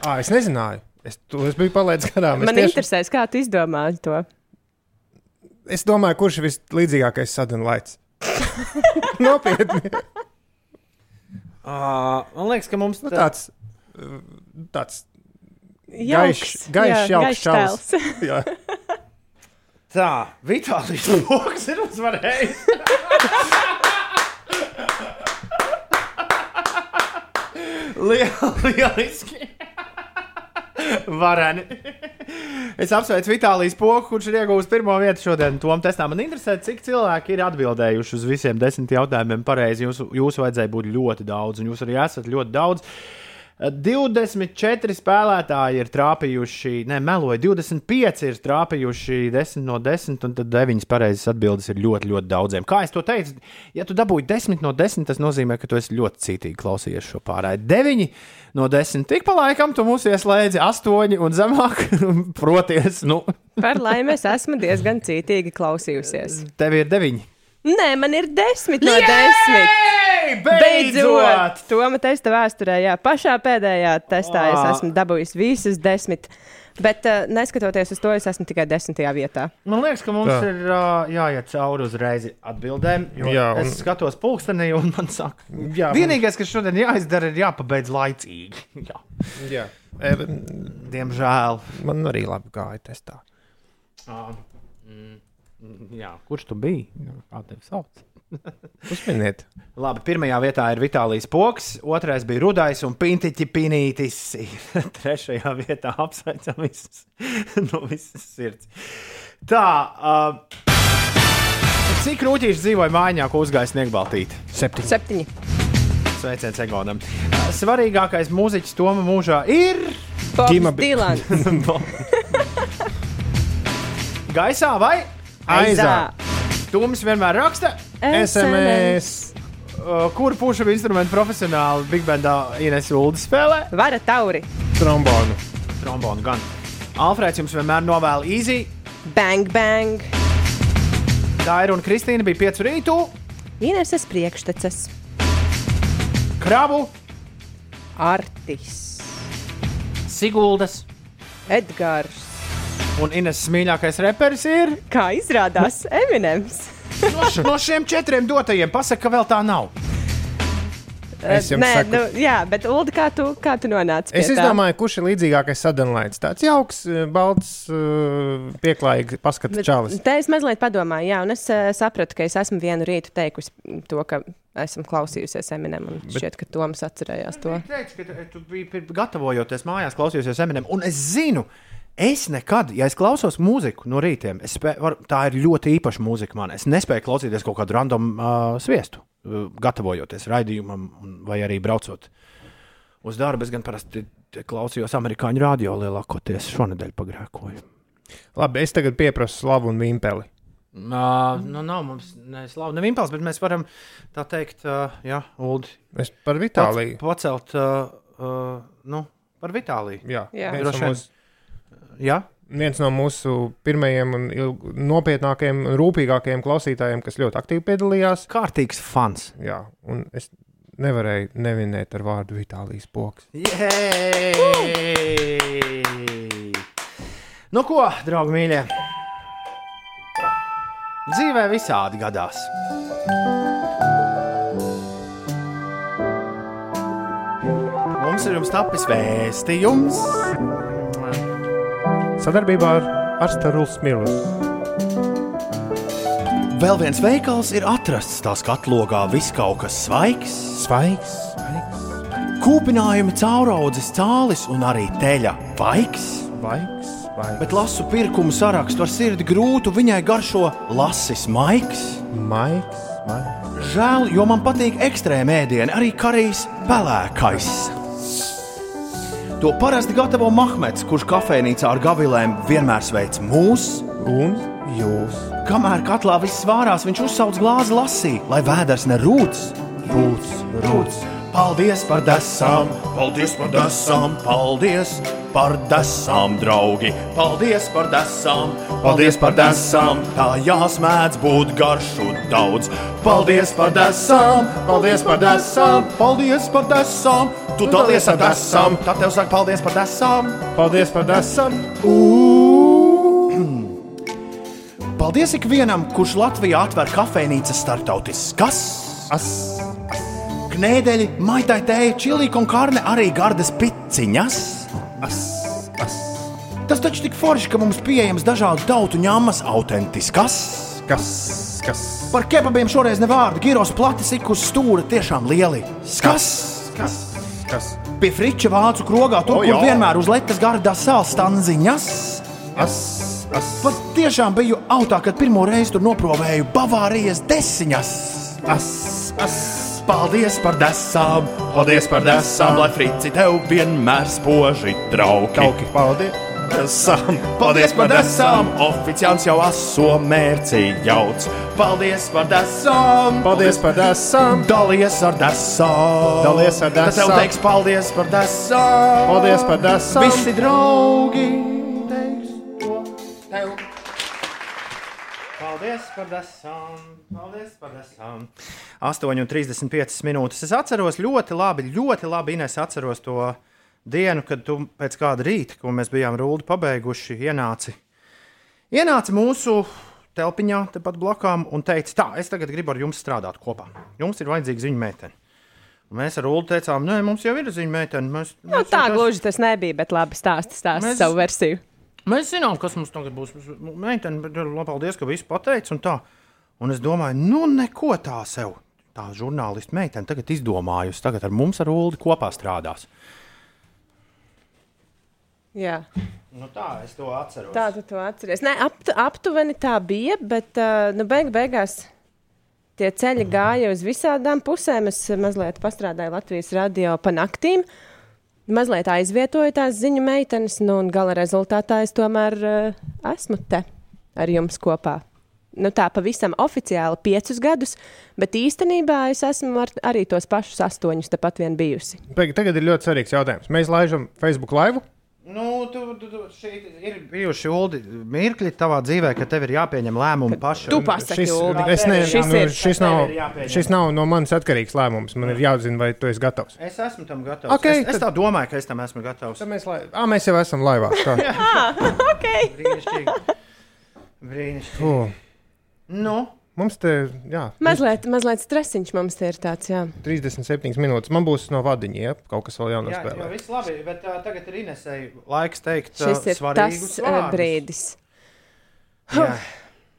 À, es nezināju. Es to es biju palaidis garām. Es Man tieši- interesēs, kā tu izdomāji to. Es domāju, kurš ir vislīdzīgākais sadalījums. Nopietni. Uh, man liekas, ka mums nu, tāds, tāds gaišs, gaišs, jauks. Jā. Tā, Vitālijas lokus ir uzvarējis. Liel- Lieliski. Vareni. Es apsveicu Vitālijas poku, kurš ir ieguvis pirmo vietu šodien. Tom testā man interesē, cik cilvēki ir atbildējuši uz visiem desmit jautājumiem pareizi. Jūs, jūs vajadzēja būt ļoti daudz, un jūs arī esat ļoti daudz. 24 spēlētāji ir trāpījuši, ne, meloju, 25 ir trāpījuši 10 no 10, un tad 9 pareizas atbildes ir ļoti, ļoti daudziem. Kā jau teicu, ja tu dabūji 10 no 10, tas nozīmē, ka tu esi ļoti cītīgi klausījies šo pārēju. 9 no 10, tik pa laikam tu mūs ieslēdzi 8 un zemāk, proties, nu, Par laimi es esmu diezgan cītīgi klausījusies. tev ir 9. Nē, man ir desmit no desmit. Beidzot! Toma testa vēsturē, jā, pašā pēdējā testā es Ā. esmu dabūjis visas desmit. Bet, uh, neskatoties uz to, es esmu tikai desmitajā vietā. Man liekas, ka mums Tā. Ir uh, jāiet cauri uzreiz atbildēm. jo Jā, un... Es skatos pulkstenī, un man saka, Jā, vienīgais, kas šodien jāizdara, ir jāpabeidz laicīgi. Jā. Jā. E, Diemžēl. Man arī labi gāja testā. Uh, mm, jā, kurš tu biji? Kā tevi sauc? Uzminiet. Labi, pirmajā vietā ir Vitālijas poks, otrais bija Rudais un Pintiķi Pinītis. Trešajā vietā apsveicam visus no visas sirds. Tā, uh, cik rūtīši dzīvoja mājā, ko uzgāja Sniegbaltīt? Septiņi. Septiņi. Sveiciens Egonam. Svarīgākais mūziķis Toma mūžā ir Bobs Dilans. Gaisā vai Aizā. Tūmis vienmēr raksta SMS. Uh, Kuru pušu instrumentu profesionāli Big Bandā Ines Ulda spēlē? Vara tauri. Trombonu. Trombonu gan. Alfrēds jums vienmēr novēl easy. Bang, bang. Daira un Kristīna bija 5 rītū. Ineses priekšteces. Krabu. Artis. Siguldas. Edgars. Un Ines mīļākais reperis ir. Kā izrādās, Eminems. No, š- no šiem četriem dotajiem pasaka, ka vēl tā nav. Es jums Nē, saku- nu, jā, bet Ulu, kā tu, kā tu nonāci? Es izdomāju, kurš ir līdzīgākais sadalījums. Tāds jauks, eh, balts, eh, pieklājīgs paskats čalis. Te es mazliet padomāju, jā, un es sapratu, ka es esmu vienu rītu teikusi to, ka esmu klausījusies Eminem, un bet... šķiet, ka Toms atcerējās to. Teicu, ka tu- biji gatavojoties mājās, klausījies Eminem. Un es zinu, es nekad, ja es klausos mūziku no rītiem, es spē, var, tā ir ļoti īpaša mūzika man. Es nespēju klausīties kaut kādu random uh, sviestu, uh, gatavojoties raidījumam, un- vai arī braucot uz darbu. Es gan parasti klausījos amerikāņu radio lielākoties šonadēļ pagrēkoju. Labi, es tagad pieprasu slavu un vimpeli. Uh, nu, nav mums ne slavu, ne impulss, bet mēs varam tā teikt, uh, jā, Uldi. Es par Vitāliju. Pac, pacelt, uh, uh, nu, par Vitāliju. Jā, Jā. Droši vien. mūsu, Jā, viens no mūsu pirmajiem un nopietnākajiem un rūpīgākajiem klausītājiem, kas ļoti aktīvi piedalījās. kārtīgs fans. Jā, un es nevarēju nevinēt ar vārdu Vitālijas poks. Nu, ko, draugi, mīļie? Dzīvē visādi gadās. Mums ir jums tapis vēstījums. Sadarbībā ar Arstaruls Smilus. Vēl viens veikals ir atrasts tās katlogā, viss kaut kas svaigs, svaigs, kūpinājumi, cauraudzes, cālis un arī teļa vaigs. Vaigs, vaigs. Bet lasu pirkumu sarakstu ar sirdi grūtu, viņai garšo lasis maigs. Maigs, maigs. Žēl, jo man patīk ekstrēma ēdiena, arī karīs pelēkais. To parasti gatavo Mahmets, kurš kafejnīcā ar gavilēm vienmēr sveic mūs. Un jūs. Kamēr katlā viss svārās, viņš uzsauc glāzi lasī, lai vēders nerūc. Rūts, rūts. Paldies par desām, paldies par desām, paldies par desām, draugi. Paldies par desām, paldies par desām, tā jāsmēdz būt garšu daudz. Paldies par desām, paldies par desām, paldies par desām. Tu dalies ar desām, tad tev saka paldies par desām. Paldies par desām. Paldies ikvienam, kurš Latvijā atver kafejnīcas starptautiskas. As. Knēdeļi, maitai tēja, čilīka un karne arī gardas piciņas. As, as. Tas taču tik forši, ka mums pieejams dažādu tautu ņēmas autentiskas. Kas, kas? Par kebabiem šoreiz ne vārdu. Giros plati sik uz stūra tiešām lieli. Skas! Kas? Kas? Pie friča vācu krogā, tur, O, kur vienmēr uz letas gardas sāls stanziņas. As, as. Pat tiešām biju autā, kad pirmo reizi tur noprovēju Bavārijas desiņas. As, as. Paldies par desām, paldies par desām, lai frici tev vienmēr spoži trauki. Tauki, paldies. Desām, paldies par desām, oficiāls jau aso mērci jauc. Paldies par desām, Paldies par desām. dalies ar desām. Dalies ar Tad tev desām. teiks paldies par desām. Paldies par desām. Visi draugi teiks to tev. Paldies par desām, paldies par desām. 8,35 minūtes. Es atceros ļoti labi, ļoti labi, Ines, atceros to dienu, kad tu pēc kāda rīta, ko mēs bijām rūdi pabeiguši, ienāci. Ienāci mūsu telpiņā, tepat blakām, un teica, tā, es tagad gribu ar jums strādāt kopā. Jums ir vajadzīga ziņa meitene. Mēs ar Ulu teicām, nē, mums jau ir ziņa meitene. Mēs, Nu, mēs tā tas- gluži tas nebija, bet labi stāsti, stāsti Mēs- savu versiju. Mēs zinām, kas mums tagad būs. Meitene, bet labi, paldies, ka viss pateica. Un, tā. un es domāju, nu, neko tā sev. Tā žurnālisti meitene tagad izdomājusi. Tagad ar mums ar Ulu kopā strādās. Jā. Nu, tā es to atceros. Tā tu to atceries. Nē, ap, aptuveni tā bija, bet uh, nu, beig, beigās tie ceļi gāja uz visām pusēm. Es mazliet pastrādāju Latvijas radio pa naktīm. Mazliet aizvietoju tās ziņu meitenes, nu, un gala rezultātā es tomēr uh, esmu te ar jums kopā. Nu, tā pavisam oficiāli piecus gadus, bet īstenībā es esmu ar, arī tos pašus astoņus tepat vien bijusi. Tagad ir ļoti svarīgs jautājums. Mēs laižam Facebook live. Nu, tu, tu, tu, ir bijuši Uldi, mirkļi tavā dzīvē, ka tev ir jāpieņem lēmumi pašam. Tu pasaki, Šis, Uldi. es ne, Šis nu, ir- šis, nav, šis nav no manis atkarīgs lēmums. Man ir jāzina, vai tu esi gatavs. Es esmu tam gatavs. Ok, es, es tad- tā domāju, ka es tam esmu gatavs. Tad mēs, lai... à, mēs jau esam laivā. Tā. Ah, ok. Brīnišķīgi. Brīnišķīgi. Fu. Nu, Mums te jā, Mazliet, mazliet stresiņš mums te ir tāds, jā. 37 minūtes. Man būs no vadiņa, ja kaut kas vēl jā, jānospēlē. jā, viss labi, bet uh, tagad ir Inesai laiks teikt uh, Šis ir tas uh, vārdus. brīdis. Jā.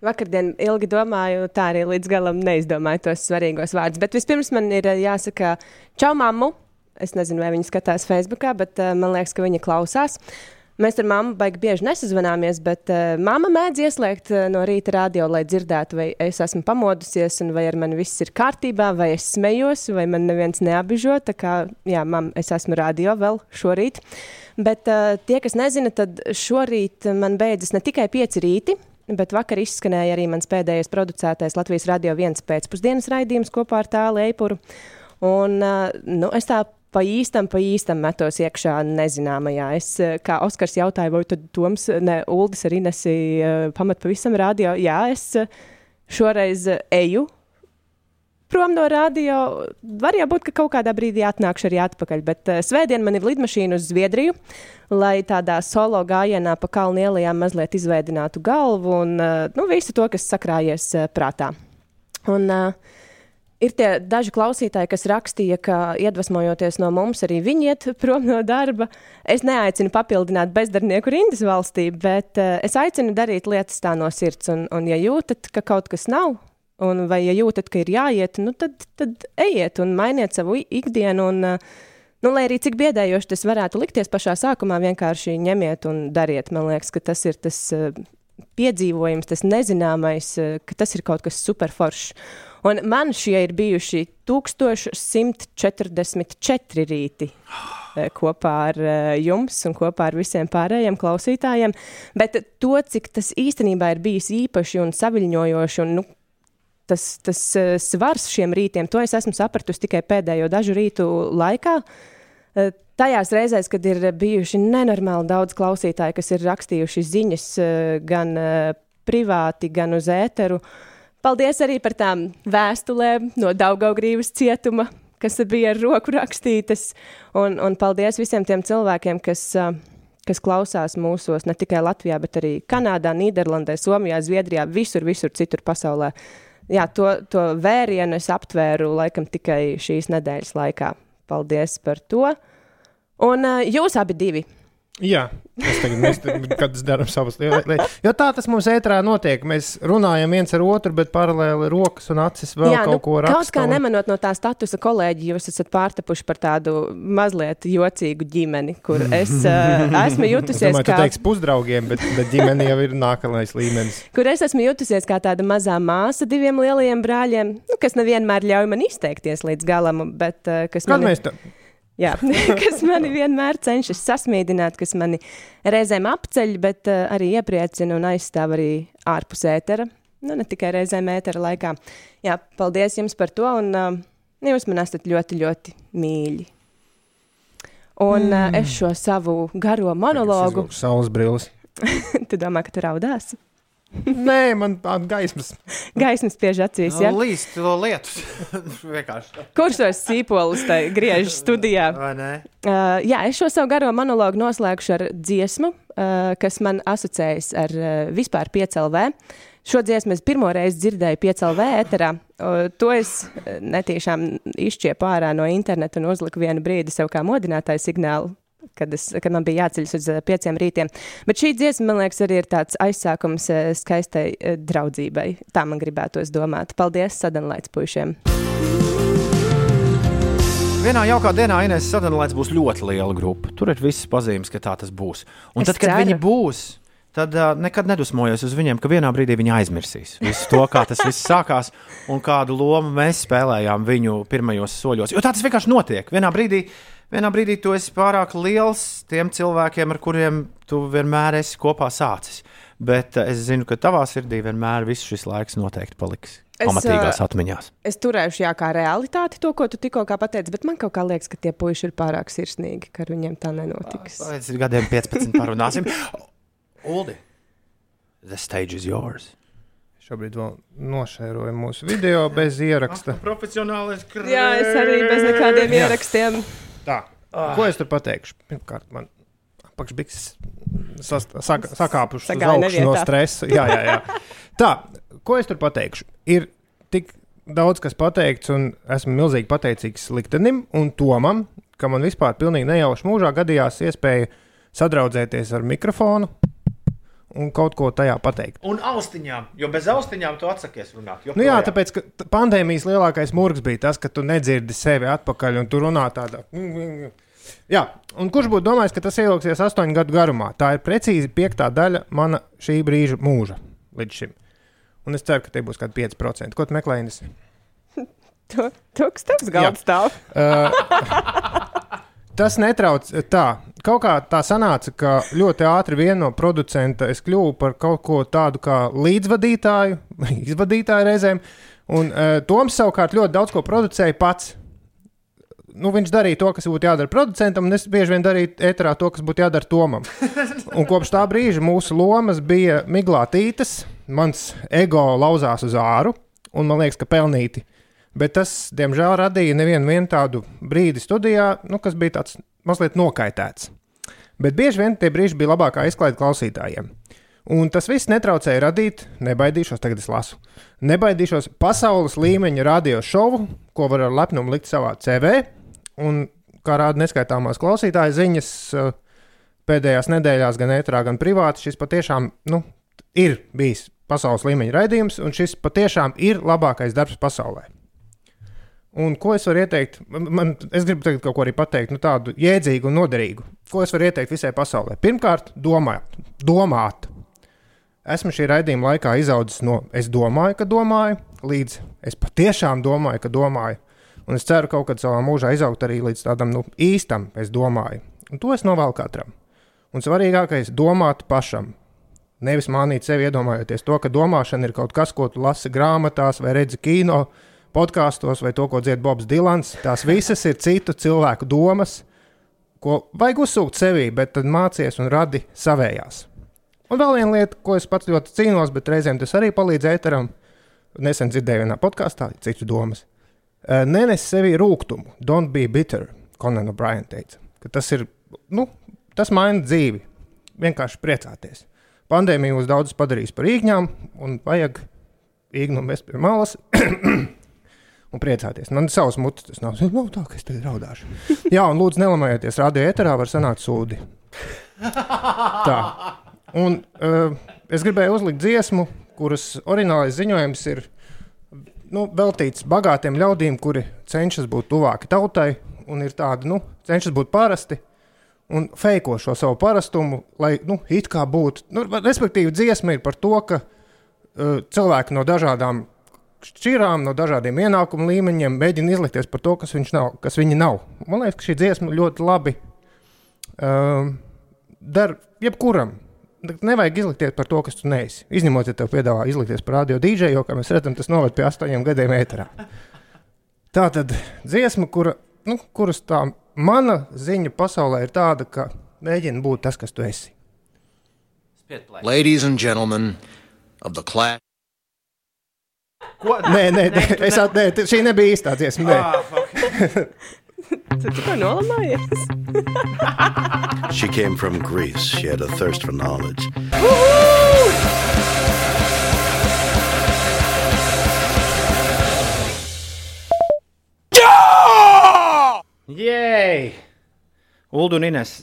Vakardien ilgi domāju, tā arī līdz galam neizdomāju tos svarīgos vārdus. Bet vispirms man ir uh, jāsaka, čau, mammu. Es nezinu, vai viņa skatās Facebookā, bet uh, man liekas, ka viņa klausās. Mēs ar mammu baigi bieži nesazvanāmies, bet uh, mamma mēdz ieslēgt uh, no rīta radio, lai dzirdētu, vai es esmu pamodusies, vai ar mani viss ir kārtībā, vai es smējos, vai man neviens neapbižo. Tā kā, jā, mam, es esmu radio vēl šorīt. Bet uh, tie, kas nezina, tad šorīt man beidzas ne tikai pieci rīti, bet vakar izskanēja arī mans pēdējais producētais Latvijas radio viens pēcpusdienas raidījums kopā ar tālu eipuru. Un nu, es tā pa īstam, pa īstam metos iekšā nezināmajā. Es, uh, kā Oskars jautāja, vai tad Toms, ne, Uldis arī nesi uh, pamat pavisam radio. Jā, es uh, šoreiz eju prom no radio. Var jau būt, ka kaut kādā brīdī atnākšu arī atpakaļ, bet uh, svētdien man ir lidmašīna uz Zviedriju, lai tādā solo gājienā pa kalnu ielām mazliet izveidinātu galvu un uh, nu, visu to, kas sakrājies uh, prātā. Un, uh, Ir tie daži klausītāji, kas rakstīja, ka iedvesmojoties no mums, arī viņi iet prom no darba. Es neaicinu papildināt bezdarbnieku rindas valstī, bet uh, es aicinu darīt lietas tā no sirds. Un, un ja jūtat, ka kaut kas nav, un vai ja jūtat, ka ir jāiet, nu tad, tad ejiet un mainiet savu ikdienu. Un, uh, nu, lai arī cik biedējoši tas varētu likties pašā sākumā, vienkārši ņemiet un dariet. Man liekas, ka tas ir tas uh, piedzīvojums, tas nezināmais, ka tas ir kaut kas superforšs. Un man šie ir bijuši 1144 rīti eh, kopā ar eh, jums un kopā ar visiem pārējiem klausītājiem. Bet to, cik tas īstenībā ir bijis īpaši un saviņojoši, un nu, tas, tas eh, svars šiem rītiem, to es esmu sapratusi tikai pēdējo dažu rītu laikā. Tajās reizēs, kad ir bijuši nenormāli daudz klausītāju, kas ir rakstījuši ziņas gan privāti, gan uz ēteru, Paldies arī par tām vēstulēm no Daugaugrības cietuma, kas bija ar roku rakstītas. Un, un paldies visiem tiem cilvēkiem, kas, kas klausās mūsos ne tikai Latvijā, bet arī Kanādā, Nīderlandē, Somijā, Zviedrijā, visur, visur citur pasaulē. Jā, to, to vērienu es aptvēru laikam tikai šīs nedēļas laikā. Paldies par to. Un jūs abi divi. Jā, mēs tagad mēs, kad darām savas lietas. Jo tā tas mums ētrā notiek. Mēs runājam viens ar otru, bet paralēli rokas un acis vēl Jā, kaut nu, ko kaut raksta. kā un- nemanot no tā statusa kolēģi, jūs esat pārtapuši par tādu mazliet jocīgu ģimeni, kur es uh, esmu Es jutusies domāju, tu kā. teiksi pusdraugiem, bet, bet ģimene jau ir nākamais līmenis. Kur es esmu jutusies kā tāda mazā māsa diviem lielajiem brāļiem, nu, kas nevienmēr ļauj man izteikties līdz galam, bet uh, kas Kad mani, mēs tā? Jā, kas mani vienmēr cenšas sasmīdināt, kas mani reizēm apceļ, bet uh, arī iepriecina un aizstāv arī ārpus ētera. Nu, ne tikai reizēm ētera laikā. Jā, paldies jums par to, un uh, jūs man esat ļoti, ļoti mīļi. Un mm. uh, es šo savu garo monologu. Saules brilles. tu domā, ka tu raudāsi? Nē, man tāda gaismas. Gaismas spiež acīs. Ja? Līdz to lietu. Vienkārši. Kurš tos sīpolus tai griež studijā? Vai ne? Uh, jā, es šo savu garo monologu noslēgšu ar dziesmu, uh, kas man asociējas ar uh, vispār piecēlvē. Šo dziesmu es pirmo reizi dzirdēju piecēlvē eterā. Uh, to es uh, netīšām izšķiepu ārā no interneta un uzliku vienu brīdi sev kā modinātāju signālu. Kad, es, kad man bija jāceļas uz uh, pieciem rītiem. Bet šī dziesma, man liekas, arī ir tāds aizsākums uh, skaistai uh, draudzībai. Tā man gribētos domāt. Paldies Sadanlaits puišiem! Vienā jaukā dienā Inês Sadanlaids būs ļoti liela grupa. Tur ir visas pazīmes, ka tā tas būs. Un Es tad, kad ceru. viņi būs, tad uh, nekad nedusmojos uz viņiem, ka vienā brīdī viņi aizmirsīs visu to, kā tas viss sākās un kādu lomu mēs spēlējām viņu pirmajos soļos. Jo tā tas vienkārši notiek. Vienā brīdī vienā brīdī tu esi pārāk liels tiem cilvēkiem, ar kuriem tu vienmēr esi kopā sācis. Bet uh, es zinu, ka tavā sirdī vienmēr viss šis laiks noteikti paliks Es, pamatīgās ā, atmiņās. Es turēšu, jā, kā realitāti to, ko tu tikko kā pateici, bet man kaut kā liekas, ka tie puiši ir pārāk sirsnīgi, ka ar viņiem tā nenotiks. Pēc gadiem 15 parunāsim. Uldi, the stage is yours. Šobrīd vēl nošēroju mūsu video bez ieraksta. Profesionālais krāpšanas. Jā, es arī bez nekādiem Jā. Tā, Ah. ko es tur pateikšu? Pirmkārt, man apakšbikses sakāpušas uz augšu no stresa. Jā, jā, jā. Tā, ko es tur pateikšu? Ir tik daudz kas pateikts, un esmu milzīgi pateicīgs liktenim un Tomam, ka man vispār pilnīgi nejauši mūžā gadījās iespēja sadraudzēties ar mikrofonu un kaut ko tajā pateikt. Un austiņām, jo bez austiņām tu atsakies runāt. Nu jā, tāpēc, pandēmijas lielākais murgs bija tas, ka tu nedzirdi sevi atpakaļ un tu runā tādā. Jā, un kurš būtu domājis, ka tas ilgsies astoņu gadu garumā? Tā ir precīzi piektā daļa mana šī brīža mūža līdz šim. Un es ceru, ka tie būs kaut kādi 5%. Ko tu meklēji? To, to kas tavs galds stāv? Uh, tas netrauc tā. Kaut kā tā sanāca, ka ļoti ātri viena no producenta es kļuvu par kaut ko tādu kā līdzvadītāju, izvadītāju reizēm. Un uh, Toms savukārt ļoti daudz ko producēja pats. Nu, viņš darīja to, kas būtu jādara producentam, un es bieži vien darīju ēterā to, kas būtu jādara Tomam. Un kopš tā brīža mūsu lomas bija miglātītas, mans ego lauzās uz āru, un man liekas, ka pelnīti. Bet tas, diemžēl, radīja nevienu vien tādu brīdi studijā, nu, kas bija tāds mazliet nokaitēts. Bet bieži vien tie brīži bija labākā izklaide klausītājiem. Un tas viss netraucēja radīt, nebaidīšos, tagad es lasu, nebaidīšos pasaules līmeņa radio šovu, ko var ar lepnumu likt savā CV. Un, kā rāda neskaitāmās klausītāja ziņas, eh, pēdējās nedēļās, gan ētrā, gan privāti, šis patiešām nu, ir bijis pasaules līmeņa raidījums, un šis patiešām ir labākais darbs pasaulē. Un ko es varu ieteikt? Man, es gribu teikt, kaut ko arī pateikt, nu, tādu jēdzīgu un noderīgu. Ko es varu ieteikt visai pasaulē? Pirmkārt, domāt. domāt. Esmu šī raidījuma laikā izaudzis no es domāju, ka domāju, līdz es patiešām domāju, ka domāju. Un es ceru, ka kaut kad savā mūžā izaugt arī līdz tādam nu, īstam, es domāju. Un to es novēlu katram. Un svarīgākais - domāt pašam. Nevis mānīt sevi iedomājoties to, ka domāšana ir kaut kas, ko tu lasi grāmatās vai redzi kino, podkāstos vai to, ko dzied Bobs Dilans. Tās visas ir citu cilvēku domas, ko vajag uzsūkt sevī, bet tad mācies un radi savējās. Un vēl viena lieta, ko es pats ļoti cīnos, bet reizēm tas arī palīdz ēteram. Nesen dzirdēju vienā podkāstā, citu domas. Nenes sevi rūkumu, don't be bitter, Conan O'Brien teica. Tas ir, nu, tas maina dzīvi. Vienkārši priecāties. Pandēmija mūs daudzus padarīs par īņķiem, un vajag īņķu mest pie malas. Un priecāties. Man savs mutes, tas nav nu, tā, ka es te raudāšu. Jā, un lūdzu, nelamājieties. Radio eterā var sanākt sūdi. Tā. Un uh, es gribēju uzlikt dziesmu, kuras orinālais ziņojums ir nu, veltīts bagātiem ļaudīm, kuri cenšas būt tuvāki tautai un ir tādi, nu, cenšas būt parasti un feiko šo savu parastumu, lai, nu, it kā būtu. Nu, respektīvi, dziesma ir par to, ka uh, cilvēki no dažādām šķirām, no dažādiem ienākumu līmeņiem mēģina izlikties par to, kas, nav, kas viņi nav. Man liekas, ka šī dziesma ļoti labi uh, der jebkuram. Nevajag izlikties par to, kas tu neesi. Izņemot, ja tev piedāvā izlikties par radio dīdžeju, jo, kā mēs redzam, tas noved pie astoņiem gadiem ēterā. Tā tad dziesma, kura, nu, kuras tā mana ziņa pasaulē ir tāda, ka mēģina būt tas, kas tu esi. Ladies and gentlemen of the class. Ko? Nē, nē, nē, es at, nē t- šī nebija īstā dziesma. Nē. Ah, Tu tikko nolamājies? She came from Greece. She had a thirst for knowledge. Jēj! Ulu un Ines.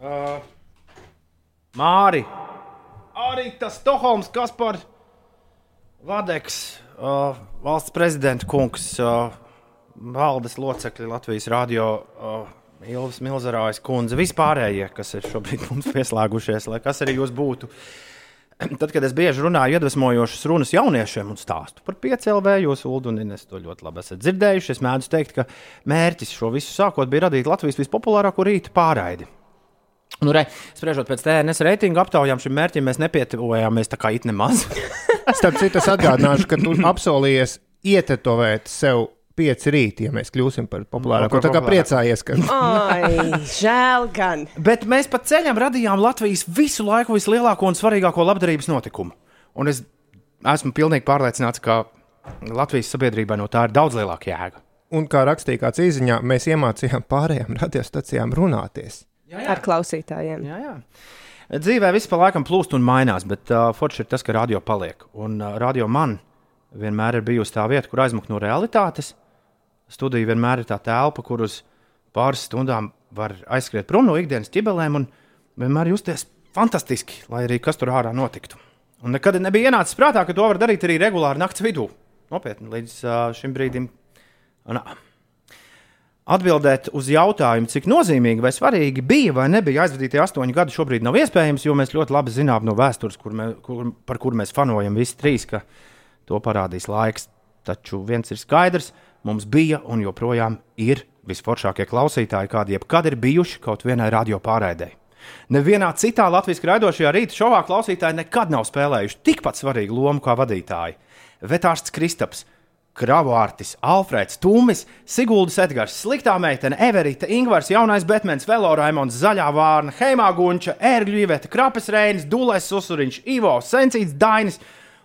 Uh, Māri. Arī tas Stokholms, kas par Vadeks, uh, valsts prezidenta kungs, uh, valdes locekļi Latvijas radio. Uh, Ilvas Milzerājas kundze, vispārējie, kas ir šobrīd mums pieslēgušies, lai kas arī jūs būtu. Tad, kad es bieži runāju iedvesmojošas runas jauniešiem un stāstu par piecēlē, jūs, Ulu, un es to ļoti labi esat dzirdējuši, es mēdzu teikt, ka mērķis šo visu sākot bija radīt Latvijas vispopulārāko rīta pārraidi. Nu, re, spriežot pēc TNS reitingu aptaujām, šim mērķim mēs nepietuvojāmies tā kā it nemaz. Starp citu, es atgādināšu, ka tu apsolījies ietetovēt sev pieci rīti, ja mēs kļūsim par populārāko. Par Tā kā priecājies, ka Ai, žēl gan. Bet mēs pa ceļam radījām Latvijas visu laiku vislielāko un svarīgāko labdarības notikumu. Un es esmu pilnīgi pārliecināts, ka Latvijas sabiedrībai no tā ir daudz lielāka jēga. Un kā rakstīja kāds īziņā, mēs iemācījām pārējām radiostacijām runāties. Ar klausītājiem. Jā, jā. Dzīvē viss pa laikam plūst un mainās, bet uh, forši ir tas, ka radio paliek. Un uh, radio man vienmēr ir bijusi tā vieta, kur aizmukt no realitātes. Studija vienmēr ir tā telpa, kur uz pāris stundām var aizskriet prom no ikdienas ķibelēm un vienmēr justies fantastiski, lai arī kas tur ārā notiktu. Un nekad nebija ienācis prātā, ka to var darīt arī regulāri naktas vidū. Nopietni līdz uh, šim brīdim. Nā. Atbildēt uz jautājumu, cik nozīmīgi vai svarīgi bija vai nebija aizvadītie astoņi gadi, šobrīd nav iespējams, jo mēs ļoti labi zinām no vēstures, kur mē, kur, par kuru mēs fanojam visi trīs, ka to parādīs laiks. Taču viens ir skaidrs, mums bija un joprojām ir visforšākie klausītāji, kādi jebkad ir bijuši kaut vienai radio pārraidēji. Nevienā citā Latvijas raidošajā rīta šovā klausītāji nekad nav spēlējuši tikpat svarīgu lomu kā vadītāji. Vetārsts Kristaps, Kravārtis, Alfrēds, Tūmis, Siguldas Edgars, Sliktā meitene, Everita, Ingvars, Jaunais Betmens, Velo Raimons, Zaļā Vārna, Heimā Gunča, Ērgļu Iveta, Krapes Reinis, Dulēs Susuriņš, Ivo, Sencīts Dainis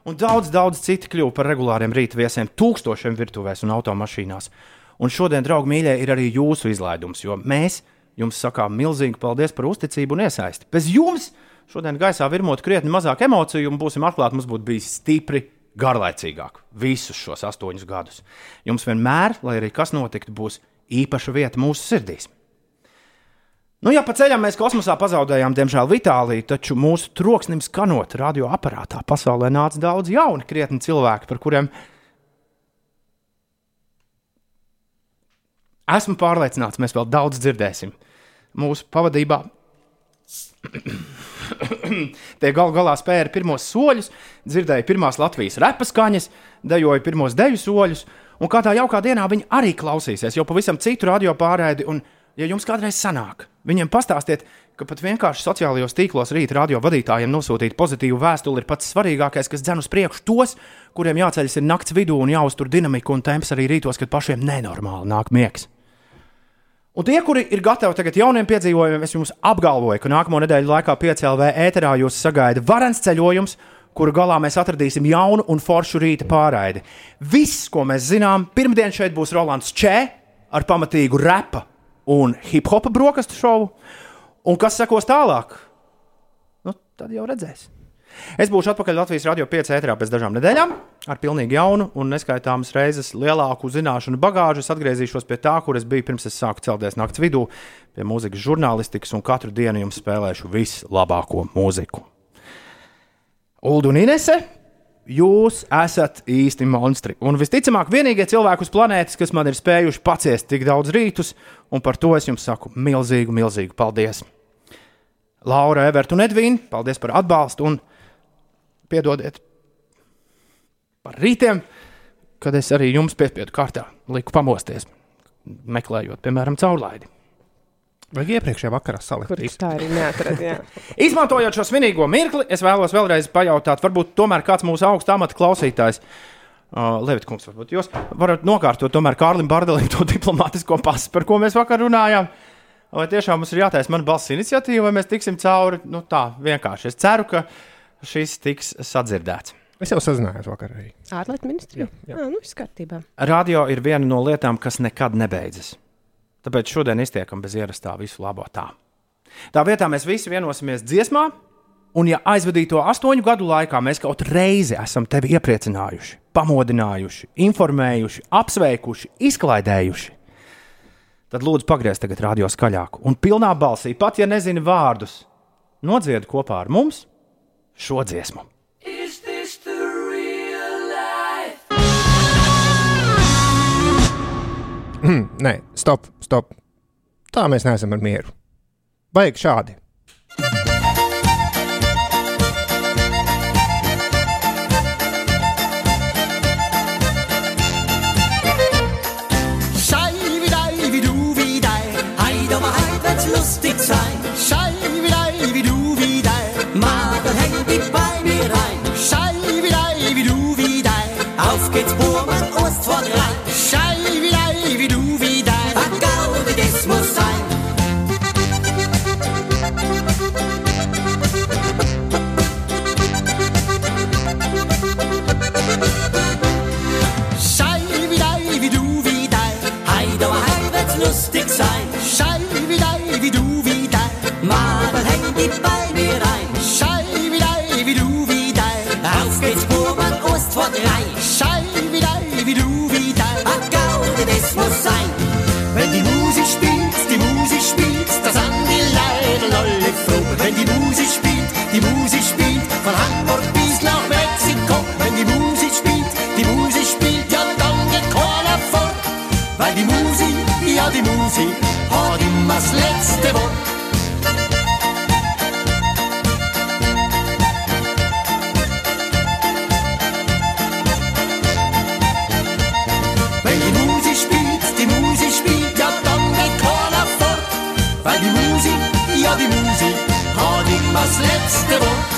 un daudz, daudz citi kļuvu par regulāriem rīta viesiem tūkstošiem virtuvēs un automašīnās. Un šodien, draugi mīļie, ir arī jūsu izlaidums, jo mēs jums sakām milzīgi paldies par uzticību un iesaisti. Bez jums šodien gaisā virmot krietni mazāk emociju un būsim atklāti, mums būtu bijis stipri garlaicīgāk visus šos astoņus gadus. Jums vienmēr, lai arī kas notiktu, būs īpaša vieta mūsu sirdīs. Nu, ja pa ceļam mēs kosmosā pazaudējām, diemžēl, Vitāliju, taču mūsu troksnim skanot radioaparātā pasaulē nāca daudz jauni, krietni cilvēki, par kuriem esmu pārliecināts, mēs vēl daudz dzirdēsim. Mūsu pavadībā Tie gal galā spēra pirmos soļus, dzirdēja pirmās Latvijas repa skaņas, dejoja pirmos deju soļus, un kādā jaukā dienā viņi arī klausīsies jau pavisam citu radio pārraidi. Un, ja jums kādreiz sanāk, viņiem pastāstiet, ka pat vienkārši sociālajos tīklos rīta radio vadītājiem nosūtīt pozitīvu vēstuli ir pats svarīgākais, kas dzen uz priekšu tos, kuriem jāceļas ir nakts vidū un jāuztur dinamika un temps arī rītos, kad pašiem nenormāli nāk miegs. Un tie, kuri ir gatavi tagad jauniem piedzīvojumiem, es jums apgalvoju, ka nākamo nedēļu laikā piecēlē ēterā jūs sagaida varants ceļojums, kuru galā mēs atradīsim jaunu un foršu rīta pārraidi. Viss, ko mēs zinām, pirmdien šeit būs Rolands Čē ar pamatīgu repa un hip hopa brokastu šovu. Un kas sekos tālāk? Nu, tad jau redzēs. Es būšu atpakaļ Latvijas radio 5 ēterā pēc dažām nedēļām ar pilnīgi jaunu un neskaitāmas reizes lielāku zināšanu bagāžu. Es atgriezīšos pie tā, kur es biju pirms es sāku celties naktas vidū, pie mūzikas žurnālistikas, un katru dienu jums spēlēšu vislabāko mūziku. Ulu un Inese, jūs esat īsti monstri. Un visticamāk, vienīgie cilvēki uz planētas, kas man ir spējuši paciest tik daudz rītus, un par to es jums saku milzīgu, milzīgu paldies. Laura, Everta un Edvīna, paldies par atbalstu un piedodiet par rītiem, kad es arī jums piespiedu kārtā liku pamosties, meklējot, piemēram, caurlaidi. Vajag iepriekšējā vakarā salikt. Kurš tā arī neatradīja? Izmantojot šo svinīgo mirkli, es vēlos vēlreiz pajautāt, varbūt tomēr kāds mūsu augsta amata klausītājs. Uh, Levitkungs, varbūt jūs varat nokārtot tomēr Kārlim Bardelim to diplomātisko pasu, par ko mēs vakar runājām. Vai tiešām mums ir jātaisa mana balss iniciatīva, vai mēs tiksim cauri? Nu, tā vienkārši. Es ceru, ka šis tiks sadzirdēts. Es jau sazinājos vakar arī. Ārlietu ministrija? Jā, jā. nu, viss kārtībā. Radio ir viena no lietām, kas nekad nebeidzas. Tāpēc šodien iztiekam bez ierastā visu labo tā. Tā vietā mēs visi vienosimies dziesmā, un ja aizvadīto astoņu gadu laikā mēs kaut reizi esam tevi iepriecinājuši, pamodinājuši, informējuši, apsveikuši, izklaidējuši, tad lūdzu pagriez tagad radio skaļāk un pilnā balsī, pat ja nezini vārdus, nodzied kopā ar mums šo dziesmu. Nē, stop, stop. Tā mēs neesam ar mieru. Vajag šādi. Die bei mir rein. Schei wie dei, wie du, wie dein. Auf geht's Burmann, Ost vor drei. Schei wie dei, wie du, wie dein. Gaudi, das muss sein. Wenn die Musik spielt, die Musik spielt, das sind die Leute alle froh. Wenn die Musik spielt, die Musik spielt, von Hamburg bis nach Mexiko. Wenn die Musik spielt, die Musik spielt, ja dann geht keiner fort. Weil die Musik, ja die Musik, hat immer das letzte Wort. was letzte Woche.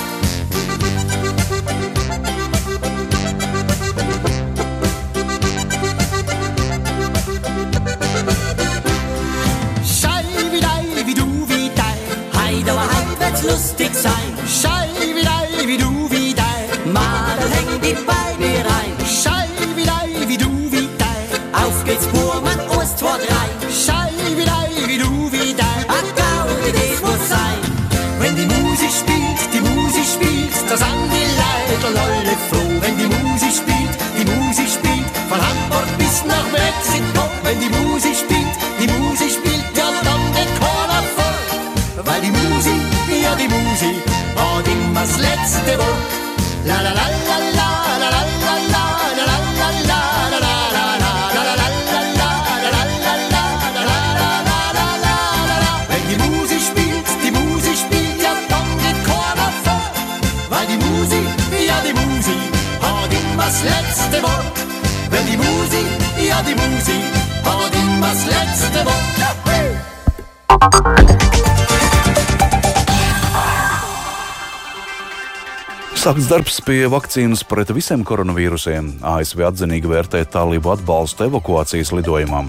Sākts darbs pie vakcīnas pret visiem koronavīrusiem. ASV atzinīgi vērtē tālību atbalstu evakuācijas lidojumam.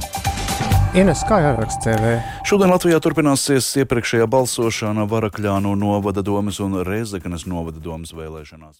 Ines, kā jāraksta CV? Šodien Latvijā turpināsies iepriekšējā balsošana Varakļānu novada domas un Rēzekanas novada domas vēlēšanās.